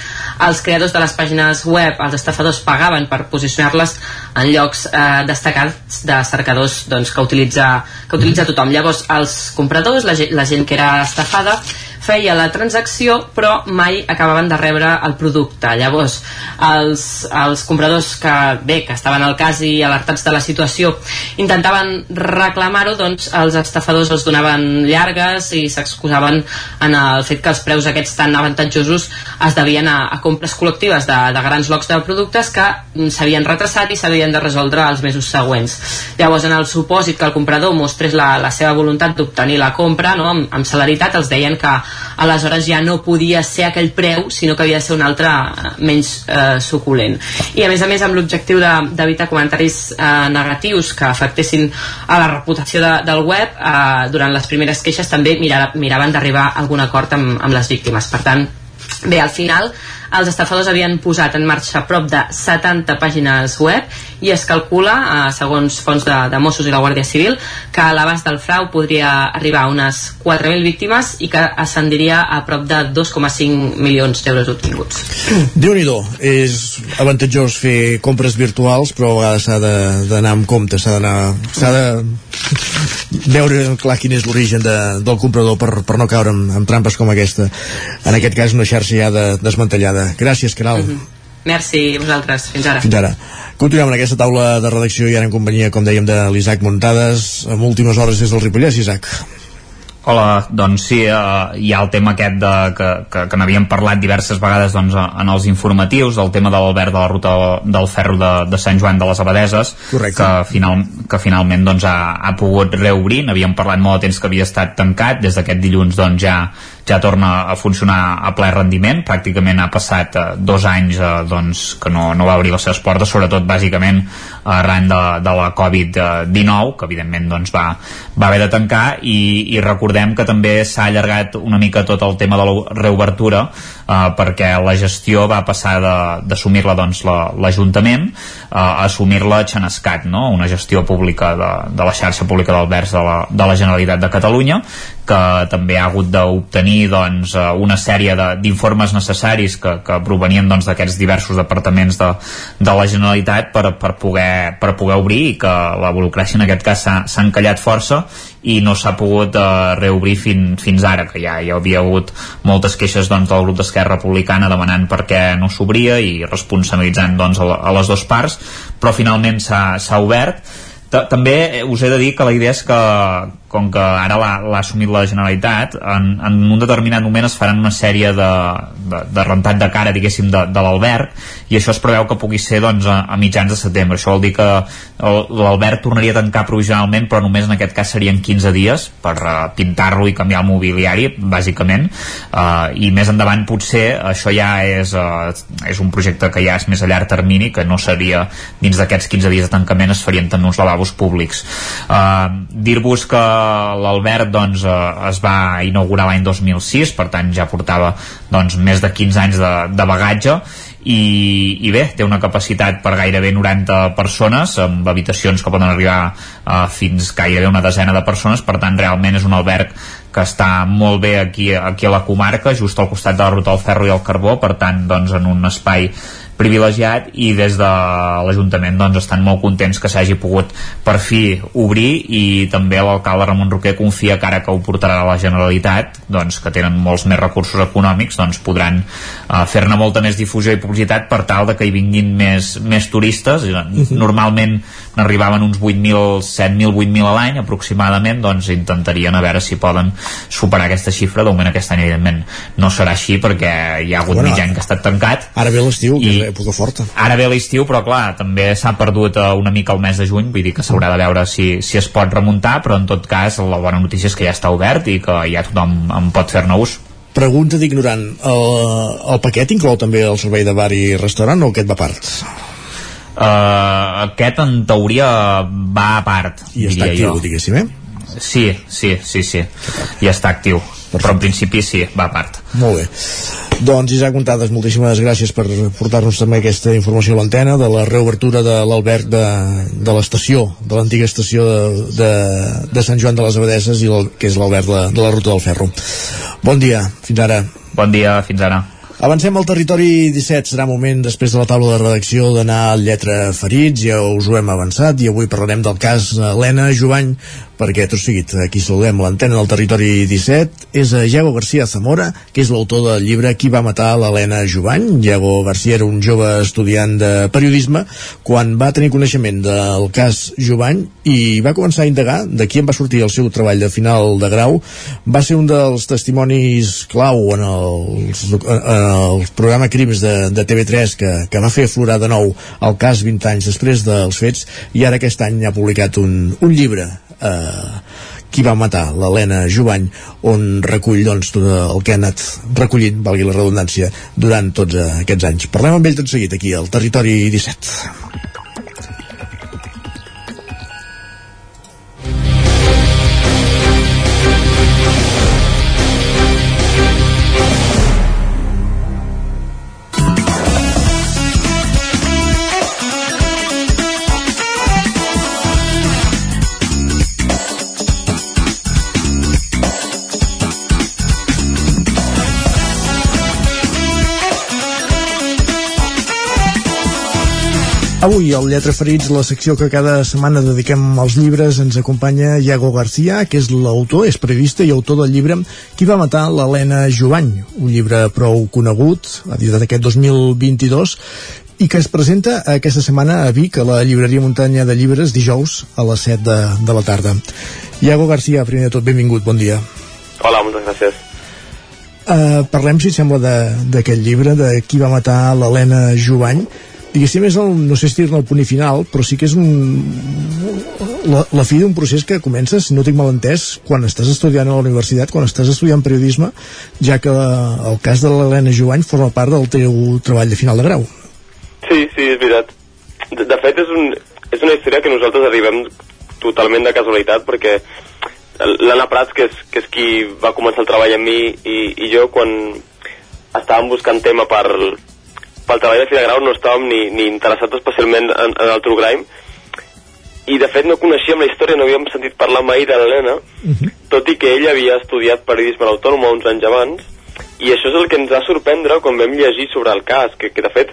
els creadors de les pàgines web els estafadors pagaven per posicionar-les en llocs eh, destacats de cercadors doncs, que, utilitza, que utilitza tothom. Llavors els compradors, la, la gent que era estafada feia la transacció però mai acabaven de rebre el producte. Llavors els, els compradors que bé, que estaven al cas i alertats de la situació intentaven reclamar-ho doncs els estafadors els donaven llargues i s'excusaven en el fet que els preus aquests tan avantatjosos es devien a, a compres col·lectives de, de grans locs de productes que s'havien retrasat i s'havien de resoldre els mesos següents. Llavors en el supòsit que el comprador mostrés la, la seva voluntat d'obtenir la compra no, amb, amb celeritat els deien que aleshores ja no podia ser aquell preu sinó que havia de ser un altre eh, menys eh, suculent. I a més a més amb l'objectiu d'evitar de, comentaris eh, negatius que afectessin a la reputació de, del web eh, durant les primeres queixes també mirar, miraven d'arribar a algun acord amb, amb les víctimes. Per tant bé, al final els estafadors havien posat en marxa prop de 70 pàgines web i es calcula, eh, segons fons de, de Mossos i la Guàrdia Civil, que l'abast del frau podria arribar a unes 4.000 víctimes i que ascendiria a prop de 2,5 milions d'euros obtinguts. déu nhi és avantatjós fer compres virtuals, però a vegades s'ha d'anar amb compte, s'ha d'anar s'ha de veure clar quin és l'origen de, del comprador per, per no caure en, en trampes com aquesta. En aquest cas una xarxa ja de, desmantellada. Gràcies, Caral. Mm -hmm. Merci, vosaltres. Fins ara. Fins ara. Continuem en aquesta taula de redacció i ara en companyia, com dèiem, de l'Isaac Muntades, amb últimes hores des del Ripollès, Isaac. Hola, doncs sí, eh, hi ha el tema aquest de, que, que, que n'havíem parlat diverses vegades doncs, en els informatius, el tema de l'Albert de la ruta del ferro de, de Sant Joan de les Abadeses, Correcte. que, final, que finalment doncs, ha, ha pogut reobrir, n'havíem parlat molt de temps que havia estat tancat, des d'aquest dilluns doncs, ja ja torna a funcionar a ple rendiment. Pràcticament ha passat eh, dos anys eh, doncs, que no, no va obrir les seves portes sobretot bàsicament arran de, de la Covid-19 que evidentment doncs, va, va haver de tancar. I, i recordem que també s'ha allargat una mica tot el tema de la reobertura eh, perquè la gestió va passar d'assumir-la doncs, l'Ajuntament la, eh, a assumir-la Xenescat, no? una gestió pública de, de la xarxa pública d'albergs de, la, de la Generalitat de Catalunya que també ha hagut d'obtenir doncs, eh, una sèrie d'informes necessaris que, que provenien doncs, d'aquests doncs, diversos departaments de, de la Generalitat per, per, poder, per poder obrir i que la burocràcia en aquest cas s'ha encallat força i no s'ha pogut uh, reobrir fin, fins ara, que ja hi havia hagut moltes queixes doncs, del grup d'Esquerra Republicana demanant per què no s'obria i responsabilitzant doncs, a, les dues parts, però finalment s'ha obert. També us he de dir que la idea és que com que ara l'ha assumit la Generalitat en, en un determinat moment es faran una sèrie de, de, de rentat de cara diguéssim de, de l'Albert i això es preveu que pugui ser doncs, a, a mitjans de setembre. Això vol dir que l'Albert tornaria a tancar provisionalment però només en aquest cas serien 15 dies per uh, pintar-lo i canviar el mobiliari bàsicament. Uh, i més endavant potser això ja és, uh, és un projecte que ja és més a llarg termini que no seria dins d'aquests 15 dies de tancament es farien també uns lavabos públics. Uh, dir-vos que l'Albert doncs, uh, es va inaugurar l'any 2006 per tant ja portava doncs, més de 15 anys de, de bagatge i, i bé, té una capacitat per gairebé 90 persones amb habitacions que poden arribar uh, fins gairebé una desena de persones per tant realment és un alberg que està molt bé aquí, aquí a la comarca just al costat de la ruta del ferro i el carbó per tant doncs, en un espai privilegiat i des de l'Ajuntament doncs, estan molt contents que s'hagi pogut per fi obrir i també l'alcalde Ramon Roquer confia que ara que ho portarà a la Generalitat doncs, que tenen molts més recursos econòmics doncs, podran uh, fer-ne molta més difusió i publicitat per tal de que hi vinguin més, més turistes mhm. normalment n'arribaven uns 8.000 7.000, 8.000 a l'any aproximadament doncs intentarien a veure si poden superar aquesta xifra, d'augment aquest any evidentment no serà així perquè hi ha hagut bueno, mig any que ha estat tancat. ara ve l'estiu, que és època forta. ara ve l'estiu però clar, també s'ha perdut uh, una mica el mes de juny, vull dir que s'haurà de veure si, si es pot remuntar, però en tot cas la bona notícia és que ja està obert i que ja tothom en pot fer-ne ús. Pregunta d'ignorant, el, el paquet inclou també el servei de bar i restaurant o aquest va part? Uh, aquest en teoria va a part i està actiu, jo. diguéssim, eh? Sí, sí, sí, sí, i està actiu. Però en principi sí, va a part. Molt bé. Doncs Isaac Montades, moltíssimes gràcies per portar-nos també aquesta informació a l'antena de la reobertura de l'alberg de, de l'estació, de l'antiga estació de, de, de Sant Joan de les Abadeses i el, que és l'alberg de, de la Ruta del Ferro. Bon dia, fins ara. Bon dia, fins ara Avancem al territori 17, serà moment després de la taula de redacció d'anar al lletra ferits, ja us ho hem avançat i avui parlarem del cas Helena Jovany, perquè tot seguit aquí saludem l'antena del territori 17 és a Iago García Zamora que és l'autor del llibre Qui va matar l'Helena Jovany Iago García era un jove estudiant de periodisme. Quan va tenir coneixement del cas Jovany i va començar a indagar de qui en va sortir el seu treball de final de grau va ser un dels testimonis clau en el, en el programa Crims de, de TV3 que, que va fer aflorar de nou el cas 20 anys després dels fets i ara aquest any ha publicat un, un llibre eh, qui va matar l'Helena Jovany on recull doncs, tot el que ha anat recollint, valgui la redundància durant tots aquests anys. Parlem amb ell tot seguit aquí al Territori 17 Avui, al Lletra Ferits, la secció que cada setmana dediquem als llibres, ens acompanya Iago García, que és l'autor, és periodista i autor del llibre Qui va matar l'Helena Jovany, un llibre prou conegut, editat aquest 2022, i que es presenta aquesta setmana a Vic, a la llibreria Muntanya de Llibres, dijous a les 7 de, de la tarda. Iago García, primer de tot, benvingut, bon dia. Hola, moltes gràcies. Uh, parlem, si sembla, d'aquest llibre, de qui va matar l'Helena Jovany diguéssim és el, no sé si dir-ne el punt final però sí que és un, la, la fi d'un procés que comença, si no tinc mal entès quan estàs estudiant a la universitat quan estàs estudiant periodisme ja que el cas de l'Helena Jovany forma part del teu treball de final de grau. Sí, sí, és veritat. De, de fet és, un, és una història que nosaltres arribem totalment de casualitat perquè l'Anna Prats, que és, que és qui va començar el treball amb mi i, i jo quan estàvem buscant tema per, pel treball de fi de grau no estàvem ni, ni interessats especialment en, en el True Crime i de fet no coneixíem la història, no havíem sentit parlar mai de l'Helena, uh mhm. -huh. tot i que ell havia estudiat periodisme a l'autònoma uns anys abans, i això és el que ens va sorprendre quan vam llegir sobre el cas, que, que de fet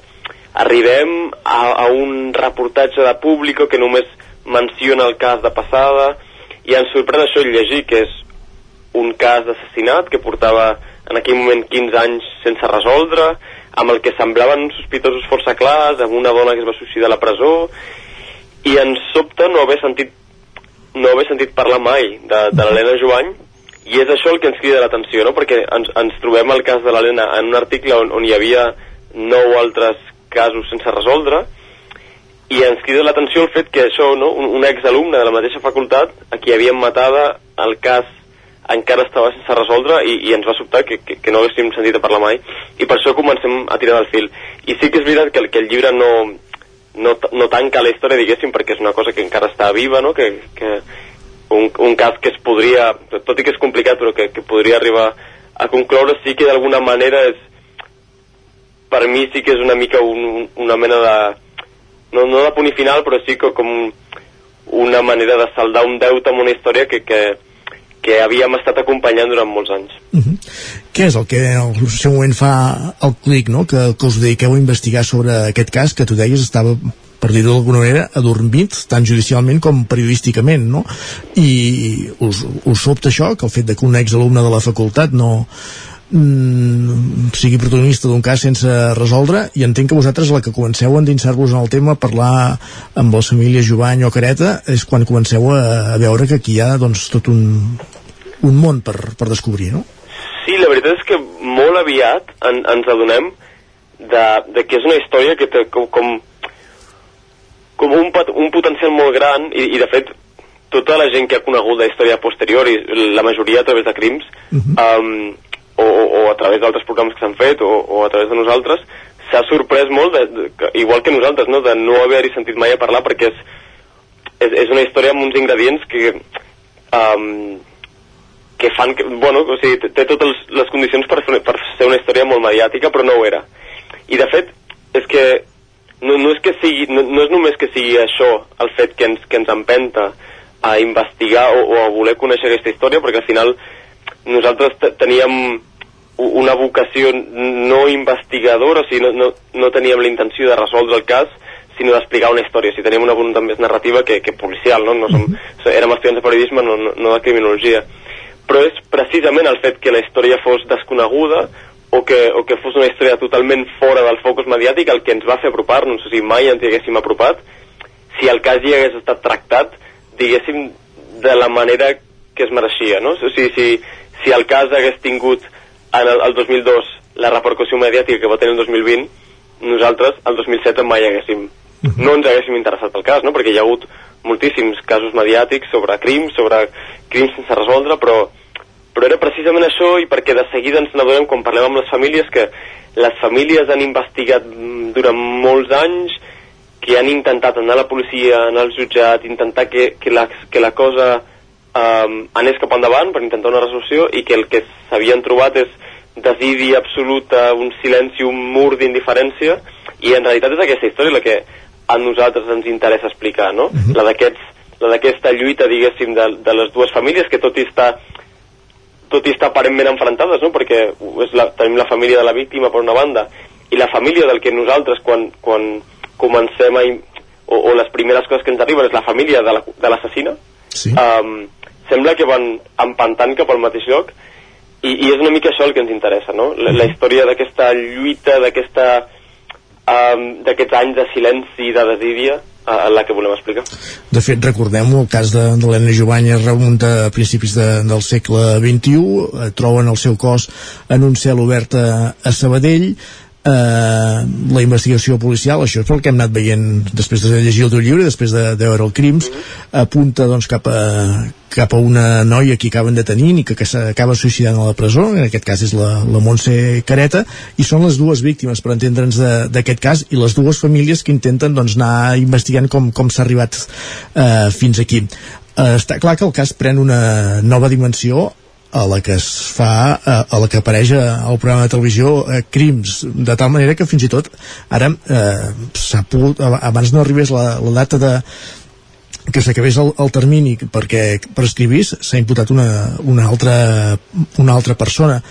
arribem a, a un reportatge de Público que només menciona el cas de passada, i ens sorprèn això llegir, que és un cas d'assassinat que portava en aquell moment 15 anys sense resoldre, amb el que semblaven sospitosos força clars, amb una dona que es va suïcidar a la presó, i ens sobta no haver sentit no haver sentit parlar mai de, de l'Helena Jovany i és això el que ens crida l'atenció, no? perquè ens, ens trobem el cas de l'Helena en un article on, on hi havia nou altres casos sense resoldre i ens crida l'atenció el fet que això, no? un, un exalumne de la mateixa facultat a qui havien matada el cas encara estava sense resoldre i, i ens va sobtar que, que, que no haguéssim sentit a parlar mai i per això comencem a tirar del fil i sí que és veritat que, que el llibre no, no, no tanca la història diguéssim perquè és una cosa que encara està viva no? que, que un, un cas que es podria tot i que és complicat però que, que podria arribar a concloure sí que d'alguna manera és per mi sí que és una mica un, una mena de no, no de punt final però sí que com una manera de saldar un deute amb una història que, que, que havíem estat acompanyant durant molts anys. Uh -huh. Què és el que en el seu moment fa el clic, no? que, que us dediqueu a investigar sobre aquest cas que tu deies estava per dir-ho d'alguna manera, adormit tant judicialment com periodísticament no? i us, us sobta això que el fet de que un exalumne de la facultat no, mm, sigui protagonista d'un cas sense resoldre i entenc que vosaltres la que comenceu a endinsar-vos en el tema, parlar amb les famílies Jovany o Careta és quan comenceu a, a veure que aquí hi ha doncs, tot un, un món per, per descobrir, no? Sí, la veritat és que molt aviat en, ens adonem de, de que és una història que té com, com, com un, un potencial molt gran i, i de fet tota la gent que ha conegut la història posterior i la majoria a través de crims uh -huh. um, o, o, a través d'altres programes que s'han fet o, o a través de nosaltres s'ha sorprès molt, de, de, igual que nosaltres, no? de no haver-hi sentit mai a parlar perquè és, és, és una història amb uns ingredients que, um, que fan que, bueno, o sigui, té totes les condicions per, per ser una història molt mediàtica, però no ho era. I de fet, és que no, no, és, que sigui, no, no és només que sigui això el fet que ens, que ens empenta a investigar o, o a voler conèixer aquesta història, perquè al final nosaltres teníem una vocació no investigadora, o sigui, no, no, no teníem la intenció de resoldre el cas, sinó d'explicar una història, o sigui, teníem una voluntat més narrativa que, que policial, no? no som, mm -hmm. érem estudiants de periodisme, no, no, no de criminologia. Però és precisament el fet que la història fos desconeguda o que, o que fos una història totalment fora del focus mediàtic el que ens va fer apropar-nos, o sigui, mai ens hi haguéssim apropat si el cas hi hagués estat tractat, diguéssim, de la manera que es mereixia, no? O sigui, si, si el cas hagués tingut en el, el 2002 la repercussió mediàtica que va tenir el 2020, nosaltres el 2007 mai haguéssim, no ens haguéssim interessat el cas, no? perquè hi ha hagut moltíssims casos mediàtics sobre crims, sobre crims sense resoldre, però, però era precisament això i perquè de seguida ens n'adonem quan parlem amb les famílies que les famílies han investigat durant molts anys, que han intentat anar a la policia, anar al jutjat, intentar que, que, la, que la cosa um, anés cap endavant per intentar una resolució i que el que s'havien trobat és desidi absoluta, un silenci, un mur d'indiferència i en realitat és aquesta història la que a nosaltres ens interessa explicar, no? Uh -huh. La d'aquests la d'aquesta lluita, diguéssim, de, de les dues famílies que tot i estar tot i estar aparentment enfrontades, no? perquè és la, tenim la família de la víctima per una banda i la família del que nosaltres quan, quan comencem a o, o les primeres coses que ens arriben és la família de l'assassina la, sí. um, sembla que van empantant cap al mateix lloc i, i és una mica això el que ens interessa no? la, la història d'aquesta lluita d'aquesta um, d'aquests anys de silenci i de desídia a la que volem explicar. De fet, recordem el cas de, de l'Helena Jovany es remunta a principis de, del segle XXI, eh, troben el seu cos en un cel obert a, a Sabadell, eh, la investigació policial, això és el que hem anat veient després de llegir el teu llibre, després de, de veure el crims, apunta doncs, cap, a, cap a una noia que acaben detenint i que, que s'acaba suïcidant a la presó, en aquest cas és la, la Montse Careta, i són les dues víctimes, per entendre'ns d'aquest cas, i les dues famílies que intenten doncs, anar investigant com, com s'ha arribat eh, fins aquí. Eh, està clar que el cas pren una nova dimensió a la que es fa a la que apareix al programa de televisió eh, Crims, de tal manera que fins i tot ara eh, s'ha pogut abans no arribés la, la data de que s'acabés el, el termini perquè prescrivís s'ha imputat una, una, altra, una altra persona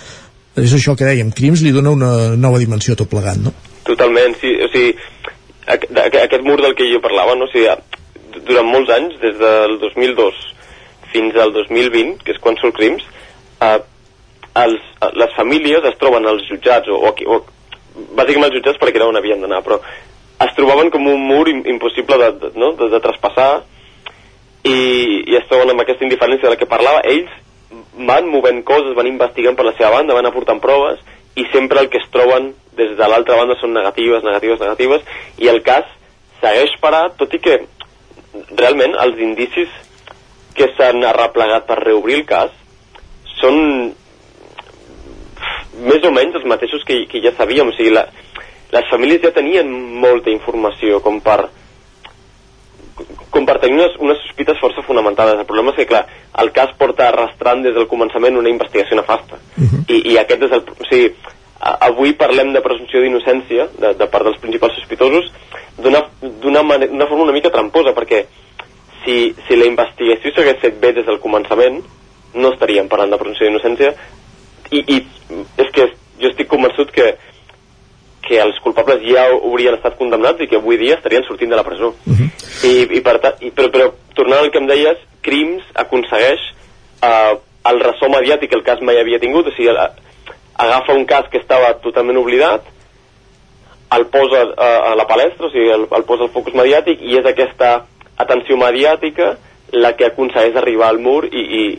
és això que dèiem, Crims li dona una nova dimensió a tot plegat, no? Totalment, sí, o sigui aquest mur del que jo parlava, no? o sigui, durant molts anys, des del 2002 fins al 2020, que és quan surt Crims, eh, els, les famílies es troben als jutjats o, o, o bàsicament als jutjats perquè era on havien d'anar però es trobaven com un mur im impossible de, de, no? de, de traspassar i, i es troben amb aquesta indiferència de la que parlava. Ells van movent coses, van investigant per la seva banda, van aportant proves i sempre el que es troben des de l'altra banda són negatives, negatives, negatives i el cas segueix parat, tot i que realment els indicis que s'han arreplegat per reobrir el cas són més o menys els mateixos que, que ja sabíem, o sigui, la, les famílies ja tenien molta informació com per com per tenir unes, unes sospites força fonamentades. El problema és que, clar, el cas porta arrastrant des del començament una investigació nefasta. Uh -huh. I, I aquest és el... O sigui, a, avui parlem de presumpció d'innocència de, de part dels principals sospitosos d'una forma una mica tramposa, perquè si, si la investigació s'hagués fet bé des del començament, no estaríem parlant de presumpció d'innocència, i, i és que jo estic convençut que que els culpables ja haurien estat condemnats i que avui dia estarien sortint de la presó. Uh -huh. I, i, per i però, però tornant al que em deies, Crims aconsegueix uh, el ressò mediàtic que el cas mai havia tingut, o sigui, la, agafa un cas que estava totalment oblidat, el posa uh, a la palestra, o sigui, el, el posa al focus mediàtic i és aquesta atenció mediàtica la que aconsegueix arribar al mur i, i,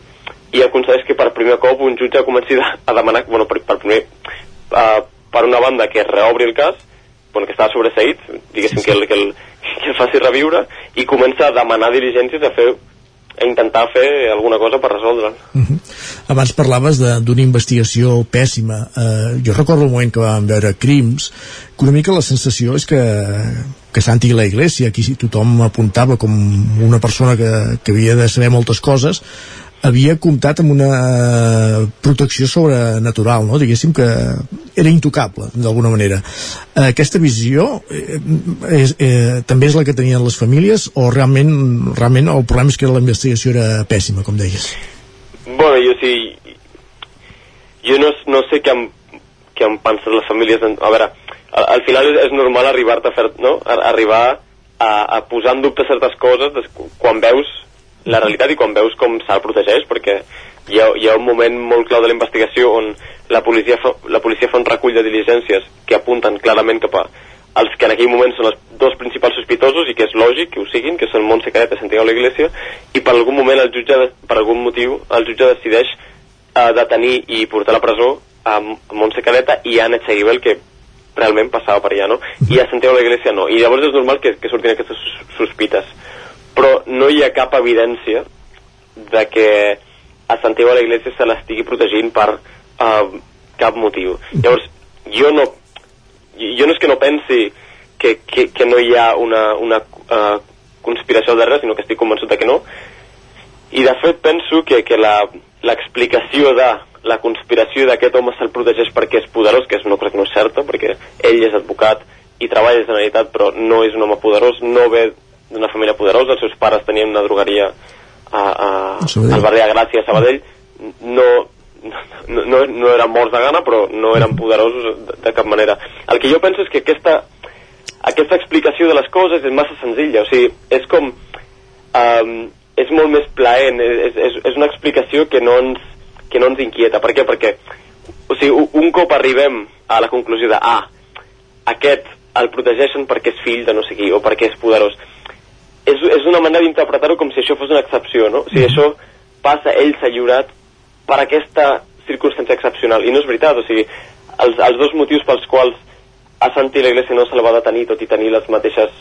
i aconsegueix que per primer cop un jutge comenci a demanar, bueno, per, per primer, uh, per una banda que reobri el cas, bueno, que estava sobreseït, diguéssim que el, que, el, que el faci reviure, i comença a demanar diligències a fer a intentar fer alguna cosa per resoldre. Uh -huh. Abans parlaves d'una investigació pèssima. Uh, jo recordo el moment que vam veure crims, que una mica la sensació és que, que Santi i la Iglesia, aquí tothom apuntava com una persona que, que havia de saber moltes coses, havia comptat amb una protecció sobrenatural, no? diguéssim que era intocable, d'alguna manera. Aquesta visió eh, és, eh, també és la que tenien les famílies o realment, realment el problema és que la investigació era pèssima, com deies? Bueno, jo sí... Jo no, no sé què em, què em pensen les famílies. En, a veure, al, al final és, és normal arribar-te a fer... No? A, arribar a, a posar en dubte certes coses quan veus la realitat i quan veus com se'l protegeix, perquè hi ha, hi ha un moment molt clau de la investigació on la policia, fa, la policia fa un recull de diligències que apunten clarament cap a els que en aquell moment són els dos principals sospitosos i que és lògic que ho siguin, que són Montse Caret i Santiago de la Iglesia, i per algun moment el jutge, per algun motiu, el jutge decideix uh, detenir i portar a la presó a Montse Caleta i a Anna Seguibel, que realment passava per allà, no? I a Santiago de la Iglesia no. I llavors és normal que, que surtin aquestes sospites però no hi ha cap evidència de que a Santiago de la Iglesia se l'estigui protegint per uh, cap motiu. Llavors, jo no, jo no és que no pensi que, que, que no hi ha una, una uh, conspiració al darrere, sinó que estic convençut de que no. I de fet penso que, que l'explicació de la conspiració d'aquest home se'l protegeix perquè és poderós, que és, no crec no és certa, perquè ell és advocat i treballa a la Generalitat, però no és un home poderós, no ve d'una família poderosa, els seus pares tenien una drogueria a, a, al barri de Gràcia, a Sabadell, no, no, no, no eren morts de gana, però no eren poderosos de, de cap manera. El que jo penso és que aquesta, aquesta explicació de les coses és massa senzilla, o sigui, és com... Um, és molt més plaent, és, és, és una explicació que no ens, que no ens inquieta. Per què? Perquè o sigui, un cop arribem a la conclusió de, ah, aquest el protegeixen perquè és fill de no sé qui, o perquè és poderós és, és una manera d'interpretar-ho com si això fos una excepció, no? O sigui, -hmm. això passa, ell s'ha lliurat per aquesta circumstància excepcional, i no és veritat, o sigui, els, els dos motius pels quals a Santi la Iglesia no se la va detenir, tot i tenir les mateixes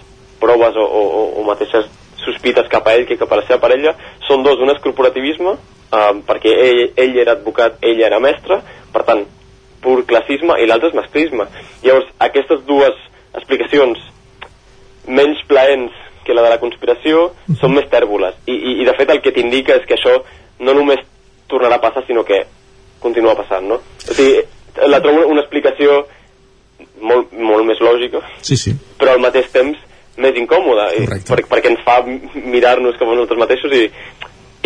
proves o, o, o mateixes sospites cap a ell que cap a la seva parella, són dos, un és corporativisme, eh, perquè ell, ell era advocat, ell era mestre, per tant, pur classisme, i l'altre és masclisme. Llavors, aquestes dues explicacions menys plaents que la de la conspiració són més tèrboles. I, i, i de fet el que t'indica és que això no només tornarà a passar, sinó que continua passant, no? O sigui, la trobo una explicació molt, molt més lògica, sí, sí. però al mateix temps més incòmoda, i, per, perquè ens fa mirar-nos cap a nosaltres mateixos i,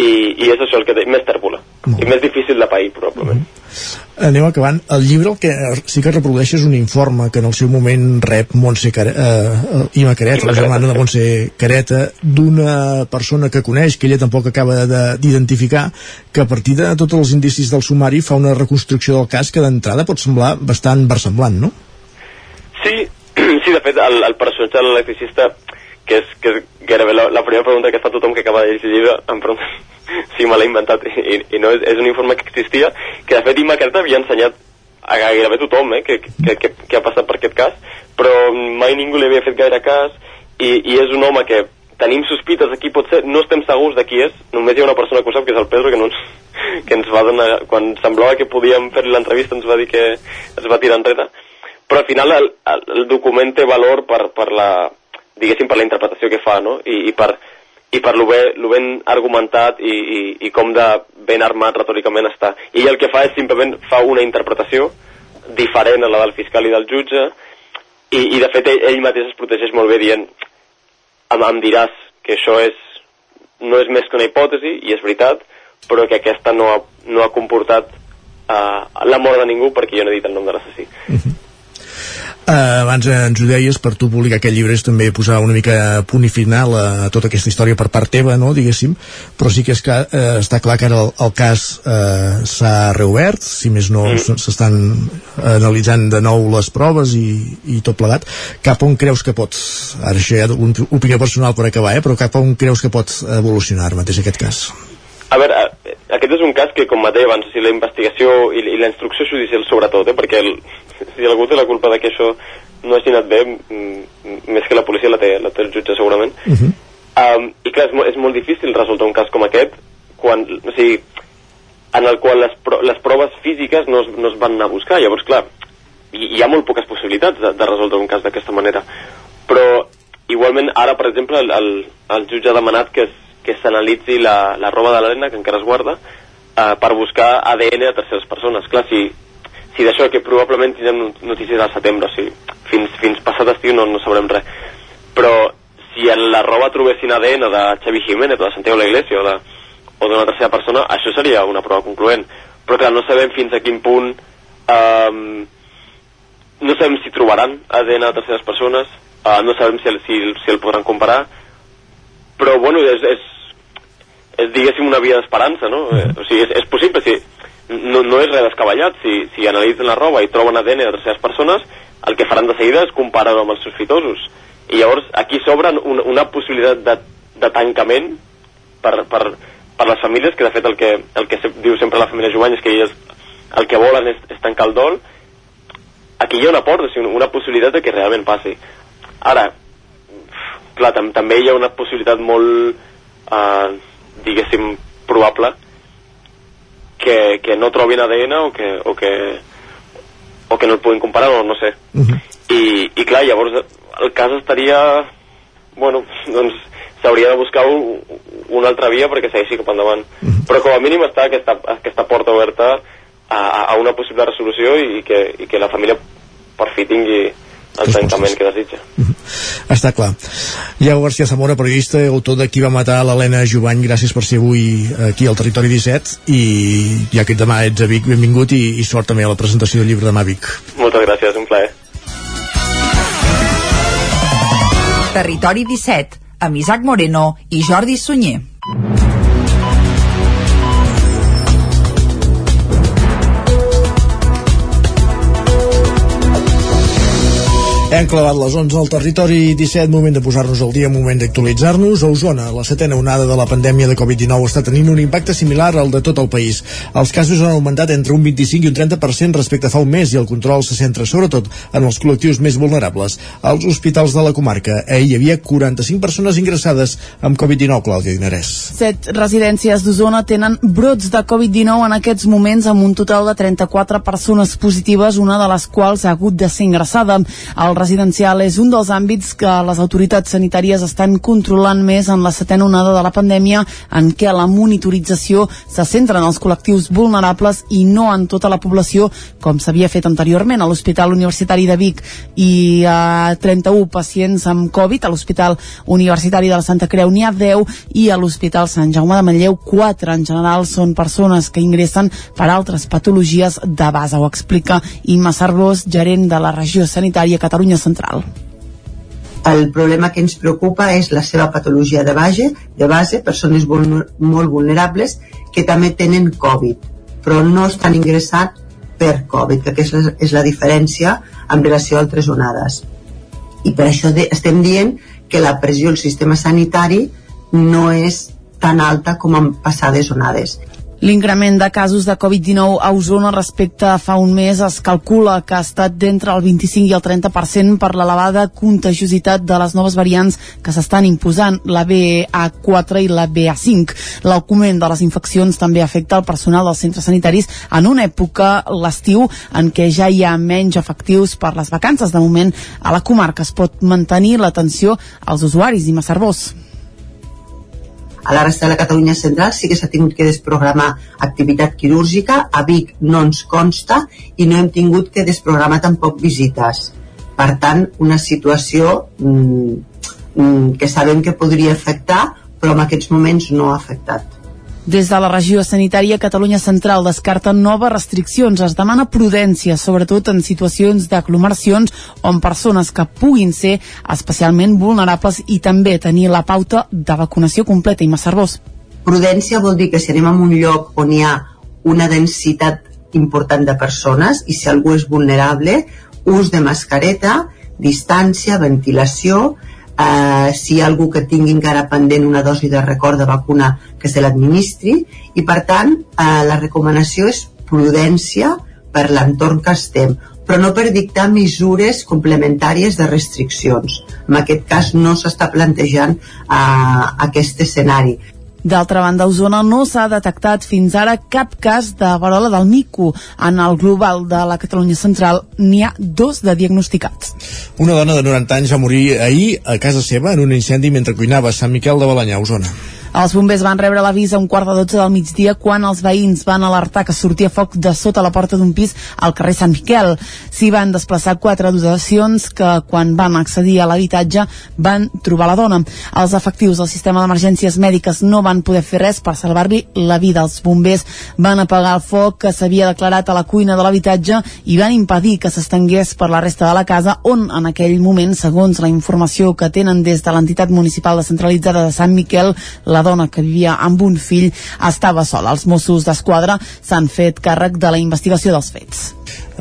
i, i és això el que té, més tèrbola. I més difícil de pair probablement. Mm -hmm. anem acabant. El llibre el que sí que reprodueix és un informe que en el seu moment rep Montse Care, eh, Ima Careta, la germana de Montse Careta d'una persona que coneix que ella tampoc acaba d'identificar que a partir de tots els indicis del sumari fa una reconstrucció del cas que d'entrada pot semblar bastant versemblant, no? Sí, sí, de fet, el, el personatge de l'electricista, que és, que és gairebé la, la primera pregunta que fa tothom que acaba de llegir el llibre, em pregunta si me l'ha inventat, i, i no, és, és un informe que existia, que de fet Imma Carta havia ensenyat a gairebé tothom eh, que, que, que, que ha passat per aquest cas, però mai ningú li havia fet gaire cas, i, i és un home que tenim sospites de qui pot ser, no estem segurs de qui és, només hi ha una persona que ho sap, que és el Pedro, que, no ens, que ens va donar, quan semblava que podíem fer l'entrevista ens va dir que es va tirar enrere, però al final el, el, el document té valor per, per la, diguéssim, per la interpretació que fa, no? I, i per, i per lo, bé, lo ben argumentat i, i, i com de ben armat retòricament està. I el que fa és simplement fa una interpretació diferent a la del fiscal i del jutge i, i de fet ell, ell mateix es protegeix molt bé dient em, em diràs que això és, no és més que una hipòtesi i és veritat però que aquesta no ha, no ha comportat uh, la mort de ningú perquè jo no he dit el nom de l'assassí. Uh -huh. Uh, abans ens ho deies, per tu publicar aquest llibre és també posar una mica punt i final a, a tota aquesta història per part teva, no, diguéssim, però sí que és que uh, està clar que ara el, el cas uh, s'ha reobert, si més no mm. s'estan analitzant de nou les proves i, i tot plegat. Cap on creus que pots, ara això ja una opinió personal per acabar, eh, però cap on creus que pots evolucionar mateix aquest cas? A veure, aquest és un cas que, com deia abans, o sigui, la investigació i, i la instrucció judicial sobretot, eh, perquè el, si algú té la culpa de que això no hagi anat bé, més que la policia la té, la té el jutge segurament. Uh -huh. um, I clar, és, mo és molt difícil resoldre un cas com aquest, quan, o sigui, en el qual les, pro les proves físiques no es, no es van anar a buscar. Llavors, clar, hi, hi ha molt poques possibilitats de, de resoldre un cas d'aquesta manera. Però, igualment, ara, per exemple, el, el, el jutge ha demanat que, que s'analitzi la, la roba de l'Helena, que encara es guarda, uh, per buscar ADN de terceres persones. Clar, si, si d'això que probablement tindrem notícies al setembre, o sigui, fins, fins passat estiu no, no sabrem res. Però si en la roba trobessin ADN de Xavi Jiménez o de Santiago la Iglesia o d'una tercera persona, això seria una prova concloent. Però clar, no sabem fins a quin punt um, no sabem si trobaran ADN de terceres persones, uh, no sabem si si, si el podran comparar, però bueno, és, és, és diguéssim una via d'esperança, no? Mm. O sigui, és, és possible, si, no, no és res descabellat. Si, si analitzen la roba i troben ADN de terceres persones, el que faran de seguida és comparar-ho amb els sospitosos. I llavors aquí s'obre una, una possibilitat de, de tancament per, per, per les famílies, que de fet el que, el que diu sempre la família Jovany és que elles el que volen és, és tancar el dol. Aquí hi ha una porta, o sigui, una possibilitat de que realment passi. Ara, clar, tam també hi ha una possibilitat molt, eh, diguéssim, probable, que, que no trobin ADN o que, o que, o que no el puguin comparar, o no sé. Uh -huh. I, I clar, llavors el cas estaria... Bueno, doncs s'hauria de buscar un, una altra via perquè segueixi cap endavant. Uh -huh. Però com a mínim està aquesta, aquesta porta oberta a, a una possible resolució i que, i que la família per fi tingui el tancament que desitja. Està clar. Lleó García Zamora, periodista, autor de Qui va matar l'Helena Jovany, gràcies per ser avui aquí al Territori 17 i ja que demà ets a Vic, benvingut i, i sort també a la presentació del llibre demà a Vic. Moltes gràcies, un plaer. Territori 17, amb Isaac Moreno i Jordi Sunyer. Hem clavat les 11 al territori 17, moment de posar-nos al dia, moment d'actualitzar-nos. A Osona, la setena onada de la pandèmia de Covid-19 està tenint un impacte similar al de tot el país. Els casos han augmentat entre un 25 i un 30% respecte a fa un mes i el control se centra sobretot en els col·lectius més vulnerables. Als hospitals de la comarca, ahir hi havia 45 persones ingressades amb Covid-19, Clàudia Dinarès. Set residències d'Osona tenen brots de Covid-19 en aquests moments amb un total de 34 persones positives, una de les quals ha hagut de ser ingressada. El residencial és un dels àmbits que les autoritats sanitàries estan controlant més en la setena onada de la pandèmia en què la monitorització se centra en els col·lectius vulnerables i no en tota la població com s'havia fet anteriorment a l'Hospital Universitari de Vic. I a 31 pacients amb Covid a l'Hospital Universitari de la Santa Creu n'hi ha 10 i a l'Hospital Sant Jaume de Manlleu 4 en general són persones que ingressen per altres patologies de base ho explica Imma Sarbós, gerent de la regió sanitària Catalunya Catalunya Central. El problema que ens preocupa és la seva patologia de base, de base persones molt vulnerables que també tenen Covid, però no estan ingressats per Covid, que la, és la diferència en relació a altres onades. i per això estem dient que la pressió al sistema sanitari no és tan alta com en passades onades. L'increment de casos de Covid-19 a Osona respecte a fa un mes es calcula que ha estat d'entre el 25 i el 30% per l'elevada contagiositat de les noves variants que s'estan imposant, la BA4 i la BA5. L'augment de les infeccions també afecta el personal dels centres sanitaris en una època, l'estiu, en què ja hi ha menys efectius per les vacances. De moment, a la comarca es pot mantenir l'atenció als usuaris i Massarbós. A la resta de la Catalunya central sí que s'ha tingut que desprogramar activitat quirúrgica, a Vic no ens consta i no hem tingut que desprogramar tampoc visites. Per tant, una situació mm, mm, que sabem que podria afectar, però en aquests moments no ha afectat. Des de la regió sanitària Catalunya Central descarta noves restriccions. Es demana prudència, sobretot en situacions d'aglomeracions on persones que puguin ser especialment vulnerables i també tenir la pauta de vacunació completa i Massarbós. Prudència vol dir que si anem a un lloc on hi ha una densitat important de persones i si algú és vulnerable, ús de mascareta, distància, ventilació, eh, si hi ha algú que tingui encara pendent una dosi de record de vacuna que se l'administri i per tant eh, la recomanació és prudència per l'entorn que estem però no per dictar mesures complementàries de restriccions. En aquest cas no s'està plantejant eh, aquest escenari. D'altra banda, a Osona no s'ha detectat fins ara cap cas de varola del mico. En el global de la Catalunya Central n'hi ha dos de diagnosticats. Una dona de 90 anys va morir ahir a casa seva en un incendi mentre cuinava a Sant Miquel de Balanyà, Osona. Els bombers van rebre l'avís a un quart de dotze del migdia quan els veïns van alertar que sortia foc de sota la porta d'un pis al carrer Sant Miquel. S'hi van desplaçar quatre dotacions que quan van accedir a l'habitatge van trobar la dona. Els efectius del sistema d'emergències mèdiques no van poder fer res per salvar-li la vida. Els bombers van apagar el foc que s'havia declarat a la cuina de l'habitatge i van impedir que s'estengués per la resta de la casa on en aquell moment, segons la informació que tenen des de l'entitat municipal descentralitzada de Sant Miquel, la dona que vivia amb un fill estava sola. Els Mossos d'Esquadra s'han fet càrrec de la investigació dels fets.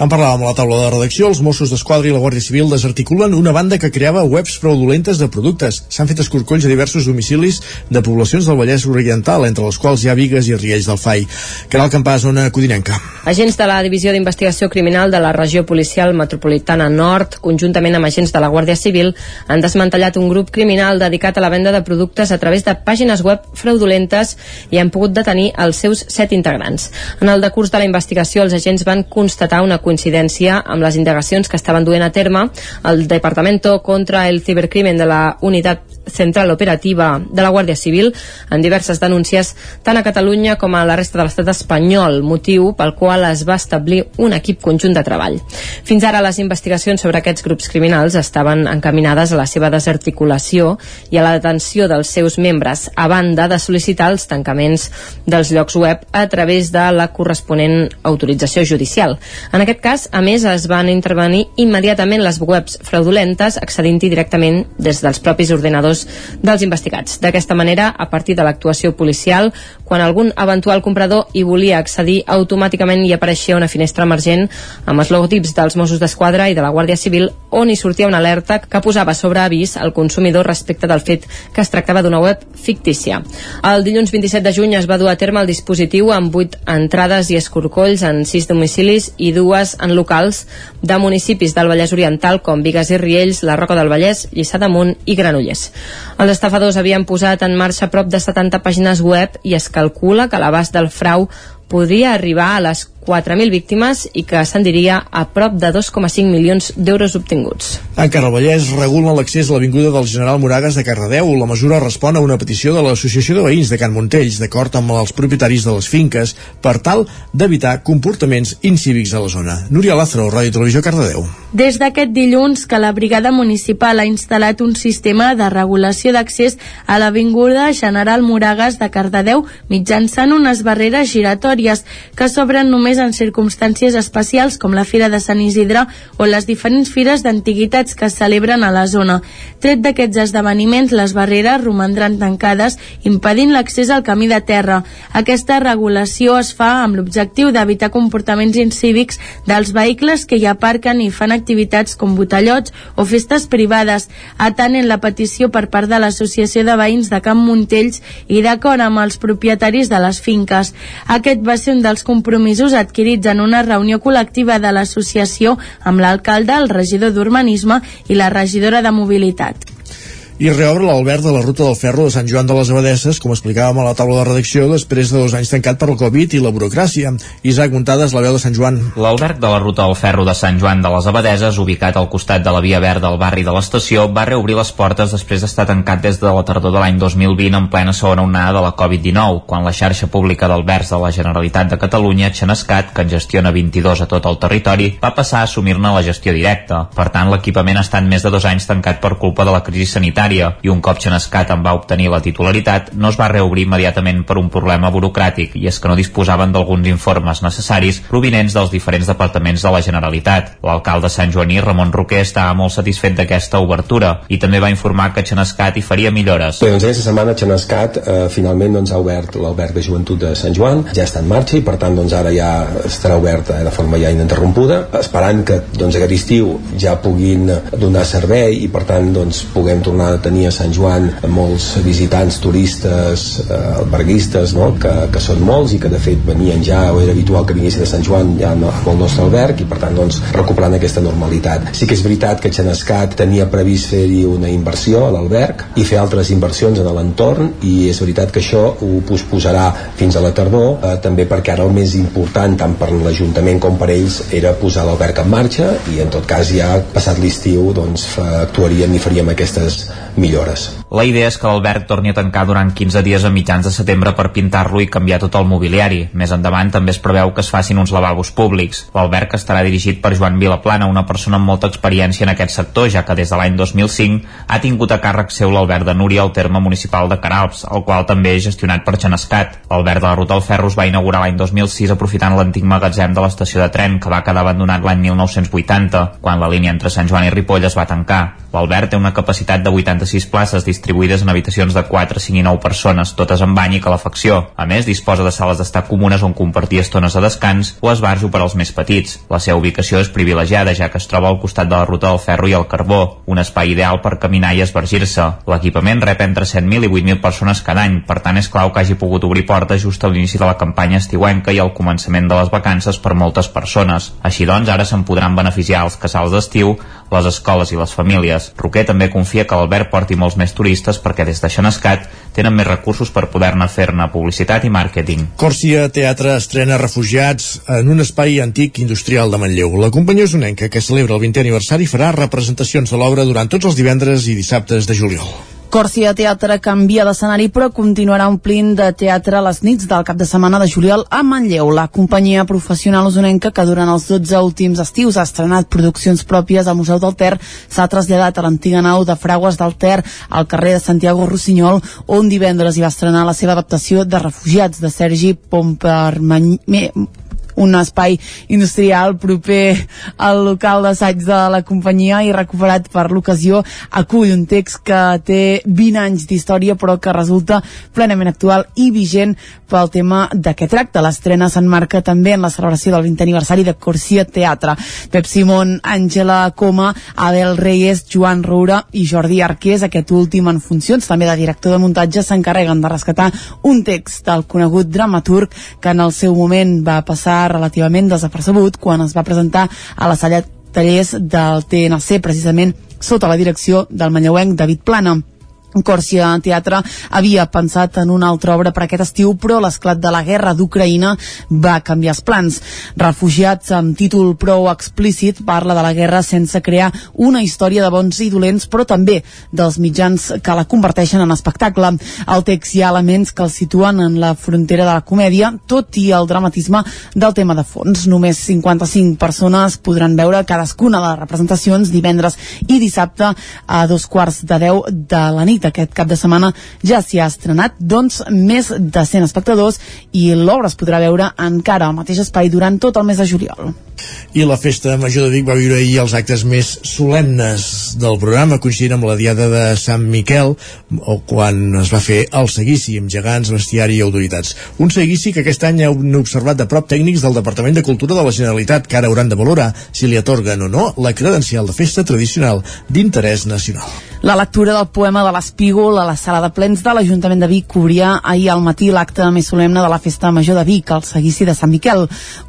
En parlàvem a la taula de redacció, els Mossos d'Esquadra i la Guàrdia Civil desarticulen una banda que creava webs fraudulentes de productes. S'han fet escorcolls a diversos domicilis de poblacions del Vallès Oriental, entre les quals hi ha Vigues i Riells del Fai. Caral Campà, zona codinenca. Agents de la Divisió d'Investigació Criminal de la Regió Policial Metropolitana Nord, conjuntament amb agents de la Guàrdia Civil, han desmantellat un grup criminal dedicat a la venda de productes a través de pàgines web fraudulentes i han pogut detenir els seus set integrants. En el decurs de la investigació, els agents van constatar una coincidència amb les indagacions que estaven duent a terme el Departamento contra el Cibercrimen de la Unitat Central Operativa de la Guàrdia Civil en diverses denúncies tant a Catalunya com a la resta de l'estat espanyol, motiu pel qual es va establir un equip conjunt de treball. Fins ara les investigacions sobre aquests grups criminals estaven encaminades a la seva desarticulació i a la detenció dels seus membres, a banda de sol·licitar els tancaments dels llocs web a través de la corresponent autorització judicial. En aquest cas, a més, es van intervenir immediatament les webs fraudulentes accedint-hi directament des dels propis ordinadors dels investigats. D'aquesta manera, a partir de l'actuació policial, quan algun eventual comprador hi volia accedir, automàticament hi apareixia una finestra emergent amb els logotips dels Mossos d'Esquadra i de la Guàrdia Civil on hi sortia una alerta que posava sobre avís al consumidor respecte del fet que es tractava d'una web fictícia. El dilluns 27 de juny es va dur a terme el dispositiu amb 8 entrades i escorcolls en 6 domicilis i dues en locals de municipis del Vallès Oriental com Vigues i Riells, la Roca del Vallès, Lliçà d'Amunt i Granollers. Els estafadors havien posat en marxa prop de 70 pàgines web i es calcula que l'abast del frau podria arribar a les 4.000 víctimes i que ascendiria a prop de 2,5 milions d'euros obtinguts. Encara el Vallès regula l'accés a l'Avinguda del General Moragas de Cardedeu. La mesura respon a una petició de l'Associació de Veïns de Can Montells, d'acord amb els propietaris de les finques, per tal d'evitar comportaments incívics a la zona. Núria Lázaro, Ràdio Televisió Cardedeu. Des d'aquest dilluns que la brigada municipal ha instal·lat un sistema de regulació d'accés a l'Avinguda General Moragas de Cardedeu mitjançant unes barreres giratòries que s'obren només només en circumstàncies especials com la Fira de Sant Isidre o les diferents fires d'antiguitats que es celebren a la zona. Tret d'aquests esdeveniments, les barreres romandran tancades, impedint l'accés al camí de terra. Aquesta regulació es fa amb l'objectiu d'evitar comportaments incívics dels vehicles que hi aparquen i fan activitats com botellots o festes privades, atenent la petició per part de l'Associació de Veïns de Camp Montells i d'acord amb els propietaris de les finques. Aquest va ser un dels compromisos adquirits en una reunió col·lectiva de l'associació amb l'alcalde, el regidor d'Urbanisme i la regidora de Mobilitat i reobre l'Albert de la ruta del ferro de Sant Joan de les Abadesses, com explicàvem a la taula de redacció, després de dos anys tancat per la Covid i la burocràcia. Isaac Muntades, la veu de Sant Joan. L'Albert de la ruta del ferro de Sant Joan de les Abadeses, ubicat al costat de la via verda al barri de l'estació, va reobrir les portes després d'estar tancat des de la tardor de l'any 2020 en plena segona onada de la Covid-19, quan la xarxa pública d'alberts de la Generalitat de Catalunya, Xenescat, que en gestiona 22 a tot el territori, va passar a assumir-ne la gestió directa. Per tant, l'equipament ha estat més de dos anys tancat per culpa de la crisi sanitària sanitària i un cop Xenescat en va obtenir la titularitat, no es va reobrir immediatament per un problema burocràtic i és que no disposaven d'alguns informes necessaris provinents dels diferents departaments de la Generalitat. L'alcalde Sant Joaní, Ramon Roquer, estava molt satisfet d'aquesta obertura i també va informar que Xenescat hi faria millores. Bé, doncs aquesta setmana Xenescat eh, finalment doncs, ha obert l'Alberg de Joventut de Sant Joan, ja està en marxa i per tant doncs, ara ja estarà obert eh, de forma ja ininterrompuda, esperant que doncs, aquest estiu ja puguin donar servei i per tant doncs, puguem tornar a tenir a Sant Joan molts visitants, turistes, eh, alberguistes, no? que, que són molts i que de fet venien ja, o era habitual que vinguessin a Sant Joan ja amb el nostre alberg i per tant doncs, recuperant aquesta normalitat. Sí que és veritat que Xenescat tenia previst fer-hi una inversió a l'alberg i fer altres inversions en l'entorn i és veritat que això ho posposarà fins a la tardor, eh, també perquè ara el més important tant per l'Ajuntament com per ells era posar l'alberg en marxa i en tot cas ja passat l'estiu doncs, actuaríem i faríem aquestes millores. La idea és que l'Alberg torni a tancar durant 15 dies a mitjans de setembre per pintar-lo i canviar tot el mobiliari. Més endavant també es preveu que es facin uns lavabos públics. L'Alberg estarà dirigit per Joan Vilaplana, una persona amb molta experiència en aquest sector, ja que des de l'any 2005 ha tingut a càrrec seu l'Alberg de Núria al terme municipal de Caralps, el qual també és gestionat per Genescat. L'Alberg de la Ruta del Ferro es va inaugurar l'any 2006 aprofitant l'antic magatzem de l'estació de tren que va quedar abandonat l'any 1980, quan la línia entre Sant Joan i Ripoll es va tancar. L'Alberg té una capacitat de 86 places distribuïdes en habitacions de 4, 5 i 9 persones, totes amb bany i calefacció. A més, disposa de sales d'estar comunes on compartir estones de descans o esbarjo per als més petits. La seva ubicació és privilegiada, ja que es troba al costat de la ruta del ferro i el carbó, un espai ideal per caminar i esvergir-se. L'equipament rep entre 7.000 i 8.000 persones cada any, per tant és clau que hagi pogut obrir portes just a l'inici de la campanya estiuenca i al començament de les vacances per moltes persones. Així doncs, ara se'n podran beneficiar els casals d'estiu, les escoles i les famílies. Roquer també confia que l'Albert porti molts més turistes perquè des de Xenescat tenen més recursos per poder-ne fer-ne publicitat i màrqueting. Còrcia Teatre estrena Refugiats en un espai antic industrial de Manlleu. La companyia usonenca, que celebra el 20è aniversari, farà representacions de l'obra durant tots els divendres i dissabtes de juliol. Còrcia Teatre canvia d'escenari però continuarà omplint de teatre les nits del cap de setmana de juliol a Manlleu. La companyia professional usonenca que durant els 12 últims estius ha estrenat produccions pròpies al Museu del Ter s'ha traslladat a l'antiga nau de Fragües del Ter al carrer de Santiago Rossinyol on divendres hi va estrenar la seva adaptació de Refugiats de Sergi Pompermany un espai industrial proper al local d'assaig de la companyia i recuperat per l'ocasió acull un text que té 20 anys d'història però que resulta plenament actual i vigent pel tema de què tracta. L'estrena s'enmarca també en la celebració del 20 aniversari de Corsia Teatre. Pep Simón, Àngela Coma, Abel Reyes, Joan Roura i Jordi Arqués, aquest últim en funcions també de director de muntatge, s'encarreguen de rescatar un text del conegut dramaturg que en el seu moment va passar relativament desapercebut quan es va presentar a la sala tallers del TNC, precisament sota la direcció del manlleuenc David Plana. Còrcia Teatre havia pensat en una altra obra per aquest estiu, però l'esclat de la guerra d'Ucraïna va canviar els plans. Refugiats amb títol prou explícit parla de la guerra sense crear una història de bons i dolents, però també dels mitjans que la converteixen en espectacle. Al text hi ha elements que el situen en la frontera de la comèdia, tot i el dramatisme del tema de fons. Només 55 persones podran veure cadascuna de les representacions divendres i dissabte a dos quarts de deu de la nit Madrid aquest cap de setmana ja s'hi ha estrenat, doncs més de 100 espectadors i l'obra es podrà veure encara al mateix espai durant tot el mes de juliol. I la Festa Major de Vic va viure ahir els actes més solemnes del programa, coincidint amb la Diada de Sant Miquel, o quan es va fer el seguici amb gegants, bestiari i autoritats. Un seguici que aquest any han observat de prop tècnics del Departament de Cultura de la Generalitat, que ara hauran de valorar si li atorguen o no la credencial de festa tradicional d'interès nacional. La lectura del poema de l'Espígol a la sala de plens de l'Ajuntament de Vic cobria ahir al matí l'acte més solemne de la Festa Major de Vic, el seguici de Sant Miquel.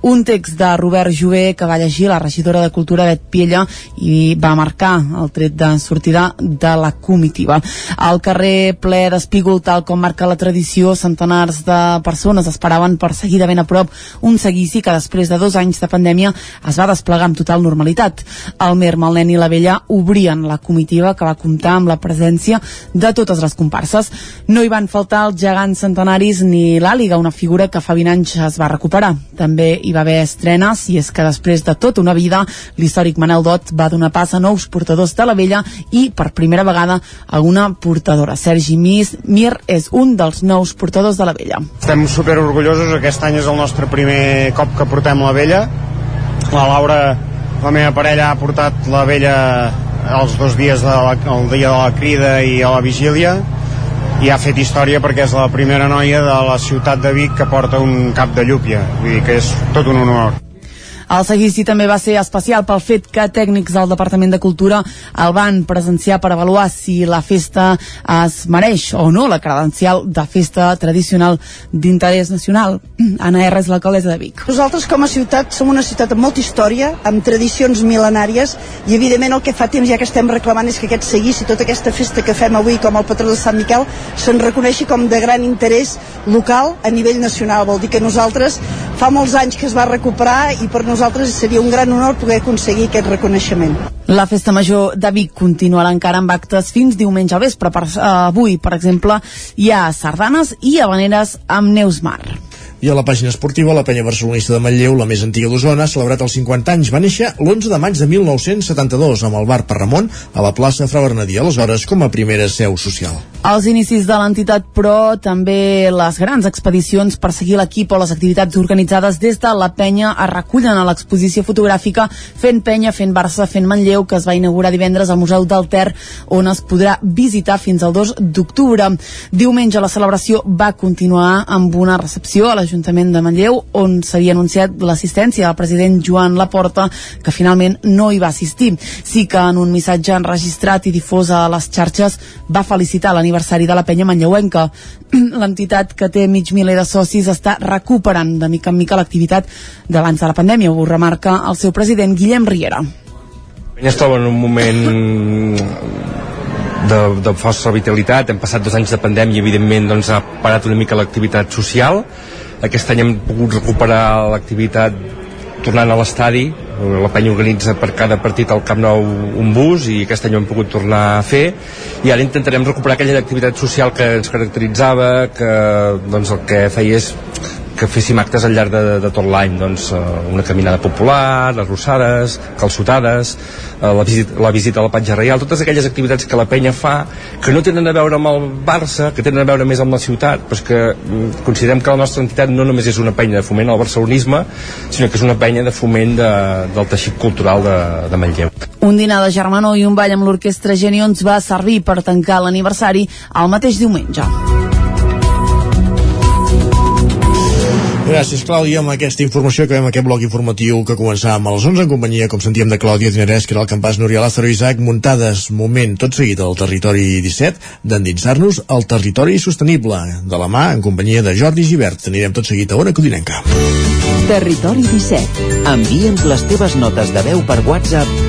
Un text de Robert Jové que va llegir la regidora de Cultura Bet Piella i va marcar el tret de sortida de la comitiva. Al carrer ple d'Espígol, tal com marca la tradició, centenars de persones esperaven per seguir de ben a prop un seguici que després de dos anys de pandèmia es va desplegar amb total normalitat. El Merm, el nen i la vella obrien la comitiva que va comptar comptar amb la presència de totes les comparses. No hi van faltar els gegants centenaris ni l'àliga, una figura que fa 20 anys es va recuperar. També hi va haver estrenes i és que després de tota una vida l'històric Manel Dot va donar pas a nous portadors de la vella i per primera vegada a una portadora. Sergi Mis, Mir és un dels nous portadors de la vella. Estem super orgullosos, aquest any és el nostre primer cop que portem la vella. La Laura, la meva parella, ha portat la vella els dos dies de la, dia de la crida i a la vigília i ha fet història perquè és la primera noia de la ciutat de Vic que porta un cap de llúpia. Vull dir que és tot un honor el seguici també va ser especial pel fet que tècnics del Departament de Cultura el van presenciar per avaluar si la festa es mereix o no la credencial de festa tradicional d'interès nacional. Anna R. és l'alcaldessa de Vic. Nosaltres com a ciutat som una ciutat amb molta història, amb tradicions mil·lenàries i evidentment el que fa temps ja que estem reclamant és que aquest seguici, tota aquesta festa que fem avui com el patró de Sant Miquel se'n reconeixi com de gran interès local a nivell nacional. Vol dir que nosaltres fa molts anys que es va recuperar i per nosaltres nosaltres seria un gran honor poder aconseguir aquest reconeixement. La festa major de Vic continuarà encara amb actes fins diumenge al vespre. Per, uh, avui, per exemple, hi ha sardanes i habaneres amb Neus Mar. I a la pàgina esportiva, la penya barcelonista de Manlleu, la més antiga d'Osona, ha celebrat els 50 anys. Va néixer l'11 de maig de 1972 amb el bar per Ramon a la plaça Fra Bernadí, aleshores com a primera seu social. Els inicis de l'entitat, però, també les grans expedicions per seguir l'equip o les activitats organitzades des de la penya es recullen a l'exposició fotogràfica Fent penya, fent Barça, fent Manlleu, que es va inaugurar divendres al Museu del Ter, on es podrà visitar fins al 2 d'octubre. Diumenge la celebració va continuar amb una recepció a l'Ajuntament de Manlleu, on s'havia anunciat l'assistència del president Joan Laporta, que finalment no hi va assistir. Sí que en un missatge enregistrat i difós a les xarxes va felicitar l'aniversari l'aniversari de la penya manlleuenca. L'entitat que té mig miler de socis està recuperant de mica en mica l'activitat d'abans de la pandèmia, ho remarca el seu president Guillem Riera. Es troba en un moment de, de força vitalitat, hem passat dos anys de pandèmia i evidentment doncs, ha parat una mica l'activitat social aquest any hem pogut recuperar l'activitat tornant a l'estadi la penya organitza per cada partit al Camp Nou un bus i aquest any ho hem pogut tornar a fer. I ara intentarem recuperar aquella activitat social que ens caracteritzava que doncs, el que feia és que féssim actes al llarg de, de tot l'any doncs, eh, una caminada popular, arrossades, calçotades eh, la, visita, la visita a la Patja Reial totes aquelles activitats que la penya fa que no tenen a veure amb el Barça que tenen a veure més amb la ciutat però que mm, considerem que la nostra entitat no només és una penya de foment al barcelonisme sinó que és una penya de foment de, del teixit cultural de, de Manlleu un dinar de germanor i un ball amb l'orquestra Genions va servir per tancar l'aniversari el mateix diumenge. Gràcies, Clàudia. Amb aquesta informació que veiem aquest bloc informatiu que començàvem a les 11 en companyia, com sentíem, de Clàudia Dinarès, que era el campàs Núria Lázaro Isaac, muntades, moment, tot seguit al territori 17, d'endinsar-nos al territori sostenible, de la mà, en companyia de Jordi Givert. Anirem tot seguit a Ona Codinenca. Territori 17. Envia'ns les teves notes de veu per WhatsApp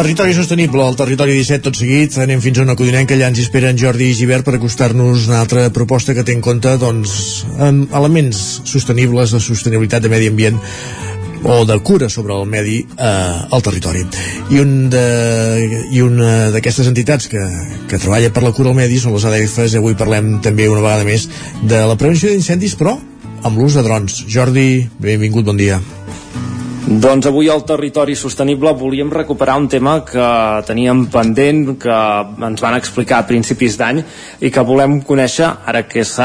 Territori sostenible, el territori 17 tot seguit, anem fins a una codinenca, allà ens esperen Jordi i Givert per acostar-nos una altra proposta que té en compte doncs, elements sostenibles de sostenibilitat de medi ambient o de cura sobre el medi eh, al territori. I, un de, i una d'aquestes entitats que, que treballa per la cura al medi són les ADFs avui parlem també una vegada més de la prevenció d'incendis, però amb l'ús de drons. Jordi, benvingut, bon dia. Doncs avui al Territori Sostenible volíem recuperar un tema que teníem pendent, que ens van explicar a principis d'any i que volem conèixer ara que és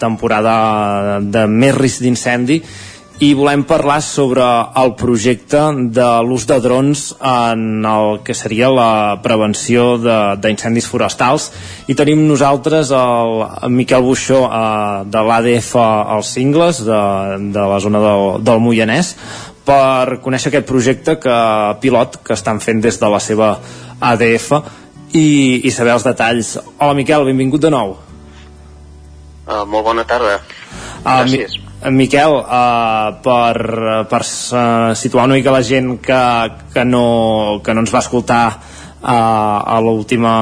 temporada de més risc d'incendi i volem parlar sobre el projecte de l'ús de drons en el que seria la prevenció d'incendis forestals. I tenim nosaltres el, el Miquel Buixó eh, de l'ADF als Cingles de, de la zona del, del Moianès per conèixer aquest projecte que pilot que estan fent des de la seva ADF i, i saber els detalls. Hola Miquel, benvingut de nou. Uh, molt bona tarda. Uh, Gràcies. Mi Miquel, uh, per, per uh, situar una mica la gent que, que, no, que no ens va escoltar uh, a l'última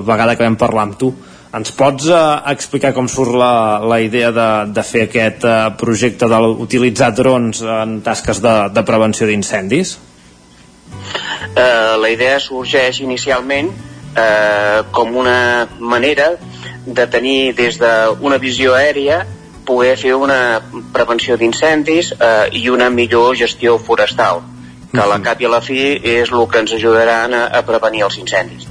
vegada que vam parlar amb tu, ens pots uh, explicar com surt la, la idea de, de fer aquest uh, projecte d'utilitzar drons en tasques de, de prevenció d'incendis? Uh, la idea sorgeix inicialment uh, com una manera de tenir des d'una visió aèria poder fer una prevenció d'incendis eh, i una millor gestió forestal que a la cap i a la fi és el que ens ajudaran a, a prevenir els incendis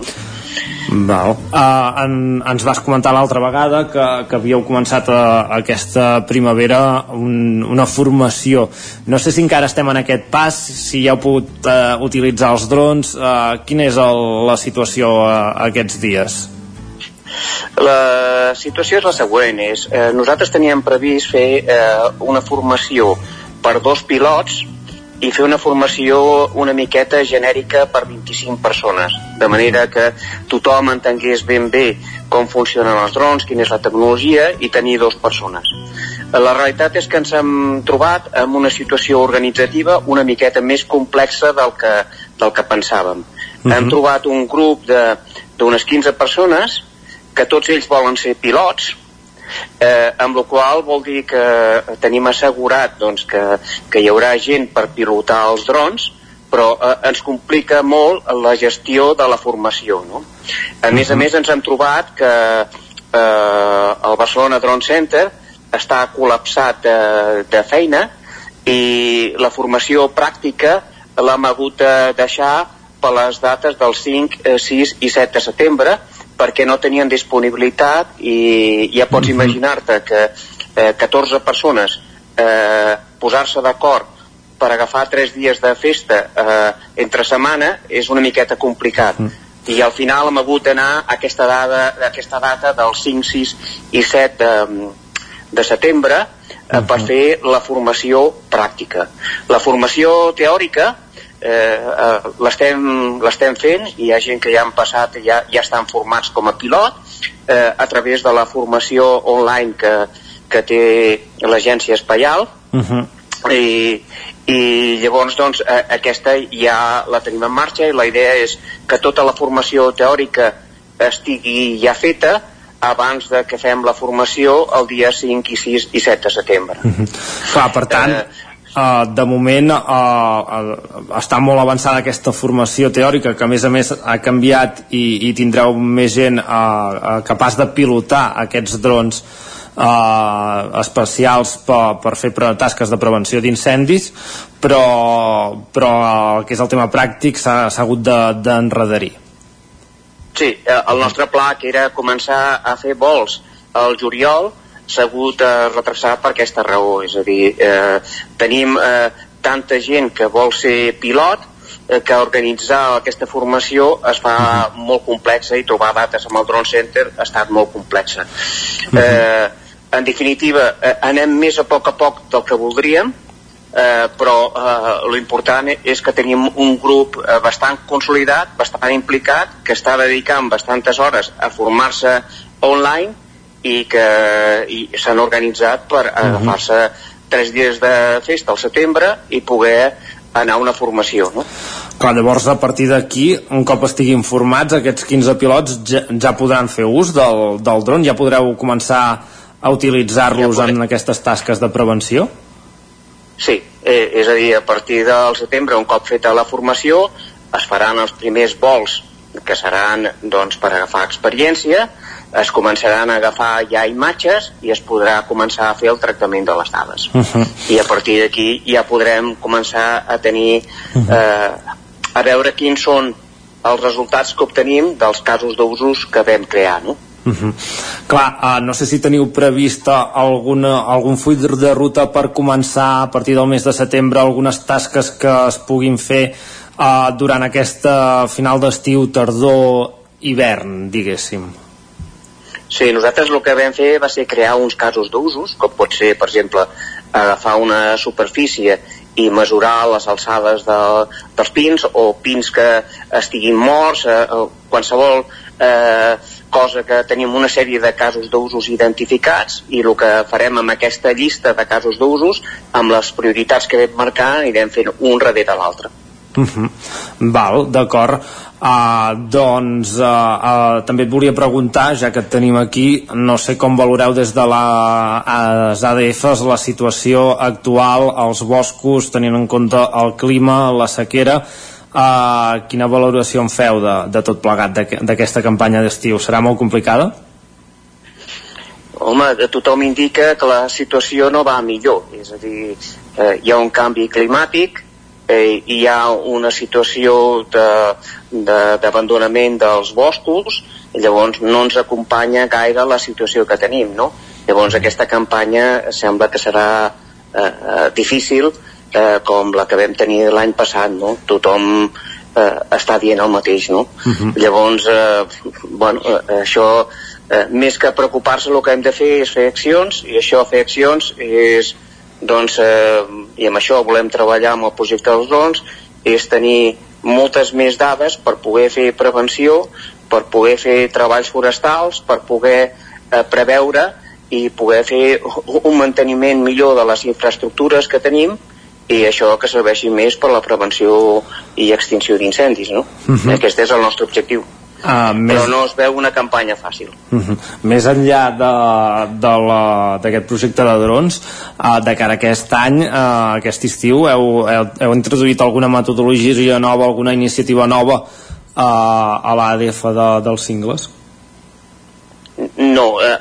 Val. Uh, en, ens vas comentar l'altra vegada que, que havíeu començat a, a aquesta primavera un, una formació. No sé si encara estem en aquest pas, si ja heu pogut uh, utilitzar els drons. Uh, quina és el, la situació uh, aquests dies? La situació és la següent, és, eh, nosaltres teníem previst fer eh, una formació per dos pilots i fer una formació una miqueta genèrica per 25 persones, de manera que tothom entengués ben bé com funcionen els drons, quina és la tecnologia i tenir dos persones. La realitat és que ens hem trobat en una situació organitzativa una miqueta més complexa del que, del que pensàvem. Uh -huh. Hem trobat un grup d'unes 15 persones que tots ells volen ser pilots, eh, amb la qual vol dir que tenim assegurat doncs, que, que hi haurà gent per pilotar els drons, però eh, ens complica molt la gestió de la formació. No? A més a més ens hem trobat que eh, el Barcelona Drone Center està col·lapsat de, de feina i la formació pràctica l'hem hagut de deixar per les dates del 5, 6 i 7 de setembre perquè no tenien disponibilitat i ja pots mm -hmm. imaginar-te que eh, 14 persones eh, posar-se d'acord per agafar 3 dies de festa eh, entre setmana és una miqueta complicat mm. i al final hem hagut d'anar a aquesta, dada, a aquesta data del 5, 6 i 7 de, de setembre eh, per mhm. fer la formació pràctica. La formació teòrica eh, eh, l'estem fent i hi ha gent que ja han passat ja, ja estan formats com a pilot eh, a través de la formació online que, que té l'agència espaial uh -huh. i, i llavors doncs eh, aquesta ja la tenim en marxa i la idea és que tota la formació teòrica estigui ja feta abans de que fem la formació el dia 5 i 6 i 7 de setembre. Uh -huh. Clar, per tant, eh, Uh, de moment uh, uh, està molt avançada aquesta formació teòrica que a més a més ha canviat i, i tindreu més gent uh, uh, capaç de pilotar aquests drons uh, especials per, per fer tasques de prevenció d'incendis però, però el que és el tema pràctic s'ha hagut d'enredarir de, Sí, el nostre pla que era començar a fer vols al juliol s'ha hagut de retrasar per aquesta raó, és a dir, eh, tenim eh, tanta gent que vol ser pilot eh, que organitzar aquesta formació es fa uh -huh. molt complexa i trobar dates amb el Drone Center ha estat molt complexa. Uh -huh. eh, en definitiva, eh, anem més a poc a poc del que voldríem, eh, però eh, l'important és que tenim un grup eh, bastant consolidat, bastant implicat, que està dedicant bastantes hores a formar-se online i que s'han organitzat per agafar-se tres dies de festa al setembre i poder anar a una formació, no? Clar, llavors a partir d'aquí, un cop estiguin formats, aquests 15 pilots ja, ja podran fer ús del, del dron, ja podreu començar a utilitzar-los ja en aquestes tasques de prevenció? Sí, eh, és a dir, a partir del setembre, un cop feta la formació, es faran els primers vols que seran doncs, per agafar experiència, es començaran a agafar ja imatges i es podrà començar a fer el tractament de les dades. Uh -huh. I a partir d'aquí ja podrem començar a tenir uh -huh. eh, a veure quins són els resultats que obtenim dels casos d'usos que vam crear, no? Uh -huh. Clar, uh, no sé si teniu prevista alguna, algun full de ruta per començar a partir del mes de setembre algunes tasques que es puguin fer uh, durant aquesta final d'estiu, tardor, hivern, diguéssim. Sí, nosaltres el que vam fer va ser crear uns casos d'usos, com pot ser, per exemple, agafar una superfície i mesurar les alçades de, dels pins o pins que estiguin morts, eh, qualsevol eh, cosa que tenim una sèrie de casos d'usos identificats i el que farem amb aquesta llista de casos d'usos, amb les prioritats que vam marcar, anirem fent un darrere l'altre. Uh -huh. Val, d'acord. Uh, doncs uh, uh, també et volia preguntar, ja que et tenim aquí, no sé com valoreu des de la, les ADFs la situació actual als boscos, tenint en compte el clima, la sequera, uh, quina valoració en feu de, de tot plegat d'aquesta campanya d'estiu? Serà molt complicada? Home, tothom indica que la situació no va millor, és a dir, eh, hi ha un canvi climàtic, eh, hi ha una situació d'abandonament de, de, dels boscos i llavors no ens acompanya gaire la situació que tenim no? llavors aquesta campanya sembla que serà eh, eh, difícil eh, com la que vam tenir l'any passat no? tothom eh, està dient el mateix no? Uh -huh. llavors eh, bueno, eh, això eh, més que preocupar-se el que hem de fer és fer accions i això fer accions és doncs, eh, i amb això volem treballar amb el projecte dels drons, és tenir moltes més dades per poder fer prevenció, per poder fer treballs forestals, per poder eh, preveure i poder fer un manteniment millor de les infraestructures que tenim i això que serveixi més per la prevenció i extinció d'incendis, no? Uh mhm. -huh. Aquest és el nostre objectiu. Uh, més... Però no es veu una campanya fàcil. Uh -huh. Més enllà d'aquest projecte de drons, uh, de cara a aquest any, uh, aquest estiu, heu, heu, heu introduït alguna metodologia nova, alguna iniciativa nova uh, a l'ADF de, dels cingles? No, eh,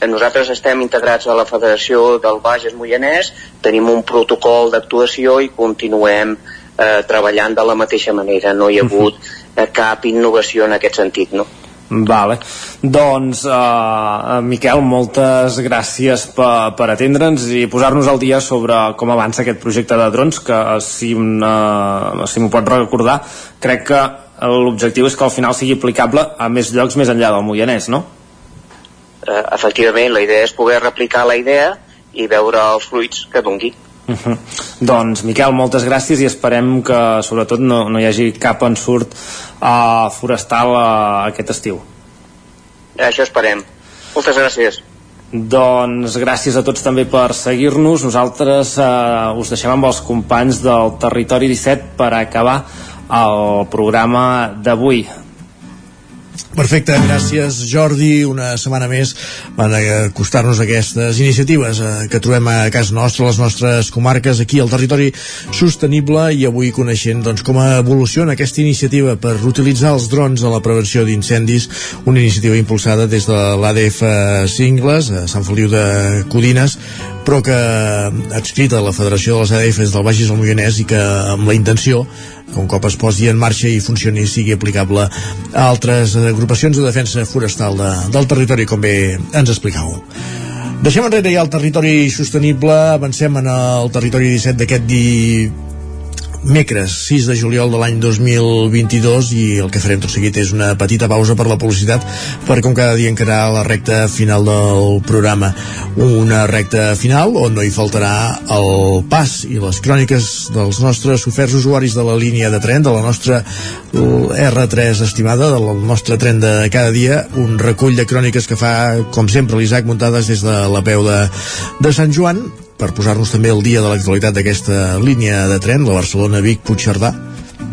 eh, nosaltres estem integrats a la Federació del Bages Moianès, tenim un protocol d'actuació i continuem eh, treballant de la mateixa manera. No hi ha hagut uh -huh cap innovació en aquest sentit, no? Vale. Doncs, uh, Miquel, moltes gràcies per, per atendre'ns i posar-nos al dia sobre com avança aquest projecte de drons, que si, uh, si m'ho pot recordar, crec que l'objectiu és que al final sigui aplicable a més llocs més enllà del Moianès, no? Uh, efectivament, la idea és poder replicar la idea i veure els fruits que dongui. Uh -huh. Doncs, Miquel, moltes gràcies i esperem que sobretot no, no hi hagi cap ensurt uh, forestal uh, aquest estiu. Això esperem. Moltes gràcies. Doncs gràcies a tots també per seguir-nos. Nosaltres uh, us deixem amb els companys del Territori 17 per acabar el programa d'avui. Perfecte, gràcies Jordi. Una setmana més van acostar-nos aquestes iniciatives eh, que trobem a casa nostra, a les nostres comarques, aquí al territori sostenible i avui coneixent doncs, com evoluciona aquesta iniciativa per utilitzar els drons a la prevenció d'incendis, una iniciativa impulsada des de l'ADF Cingles, a Sant Feliu de Codines, però que adscrita a la Federació de les ADFs del Baix del Moianès i que amb la intenció que un cop es posi en marxa i funcioni sigui aplicable a altres agrupacions de defensa forestal de, del territori, com bé ens explicàveu. Deixem enrere ja el territori sostenible, avancem en el territori 17 d'aquest di Mecres, 6 de juliol de l'any 2022 i el que farem tot seguit és una petita pausa per la publicitat per com cada dia encarà la recta final del programa. Una recta final on no hi faltarà el pas i les cròniques dels nostres oferts usuaris de la línia de tren de la nostra R3 estimada del nostre tren de cada dia un recull de cròniques que fa com sempre l'Isaac muntades des de la peu de, de Sant Joan per posar-nos també el dia de l'actualitat d'aquesta línia de tren, la Barcelona-Vic-Puigcerdà,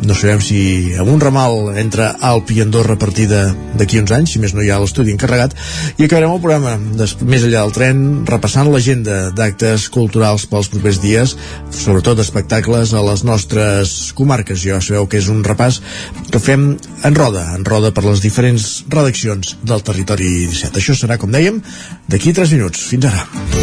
no sabem si amb un ramal entre Alp i Andorra a partir d'aquí uns anys, si més no hi ha l'estudi encarregat, i acabarem el programa des, més enllà del tren repassant l'agenda d'actes culturals pels propers dies, sobretot espectacles a les nostres comarques. Ja sabeu que és un repàs que fem en roda, en roda per les diferents redaccions del Territori 17. Això serà, com dèiem, d'aquí 3 minuts. Fins ara.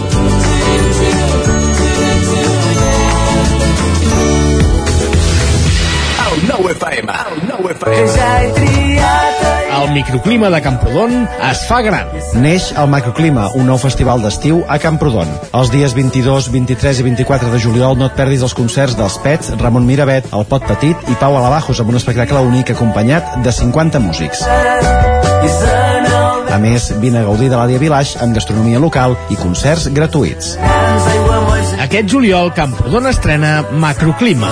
Nou FM. El nou FM. El microclima de Camprodon es fa gran. Neix el Macroclima, un nou festival d'estiu a Camprodon. Els dies 22, 23 i 24 de juliol no et perdis els concerts dels Pets, Ramon Miravet, El Pot Petit i Pau Alabajos amb un espectacle únic acompanyat de 50 músics. A més, vine a gaudir de l'Àdia Village amb gastronomia local i concerts gratuïts. Aquest juliol, Camprodon estrena Macroclima.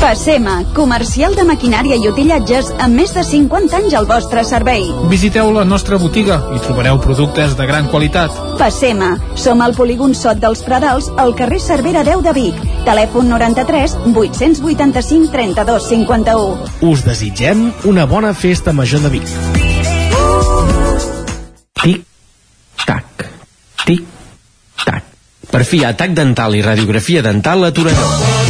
Passema, comercial de maquinària i utillatges amb més de 50 anys al vostre servei. Visiteu la nostra botiga i trobareu productes de gran qualitat. Passema, som al polígon Sot dels Pradals, al carrer Cervera 10 de Vic. Telèfon 93 885 32 51. Us desitgem una bona festa major de Vic. Tic, tac, tic, tac. Per fi, atac dental i radiografia dental a Torelló.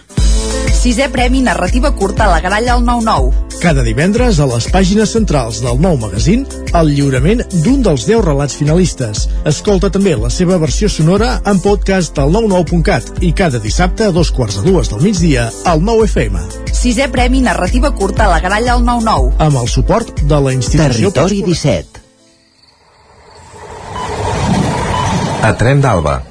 Sisè Premi Narrativa Curta a la Gralla al 99. Cada divendres a les pàgines centrals del nou magazín el lliurament d'un dels 10 relats finalistes. Escolta també la seva versió sonora en podcast al 99.cat i cada dissabte a dos quarts de dues del migdia al 9 FM. Sisè Premi Narrativa Curta a la Gralla al 99. Amb el suport de la institució... Territori 17. A Tren d'Alba.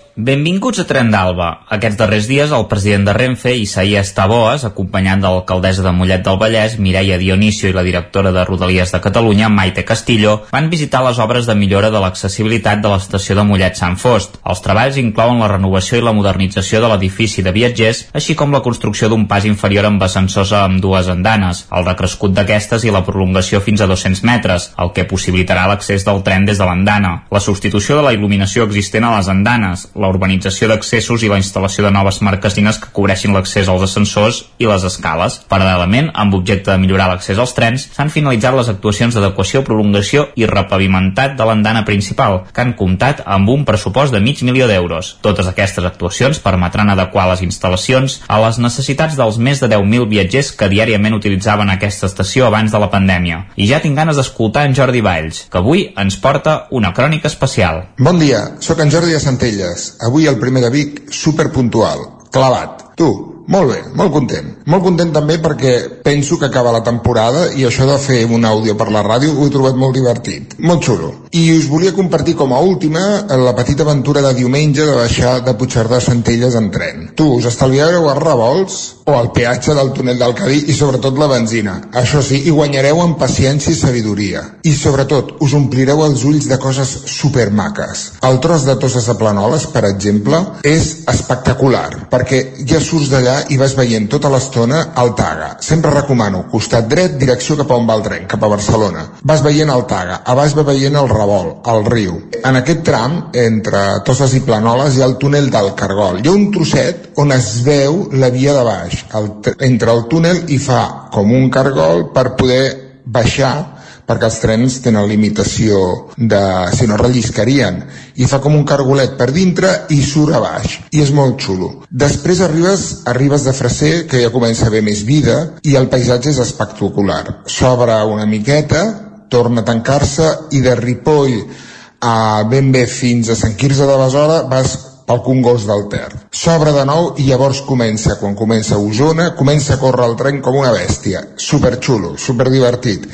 Benvinguts a Tren d'Alba. Aquests darrers dies el president de Renfe, Isaías Taboas, acompanyant de l'alcaldessa de Mollet del Vallès, Mireia Dionisio i la directora de Rodalies de Catalunya, Maite Castillo, van visitar les obres de millora de l'accessibilitat de l'estació de Mollet Sant Fost. Els treballs inclouen la renovació i la modernització de l'edifici de viatgers, així com la construcció d'un pas inferior amb ascensors amb dues andanes, el recrescut d'aquestes i la prolongació fins a 200 metres, el que possibilitarà l'accés del tren des de l'andana, la substitució de la il·luminació existent a les andanes, la urbanització d'accessos i la instal·lació de noves marquesines que cobreixin l'accés als ascensors i les escales. Paral·lelament, amb objecte de millorar l'accés als trens, s'han finalitzat les actuacions d'adequació, prolongació i repavimentat de l'andana principal, que han comptat amb un pressupost de mig milió d'euros. Totes aquestes actuacions permetran adequar les instal·lacions a les necessitats dels més de 10.000 viatgers que diàriament utilitzaven aquesta estació abans de la pandèmia. I ja tinc ganes d'escoltar en Jordi Valls, que avui ens porta una crònica especial. Bon dia, sóc en Jordi de Centelles. Avui el primer de Vic, superpuntual, clavat. Tu, molt bé, molt content. Molt content també perquè penso que acaba la temporada i això de fer un àudio per la ràdio ho he trobat molt divertit, molt xulo. I us volia compartir com a última la petita aventura de diumenge de baixar de Puigcerdà a Centelles en tren. Tu, us estalviareu els revolts o el peatge del túnel del Cadí i sobretot la benzina. Això sí, i guanyareu en paciència i sabidoria. I sobretot, us omplireu els ulls de coses supermaques. El tros de Tosses a Planoles, per exemple, és espectacular, perquè ja surts d'allà i vas veient tota l'estona el Taga. Sempre recomano, costat dret, direcció cap a on va el tren, cap a Barcelona. Vas veient el Taga, a baix va veient el Revolt, el riu. En aquest tram, entre Tosses i Planoles, hi ha el túnel del Cargol. Hi ha un trosset on es veu la via de baix, el, entre el túnel i fa com un cargol per poder baixar perquè els trens tenen limitació de... si no relliscarien i fa com un cargolet per dintre i surt a baix i és molt xulo després arribes, arribes de Freser que ja comença a haver més vida i el paisatge és espectacular s'obre una miqueta torna a tancar-se i de Ripoll a ben bé fins a Sant Quirze de Besora vas pel Congost del Ter. S'obre de nou i llavors comença, quan comença Osona, comença a córrer el tren com una bèstia. Superxulo, superdivertit.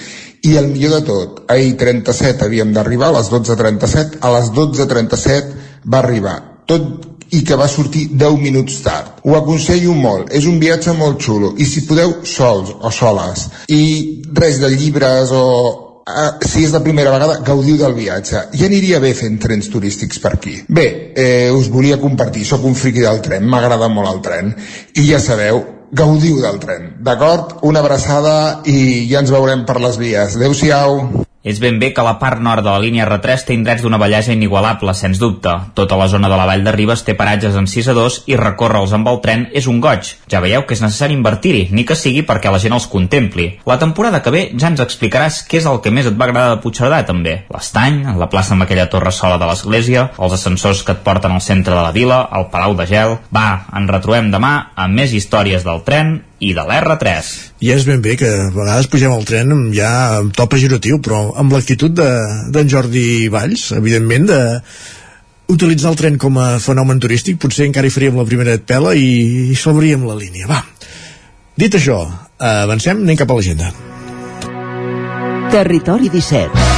I el millor de tot, ahir 37 havíem d'arribar, a les 12.37, a les 12.37 va arribar. Tot i que va sortir 10 minuts tard. Ho aconsello molt, és un viatge molt xulo, i si podeu, sols o soles. I res de llibres o Uh, si és la primera vegada, gaudiu del viatge. Ja aniria bé fent trens turístics per aquí. Bé, eh, us volia compartir, sóc un friqui del tren, m'agrada molt el tren, i ja sabeu, gaudiu del tren, d'acord? Una abraçada i ja ens veurem per les vies. Adéu-siau. És ben bé que la part nord de la línia R3 té indrets d'una bellesa inigualable, sens dubte. Tota la zona de la Vall de Ribes té paratges en 6 a 2 i recórrer-los amb el tren és un goig. Ja veieu que és necessari invertir-hi, ni que sigui perquè la gent els contempli. La temporada que ve ja ens explicaràs què és el que més et va agradar de Puigcerdà, també. L'estany, la plaça amb aquella torre sola de l'església, els ascensors que et porten al centre de la vila, el Palau de Gel... Va, ens retrobem demà amb més històries del tren i de l'R3. I és ben bé que a vegades pugem al tren ja amb to pejoratiu, però amb l'actitud d'en de, Jordi Valls, evidentment, de utilitzar el tren com a fenomen turístic, potser encara hi faríem la primera pela i, i la línia. Va, dit això, avancem, anem cap a l'agenda. Territori 17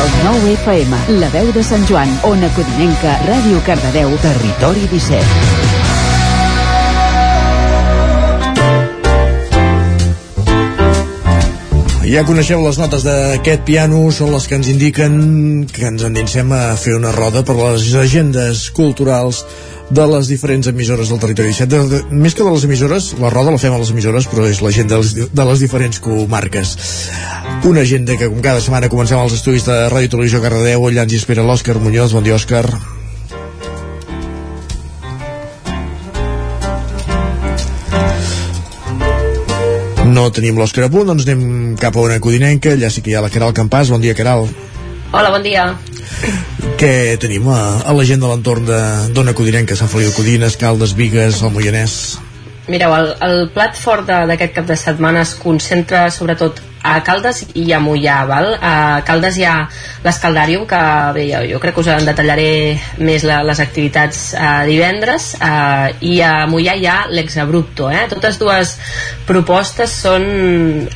el 9 FM, la veu de Sant Joan, Ona Codinenca, Ràdio Cardedeu, Territori 17. Ja coneixeu les notes d'aquest piano, són les que ens indiquen que ens endinsem a fer una roda per les agendes culturals de les diferents emissores del territori 17. De, de, més que de les emissores, la roda la fem a les emissores, però és l'agenda de, les, de les diferents comarques. Una agenda que, com cada setmana, comencem als estudis de Ràdio Televisió Cardedeu. Allà ens espera l'Òscar Muñoz. Bon dia, Òscar. No tenim l'Òscar a punt, doncs anem cap a una codinenca, allà sí que hi ha la Caral Campàs. Bon dia, Caral. Hola, bon dia. Què tenim a, a la gent de l'entorn d'Ona Codinenca, Sant Feliu Codines, Caldes, Vigues, el Moianès? Mireu, el, el plat fort d'aquest cap de setmana es concentra sobretot a Caldes i a Mollà, val? A Caldes hi ha l'Escaldàrium, que bé, jo, jo crec que us en detallaré més la, les activitats eh, divendres, eh, i a Mollà hi ha l'Exabrupto, eh? Totes dues propostes són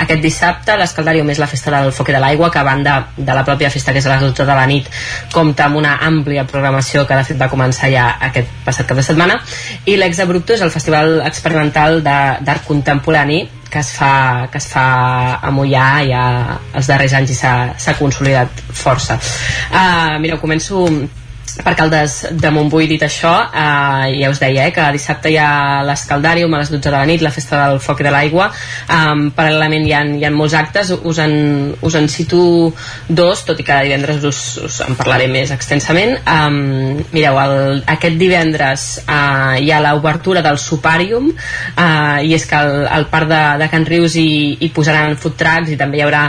aquest dissabte, l'Escaldàrium és la festa del foc i de l'aigua, que a banda de la pròpia festa, que és a les 12 de la nit, compta amb una àmplia programació que de fet va començar ja aquest passat cap de setmana, i l'Exabrupto és el festival experimental d'art contemporani que es fa, que es fa a Mollà ja els darrers anys i s'ha consolidat força. Uh, mireu, començo per Caldes de Montbui dit això eh, ja us deia eh, que dissabte hi ha l'escaldàrium a les 12 de la nit, la festa del foc i de l'aigua. Um, paral·lelament hi ha, hi ha molts actes. Us en, us en cito dos tot i que divendres us, us en parlaré més extensament. Um, mireu, el, aquest divendres uh, hi ha l'obertura del Supàrium uh, i és que al parc de, de Can Rius hi, hi posaran food trucks i també hi haurà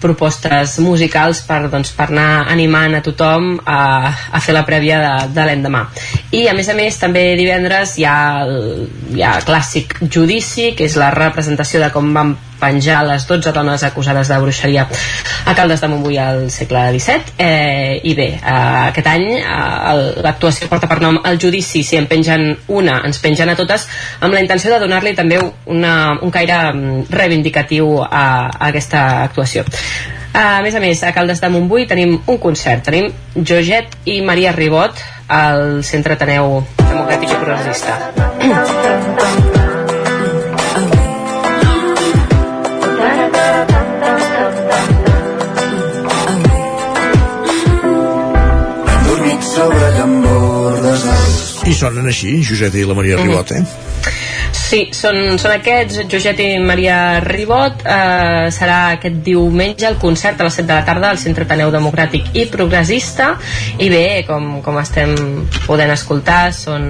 propostes musicals per, doncs, per anar animant a tothom a, a fer la prèvia de, de l'endemà. I a més a més també divendres hi ha el, hi ha clàssic Judici, que és la representació de com van penjar les 12 dones acusades de bruixeria a Caldes de Montbui al segle XVII eh, i bé, eh, aquest any eh, l'actuació porta per nom el judici. Si en pengen una, ens pengen a totes amb la intenció de donar-li també una, un caire mm, reivindicatiu a, a aquesta actuació. A més a més, a Caldes de Montbui tenim un concert, tenim Joget i Maria Ribot al Centre Ateneu Democràtic i Progressista sonen així, Josep i la Maria Ribot, eh? Sí, són, són aquests, Joget i Maria Ribot. Eh, serà aquest diumenge el concert a les 7 de la tarda al Centre Taneu Democràtic i Progressista. I bé, com, com estem podent escoltar, són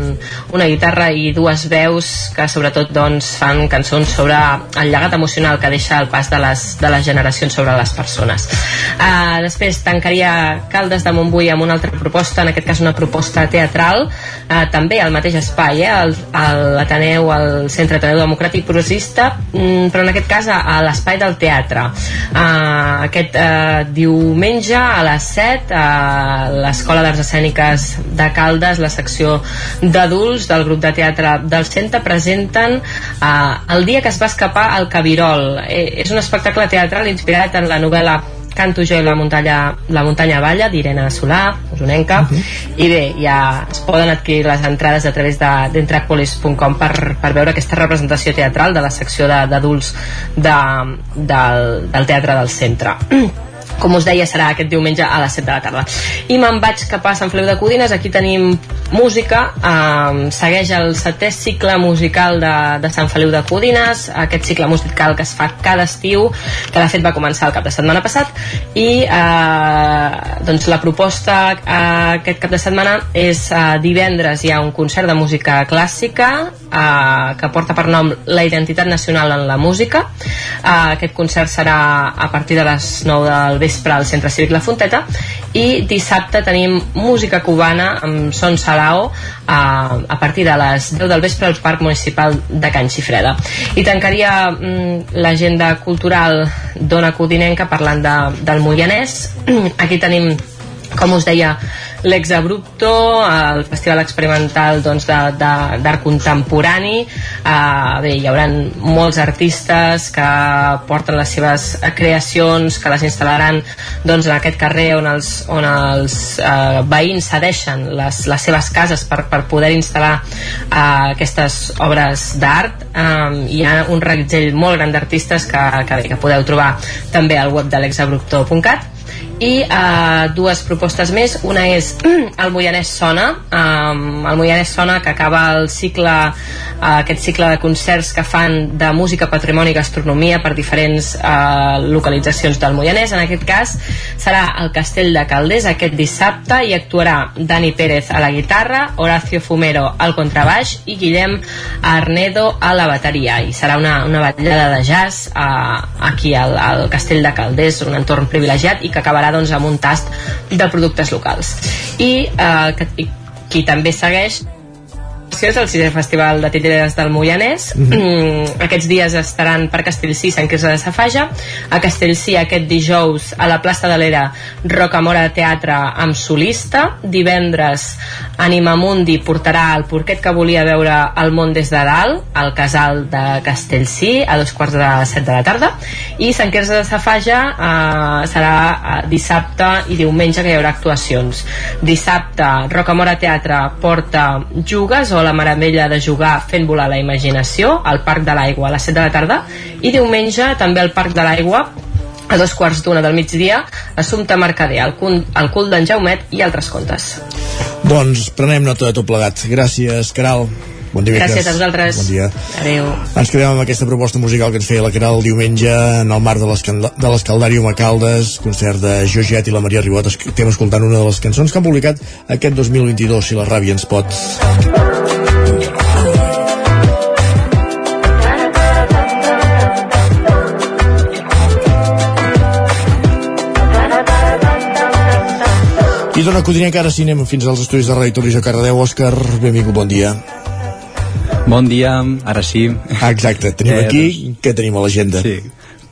una guitarra i dues veus que sobretot doncs, fan cançons sobre el llegat emocional que deixa el pas de les, de les generacions sobre les persones. Eh, després tancaria Caldes de Montbui amb una altra proposta, en aquest cas una proposta teatral, eh, també al mateix espai, eh, l'Ateneu, al Centre Ateneu Democràtic Progressista, mm, però en aquest cas a, l'Espai del Teatre. Uh, aquest uh, diumenge a les 7 a l'Escola d'Arts Escèniques de Caldes, la secció d'adults del grup de teatre del centre presenten uh, El dia que es va escapar al Cabirol. Eh, és un espectacle teatral inspirat en la novel·la Canto jo i la muntanya, la muntanya balla d'Irene Solà, usonenca uh -huh. i bé, ja es poden adquirir les entrades a través d'entrapolis.com de, per, per veure aquesta representació teatral de la secció d'adults de, del, del teatre del centre com us deia serà aquest diumenge a les 7 de la tarda. I me'n vaig cap a Sant Feliu de Codines. Aquí tenim música. Eh, segueix el setè cicle musical de, de Sant Feliu de Codines. Aquest cicle musical que es fa cada estiu que de fet va començar el cap de setmana passat. I eh, doncs la proposta eh, aquest cap de setmana és eh, divendres hi ha un concert de música clàssica eh, que porta per nom La identitat nacional en la música. Eh, aquest concert serà a partir de les 9 del vespre al Centre Cívic La Fonteta. I dissabte tenim música cubana amb Son Salao a, a partir de les 10 del vespre al Parc Municipal de Can Xifreda. I tancaria mm, l'agenda cultural d'Ona Codinenca parlant de, del Moianès. Aquí tenim com us deia l'Exabrupto, el Festival Experimental doncs, d'art contemporani. Uh, bé, hi haurà molts artistes que porten les seves creacions que les instal·laran doncs, en aquest carrer on els, on els uh, veïns cedeixen les, les seves cases per, per poder instal·lar uh, aquestes obres d'art. Um, hi ha un reguitzell molt gran d'artistes que, que, que podeu trobar també al web de l'exabrupto.cat i uh, dues propostes més. Una és el Moianès Sona. Um, el Moianès Sona que acaba el cicle uh, aquest cicle de concerts que fan de música, patrimoni i gastronomia per diferents uh, localitzacions del Moianès. En aquest cas serà el Castell de Calders aquest dissabte i actuarà Dani Pérez a la guitarra Horacio Fumero al contrabaix i Guillem Arnedo a la bateria. I serà una, una ballada de jazz uh, aquí al, al Castell de Calders un entorn privilegiat i que acabarà acabarà doncs, amb un tast de productes locals. I eh, que, qui també segueix és el sisè festival de titelles del Moianès. Mm -hmm. aquests dies estaran per Castellcí Sant Quirze de Safaja. A Castellcí aquest dijous a la plaça de l'Era Rocamora Teatre amb solista. Divendres Anima Mundi portarà el porquet que volia veure el món des de dalt al casal de Castellcí a dos quarts de set de la tarda. I Sant Quirze de Safaja eh, serà eh, dissabte i diumenge que hi haurà actuacions. Dissabte Rocamora Teatre porta Jugues o la meravella de jugar fent volar la imaginació al Parc de l'Aigua a les 7 de la tarda i diumenge també al Parc de l'Aigua a dos quarts d'una del migdia Assumpte Mercader, el, cul, el cul d'en Jaumet i altres contes. Doncs prenem nota de tot plegat. Gràcies, Caral. Bon dia, Gràcies a vosaltres. Bon dia. Adéu. Ens quedem amb aquesta proposta musical que ens feia la Caral diumenge en el marc de l'Escaldàrium a Caldes, concert de Joget i la Maria Ribot. Estem escoltant una de les cançons que han publicat aquest 2022, si la ràbia ens pot. I dona Codinenca, ara sí anem fins als estudis de Ràdio Televisió Cardedeu. Òscar, benvingut, bon dia. Bon dia, ara sí. Exacte, tenim eh, aquí, doncs, què tenim a l'agenda? Sí,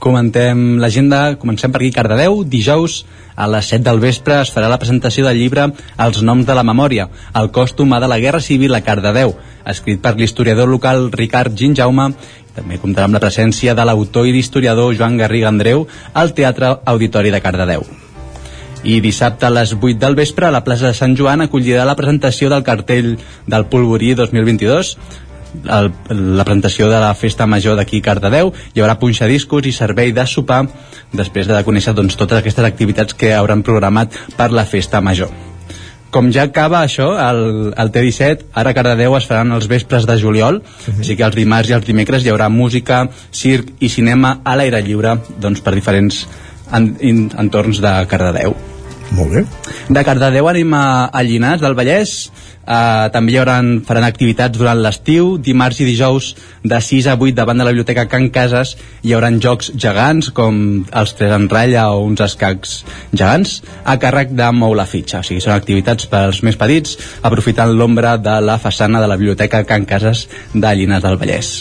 comentem l'agenda, comencem per aquí Cardedeu, dijous a les 7 del vespre es farà la presentació del llibre Els noms de la memòria, el cost humà de la Guerra Civil a Cardedeu, escrit per l'historiador local Ricard Ginjaume també comptarà amb la presència de l'autor i l'historiador Joan Garriga Andreu al Teatre Auditori de Cardedeu i dissabte a les 8 del vespre a la plaça de Sant Joan acollirà la presentació del cartell del Polvorí 2022 el, la presentació de la festa major d'aquí Cardedeu hi haurà punxadiscos i servei de sopar després de conèixer doncs, totes aquestes activitats que hauran programat per la festa major com ja acaba això, el, el T17, ara a Cardedeu es faran els vespres de juliol, uh mhm. -huh. així que els dimarts i els dimecres hi haurà música, circ i cinema a l'aire lliure doncs, per diferents en, en, entorns de Cardedeu. Molt bé. De Cardedeu anem a, a Llinars del Vallès. Uh, també hi haurà, faran activitats durant l'estiu, dimarts i dijous de 6 a 8 davant de la biblioteca Can Cases hi haurà jocs gegants com els tres en ratlla o uns escacs gegants a càrrec de Mou la Fitxa o sigui, són activitats pels més petits aprofitant l'ombra de la façana de la biblioteca Can Cases de Llinars del Vallès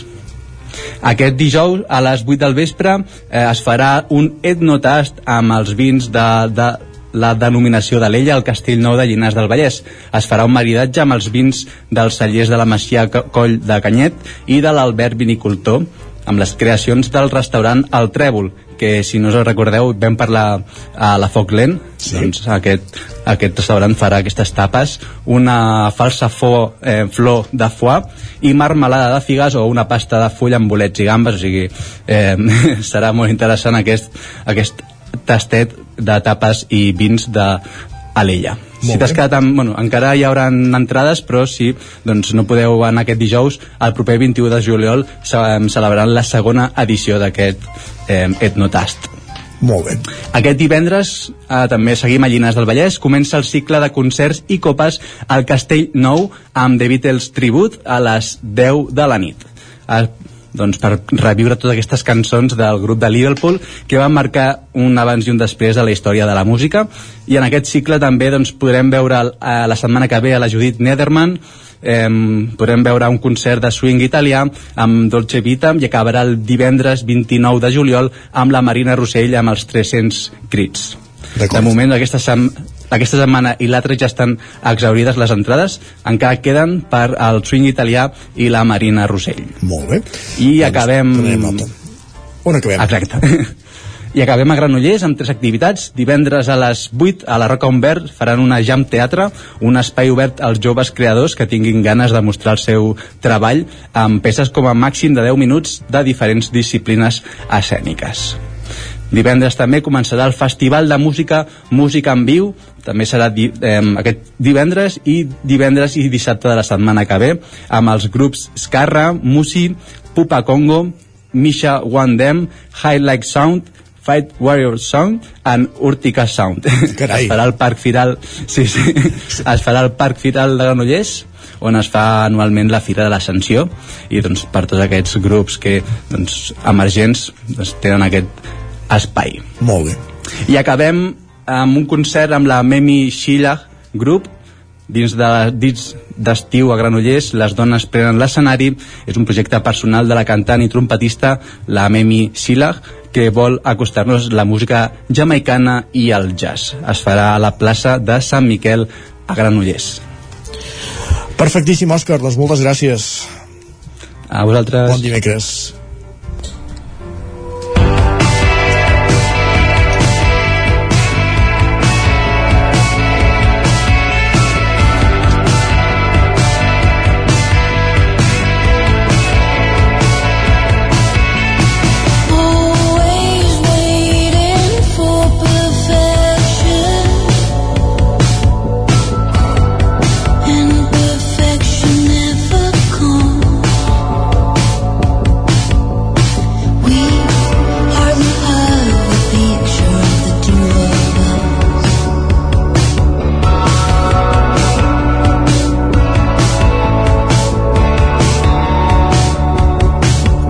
aquest dijous a les 8 del vespre eh, es farà un etnotast amb els vins de, de la denominació de l'ella al Castell Nou de Llinars del Vallès. Es farà un maridatge amb els vins dels cellers de la Masia Coll de Canyet i de l'Albert Vinicultor amb les creacions del restaurant El Trèvol, que si no us recordeu vam parlar a la Foc Lent, sí. doncs aquest, aquest restaurant farà aquestes tapes, una falsa fo, eh, flor de foie i marmelada de figues o una pasta de full amb bolets i gambes, o sigui, eh, serà molt interessant aquest, aquest tastet de tapes i vins de Alella. si t'has quedat amb... Bueno, encara hi haurà entrades, però si doncs, no podeu anar aquest dijous, el proper 21 de juliol celebrant la segona edició d'aquest eh, Etnotast. Molt bé. Aquest divendres eh, també seguim a Llinars del Vallès. Comença el cicle de concerts i copes al Castell Nou amb The Beatles Tribute a les 10 de la nit. Eh, doncs, per reviure totes aquestes cançons del grup de Liverpool que van marcar un abans i un després de la història de la música. I en aquest cicle també doncs, podrem veure eh, la setmana que ve a la Judith Nederman eh, podrem veure un concert de swing italià amb Dolce Vita i acabarà el divendres 29 de juliol amb la Marina Rossell amb els 300 crits. De moment aquesta, aquesta setmana i l'altra ja estan exaurides les entrades encara queden per al swing italià i la Marina Rossell molt bé i doncs acabem on acabem? exacte i acabem a Granollers amb tres activitats. Divendres a les 8 a la Roca Umbert faran una jam teatre, un espai obert als joves creadors que tinguin ganes de mostrar el seu treball amb peces com a màxim de 10 minuts de diferents disciplines escèniques. Divendres també començarà el Festival de Música Música en Viu, també serà di eh, aquest divendres i divendres i dissabte de la setmana que ve amb els grups Scarra, Musi, Pupa Congo, Misha Wandem, High Like Sound, Fight Warrior Sound and Urtica Sound. Carai. es farà al Parc Firal, sí, sí, es farà al Parc Firal de Granollers on es fa anualment la Fira de l'Ascensió i doncs per tots aquests grups que doncs, emergents doncs, tenen aquest espai. Molt bé. I acabem amb un concert amb la Memi Shillah Group, dins de dins d'estiu a Granollers, les dones prenen l'escenari, és un projecte personal de la cantant i trompetista la Memi Shillah, que vol acostar-nos la música jamaicana i el jazz. Es farà a la plaça de Sant Miquel a Granollers. Perfectíssim, Òscar, doncs moltes gràcies. A vosaltres. Bon dimecres.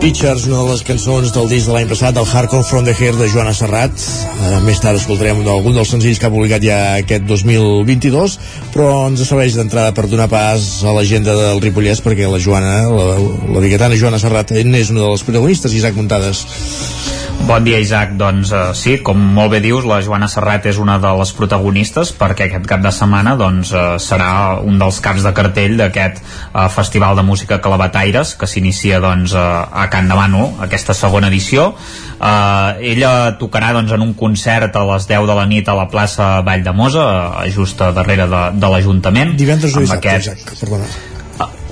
Pictures, una de les cançons del disc de l'any passat, del Hardcore from the Hair de Joana Serrat. Uh, més tard escoltarem algun dels senzills que ha publicat ja aquest 2022, però ens serveix d'entrada per donar pas a l'agenda del Ripollès, perquè la Joana, la, la biguetana Joana Serrat, és una de les protagonistes, Isaac Muntades. Bon dia, Isaac. Doncs uh, sí, com molt bé dius, la Joana Serrat és una de les protagonistes perquè aquest cap de setmana doncs, uh, serà un dels caps de cartell d'aquest uh, Festival de Música Calabataires que s'inicia doncs, uh, a Can de Bànol, aquesta segona edició. Uh, ella tocarà doncs, en un concert a les 10 de la nit a la plaça Vall de Mosa, uh, just darrere de, de l'Ajuntament. Divendres o dissabte, aquest... Isaac, perdona.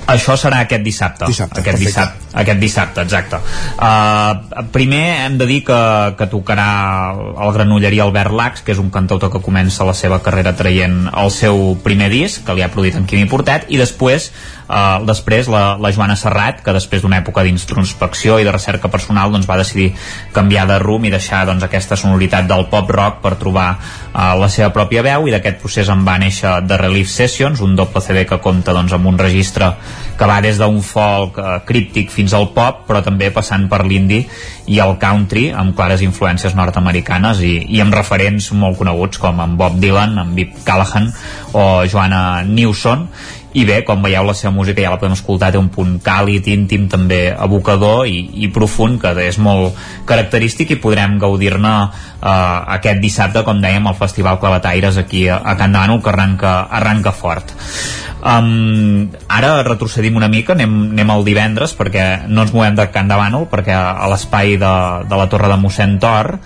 Això serà aquest dissabte. dissabte aquest, perfecte. dissabte aquest dissabte, exacte. Uh, primer hem de dir que, que tocarà el granolleria Albert Lax, que és un cantautor que comença la seva carrera traient el seu primer disc, que li ha produït en Quimi Portet, i després Uh, després la, la Joana Serrat que després d'una època d'introspecció i de recerca personal doncs, va decidir canviar de rum i deixar doncs, aquesta sonoritat del pop rock per trobar uh, la seva pròpia veu i d'aquest procés en va néixer The Relief Sessions un doble CD que compta doncs, amb un registre que va des d'un folk uh, críptic fins al pop però també passant per l'indie i el country amb clares influències nord-americanes i, i amb referents molt coneguts com en Bob Dylan, en Vip Callahan o Joanna Newson i bé, com veieu la seva música ja la podem escoltar, té un punt càlid, íntim també evocador i, i profund que és molt característic i podrem gaudir-ne eh, aquest dissabte, com dèiem, al Festival Clavataires aquí a, a Can Dano, que arranca, arranca fort. Um, ara retrocedim una mica anem, anem al divendres perquè no ens movem de Can Davano perquè a l'espai de, de la Torre de mossèn Tor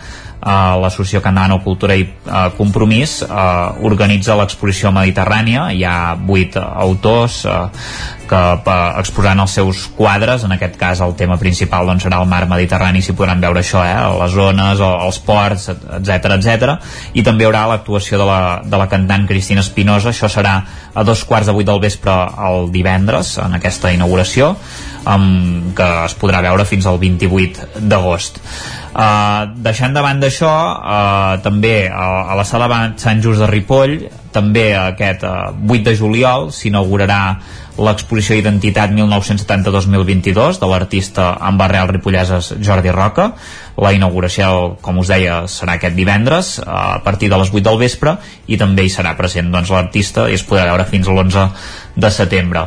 Uh, l'associació Candano Cultura i uh, Compromís uh, organitza l'exposició mediterrània hi ha vuit autors uh, que uh, exposaran els seus quadres en aquest cas el tema principal doncs, serà el mar Mediterrani si podran veure això, eh? les zones els ports, etc etc. i també hi haurà l'actuació de, la, de la cantant Cristina Espinosa això serà a dos quarts de vuit del vespre el divendres en aquesta inauguració um, que es podrà veure fins al 28 d'agost Uh, deixant de banda això, uh, també a, a la sala Sant Just de Ripoll, també aquest uh, 8 de juliol s'inaugurarà l'exposició Identitat 1970-2022 de l'artista amb arrel ripolleses Jordi Roca. La inauguració, com us deia, serà aquest divendres a partir de les 8 del vespre i també hi serà present doncs, l'artista i es podrà veure fins a l'11 de setembre.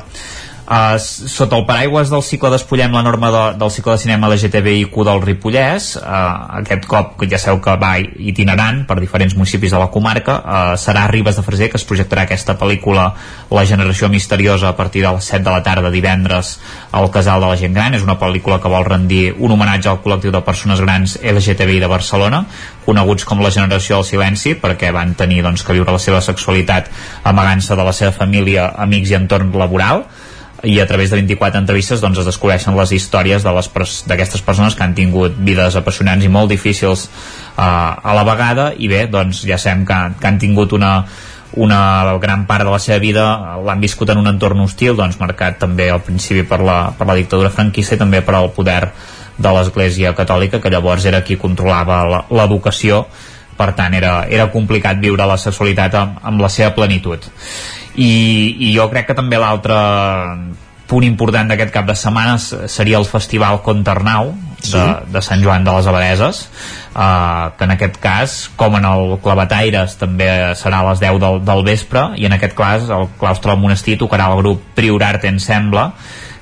Uh, sota el paraigües del cicle Despullem la norma de, del cicle de cinema LGTBIQ del Ripollès uh, aquest cop que ja sabeu que va itinerant per diferents municipis de la comarca uh, serà Ribes de Freser que es projectarà aquesta pel·lícula La generació misteriosa a partir de les 7 de la tarda divendres al Casal de la Gent Gran. És una pel·lícula que vol rendir un homenatge al col·lectiu de persones grans LGTBI de Barcelona coneguts com la generació del silenci perquè van tenir doncs, que viure la seva sexualitat amagant-se de la seva família, amics i entorn laboral i a través de 24 entrevistes doncs, es descobreixen les històries d'aquestes persones que han tingut vides apassionants i molt difícils uh, a la vegada. I bé, doncs ja sabem que, que han tingut una, una gran part de la seva vida l'han viscut en un entorn hostil doncs marcat també al principi per la, per la dictadura franquista i també per al poder de l'Església Catòlica que llavors era qui controlava l'educació per tant era, era complicat viure la sexualitat amb, amb la seva plenitud i, i jo crec que també l'altre punt important d'aquest cap de setmana seria el Festival Contarnau de, sí. de Sant Joan de les Abadeses uh, que en aquest cas com en el Clavataires també serà a les 10 del, del vespre i en aquest cas el claustre del monestir tocarà el grup Priorart Ensemble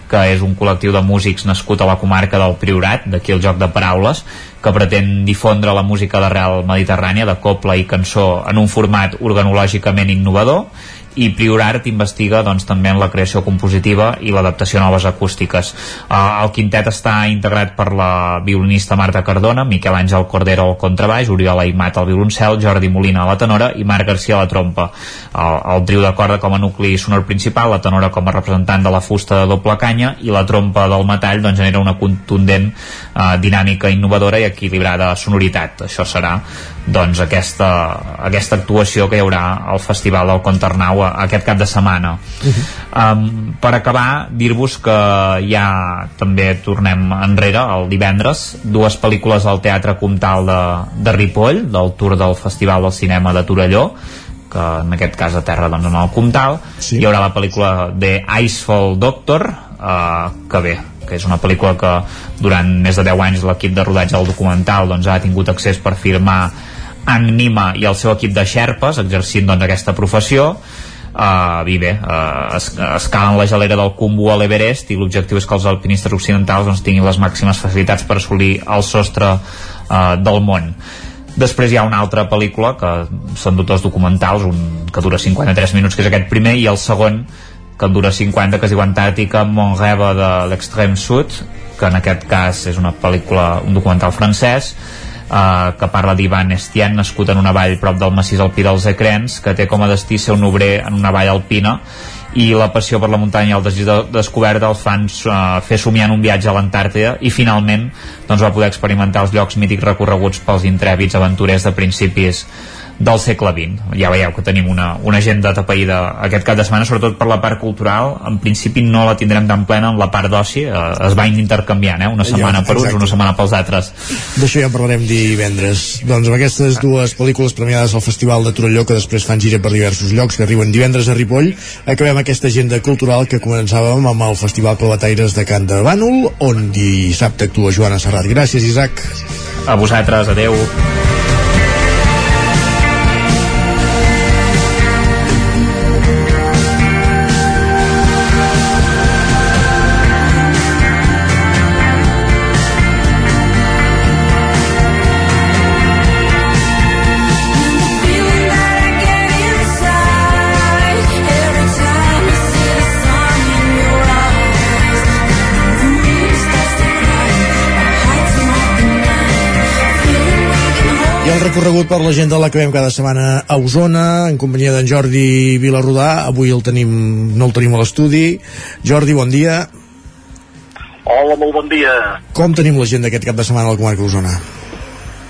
que és un col·lectiu de músics nascut a la comarca del Priorat, d'aquí el joc de paraules, que pretén difondre la música d'arrel mediterrània, de copla i cançó, en un format organològicament innovador i Priorart investiga doncs, també en la creació compositiva i l'adaptació a noves acústiques. Uh, el quintet està integrat per la violinista Marta Cardona, Miquel Àngel Cordero al contrabaix, Oriol Aimat al violoncel, Jordi Molina a la tenora i Marc Garcia a la trompa. El, el trio de corda com a nucli sonor principal, la tenora com a representant de la fusta de doble canya i la trompa del metall doncs, genera una contundent uh, dinàmica innovadora i equilibrada sonoritat. Això serà doncs, aquesta, aquesta actuació que hi haurà al Festival del Contarnau aquest cap de setmana. Uh -huh. um, per acabar, dir-vos que ja també tornem enrere el divendres, dues pel·lícules al Teatre Comtal de, de Ripoll, del tour del Festival del Cinema de Torelló, que en aquest cas a terra doncs en el Comtal sí. hi haurà la pel·lícula de Icefall Doctor uh, que bé, que és una pel·lícula que durant més de 10 anys l'equip de rodatge del documental doncs, ha tingut accés per firmar en Nima i el seu equip de xerpes exercint doncs, aquesta professió. Uh, i bé, uh, es, escalen la gelera del Kumbu a l'Everest i l'objectiu és que els alpinistes occidentals doncs, tinguin les màximes facilitats per assolir el sostre uh, del món. Després hi ha una altra pel·lícula que són dos documentals, un que dura 53 minuts, que és aquest primer, i el segon que dura 50, que es diu Antàrtica Montreva de l'extrem sud, que en aquest cas és una pel·lícula, un documental francès, eh, que parla d'Ivan Estienne, nascut en una vall prop del massís alpí dels Ecrens, que té com a destí ser un obrer en una vall alpina i la passió per la muntanya i el desig de descoberta el fan uh, fer somiar un viatge a l'Antàrtida i finalment doncs, va poder experimentar els llocs mítics recorreguts pels intrèvids aventurers de principis del segle XX. Ja veieu que tenim una, una agenda tapaïda aquest cap de setmana, sobretot per la part cultural. En principi no la tindrem tan plena en la part d'oci, eh, es va intercanviant, eh? una setmana per uns, una setmana pels altres. D'això ja en parlarem divendres. Doncs amb aquestes dues pel·lícules premiades al Festival de Torelló, que després fan gira per diversos llocs, que arriben divendres a Ripoll, acabem aquesta agenda cultural que començàvem amb el Festival Clavataires de Can de Bànol, on dissabte actua Joana Serrat. Gràcies, Isaac. A vosaltres, adeu. Recorregut per l'agenda l'acabem cada setmana a Osona, en companyia d'en Jordi Vilarrodà. Avui el tenim, no el tenim a l'estudi. Jordi, bon dia. Hola, molt bon dia. Com tenim l'agenda aquest cap de setmana a la comarca d'Osona?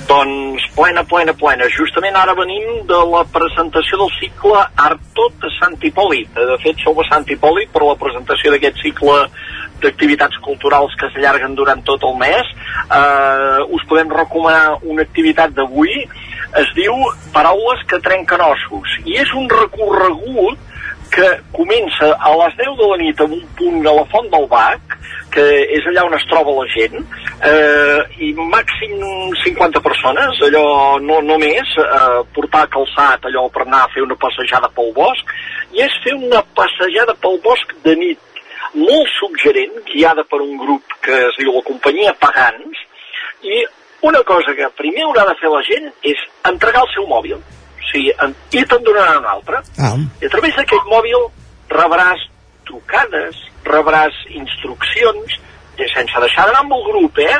Doncs plena, plena, plena. Justament ara venim de la presentació del cicle Art Tot de Sant Hipòlit. De fet, sou a Sant Hipòlit per la presentació d'aquest cicle d'activitats culturals que s'allarguen durant tot el mes. Eh, us podem recomanar una activitat d'avui, es diu Paraules que trenquen ossos, i és un recorregut que comença a les 10 de la nit en un punt a la Font del Bac, que és allà on es troba la gent, eh, i màxim 50 persones, allò no, no més, eh, portar calçat allò per anar a fer una passejada pel bosc, i és fer una passejada pel bosc de nit, molt suggerent, guiada per un grup que es diu la companyia Pagans, i una cosa que primer haurà de fer la gent és entregar el seu mòbil. O sigui, i te'n donaran un altre. Ah. I a través d'aquest mòbil rebràs trucades, rebràs instruccions, i sense deixar d'anar amb el grup, eh?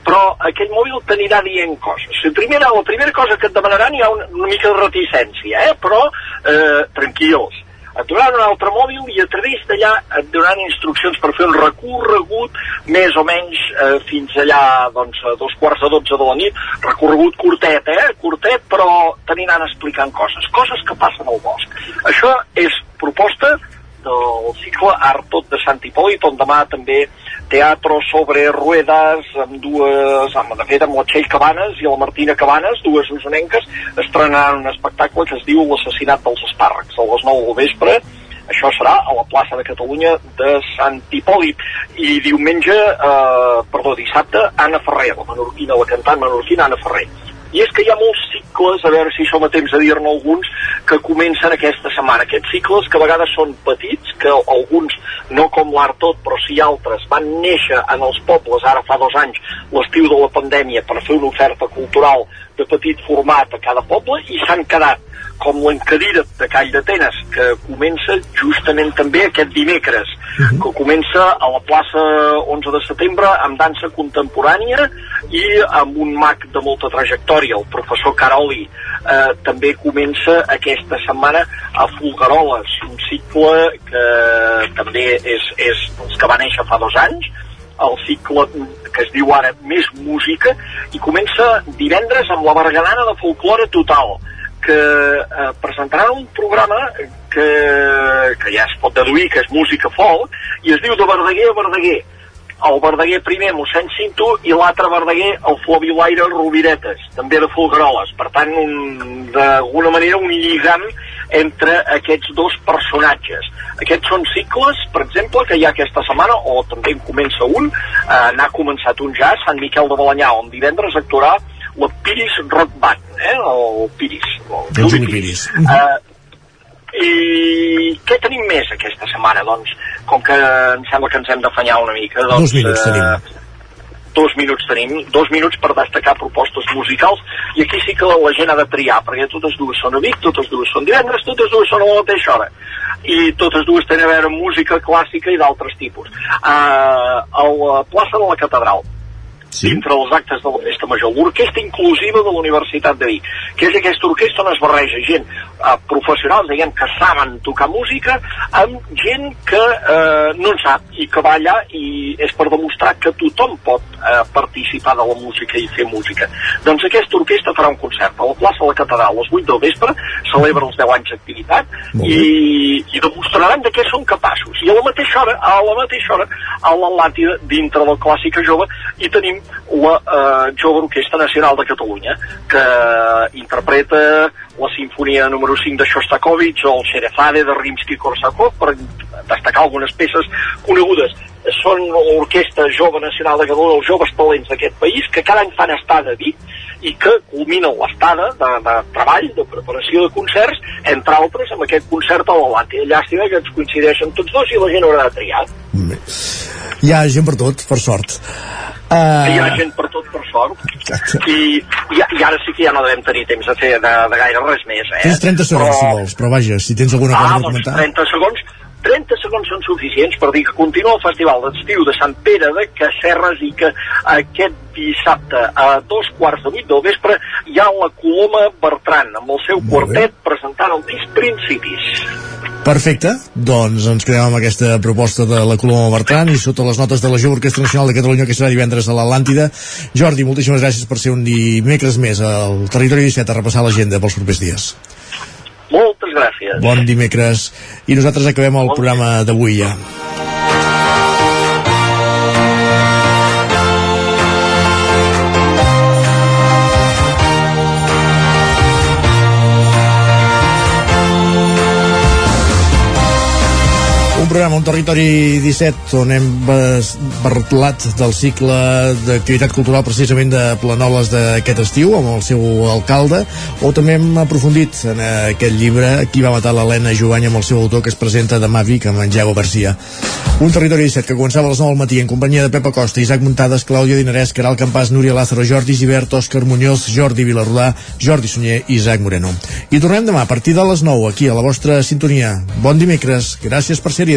però aquell mòbil t'anirà dient coses. La primera, la primera cosa que et demanaran hi ha una, una mica de reticència, eh? però eh, tranquils et donaran un altre mòbil i a través d'allà et donaran instruccions per fer un recorregut més o menys eh, fins allà doncs, a dos quarts de dotze de la nit, recorregut curtet, eh? curtet, però t'aniran explicant coses, coses que passen al bosc. Això és proposta del cicle Art Tot de Sant Hipòlit, on demà també teatre sobre ruedas amb dues, amb, de fet amb la Txell Cabanes i la Martina Cabanes, dues usonenques, estrenaran un espectacle que es diu L'assassinat dels espàrrecs, a les 9 del vespre, això serà a la plaça de Catalunya de Sant Hipòlit. I diumenge, eh, perdó, dissabte Anna Ferrer, la menorquina, la cantant menorquina Anna Ferrer i és que hi ha molts cicles, a veure si som a temps de dir-ne alguns, que comencen aquesta setmana. Aquests cicles que a vegades són petits, que alguns, no com l'art tot, però sí altres, van néixer en els pobles ara fa dos anys, l'estiu de la pandèmia, per fer una oferta cultural de petit format a cada poble i s'han quedat com l'encadira de Call d'Atenes, que comença justament també aquest dimecres, uh -huh. que comença a la plaça 11 de setembre amb dansa contemporània i amb un mag de molta trajectòria, el professor Caroli. Eh, també comença aquesta setmana a Fulgaroles, un cicle que també és, és els que va néixer fa dos anys, el cicle que es diu ara Més Música, i comença divendres amb la Berganana de Folklore Total, que eh, presentaran un programa que, que ja es pot deduir que és música folk i es diu de Verdaguer a Verdaguer. El Verdaguer primer mossèn Cinto i l'altre Verdaguer el Flavilaire Roviretes també de Folgueroles. Per tant d'alguna manera un lligam entre aquests dos personatges. Aquests són cicles, per exemple, que hi ha aquesta setmana, o també en comença un, eh, n'ha començat un ja, Sant Miquel de Balanyà, on divendres actuarà la Piris Rock Band, eh? o Piris. O Eugeni Piris. Uh, I què tenim més aquesta setmana? Doncs, com que em sembla que ens hem d'afanyar una mica... Doncs, Dos minuts tenim. eh, dos minuts tenim, dos minuts per destacar propostes musicals i aquí sí que la gent ha de triar perquè totes dues són a Vic, totes dues són divendres totes dues són a la mateixa hora i totes dues tenen a veure amb música clàssica i d'altres tipus uh, a la plaça de la Catedral sí. dintre dels actes de la Festa Major, l'orquestra inclusiva de la Universitat de Vic, que és aquesta orquestra on es barreja gent eh, professionals, diguem, que saben tocar música, amb gent que eh, no en sap i que va allà i és per demostrar que tothom pot eh, participar de la música i fer música. Doncs aquesta orquestra farà un concert a la plaça de la Catedral a les 8 del vespre, celebra els 10 anys d'activitat i, i demostraran de què són capaços. I a la mateixa hora, a la mateixa hora, a l'Atlàntida, dintre del Clàssica Jove, hi tenim la eh, Jove Orquestra Nacional de Catalunya, que interpreta la sinfonia número 5 de Shostakovich o el Xerezade de Rimsky-Korsakov, per destacar algunes peces conegudes. Són l'Orquestra Jove Nacional de Catalunya, els joves talents d'aquest país, que cada any fan estada a Vic i que culmina l'estada de, de treball, de preparació de concerts, entre altres, amb aquest concert a l'Atlàntida. Llàstima que ens coincideixen tots dos i la gent haurà de triar. Hi ha gent per tot, per sort. Uh... Uh, Hi ha gent per tot, per sort. I, i, I ara sí que ja no devem tenir temps de fer de, de gaire res més, eh? tens 30 segons, si vols, però vaja, si tens alguna cosa Ah, a doncs comentar... 30 segons 30 segons són suficients per dir que continua el Festival d'Estiu de Sant Pere de Casserres i que aquest dissabte a dos quarts de vuit del vespre hi ha la Coloma Bertran amb el seu quartet presentant el disc Principis. Perfecte, doncs ens quedem amb aquesta proposta de la Coloma Bertran i sota les notes de la Jove Orquestra Nacional de Catalunya que serà divendres a l'Atlàntida. Jordi, moltíssimes gràcies per ser un dimecres més al Territori 17 a repassar l'agenda pels propers dies. Moltes gràcies. Bon dimecres. I nosaltres acabem el programa d'avui ja. Programa, un territori 17 on hem parlat del cicle d'activitat cultural precisament de Planoles d'aquest estiu amb el seu alcalde o també hem aprofundit en aquest llibre Qui va matar l'Helena Jovany amb el seu autor que es presenta demà a Vic amb en Jago Garcia un territori 17 que començava a les 9 del matí en companyia de Pepa Costa, Isaac Muntades, Clàudia Dinarès, Caral Campàs, Núria Lázaro, Jordi Givert, Òscar Muñoz, Jordi Vilarrodà, Jordi Sunyer i Isaac Moreno. I tornem demà a partir de les 9 aquí a la vostra sintonia. Bon dimecres, gràcies per ser-hi,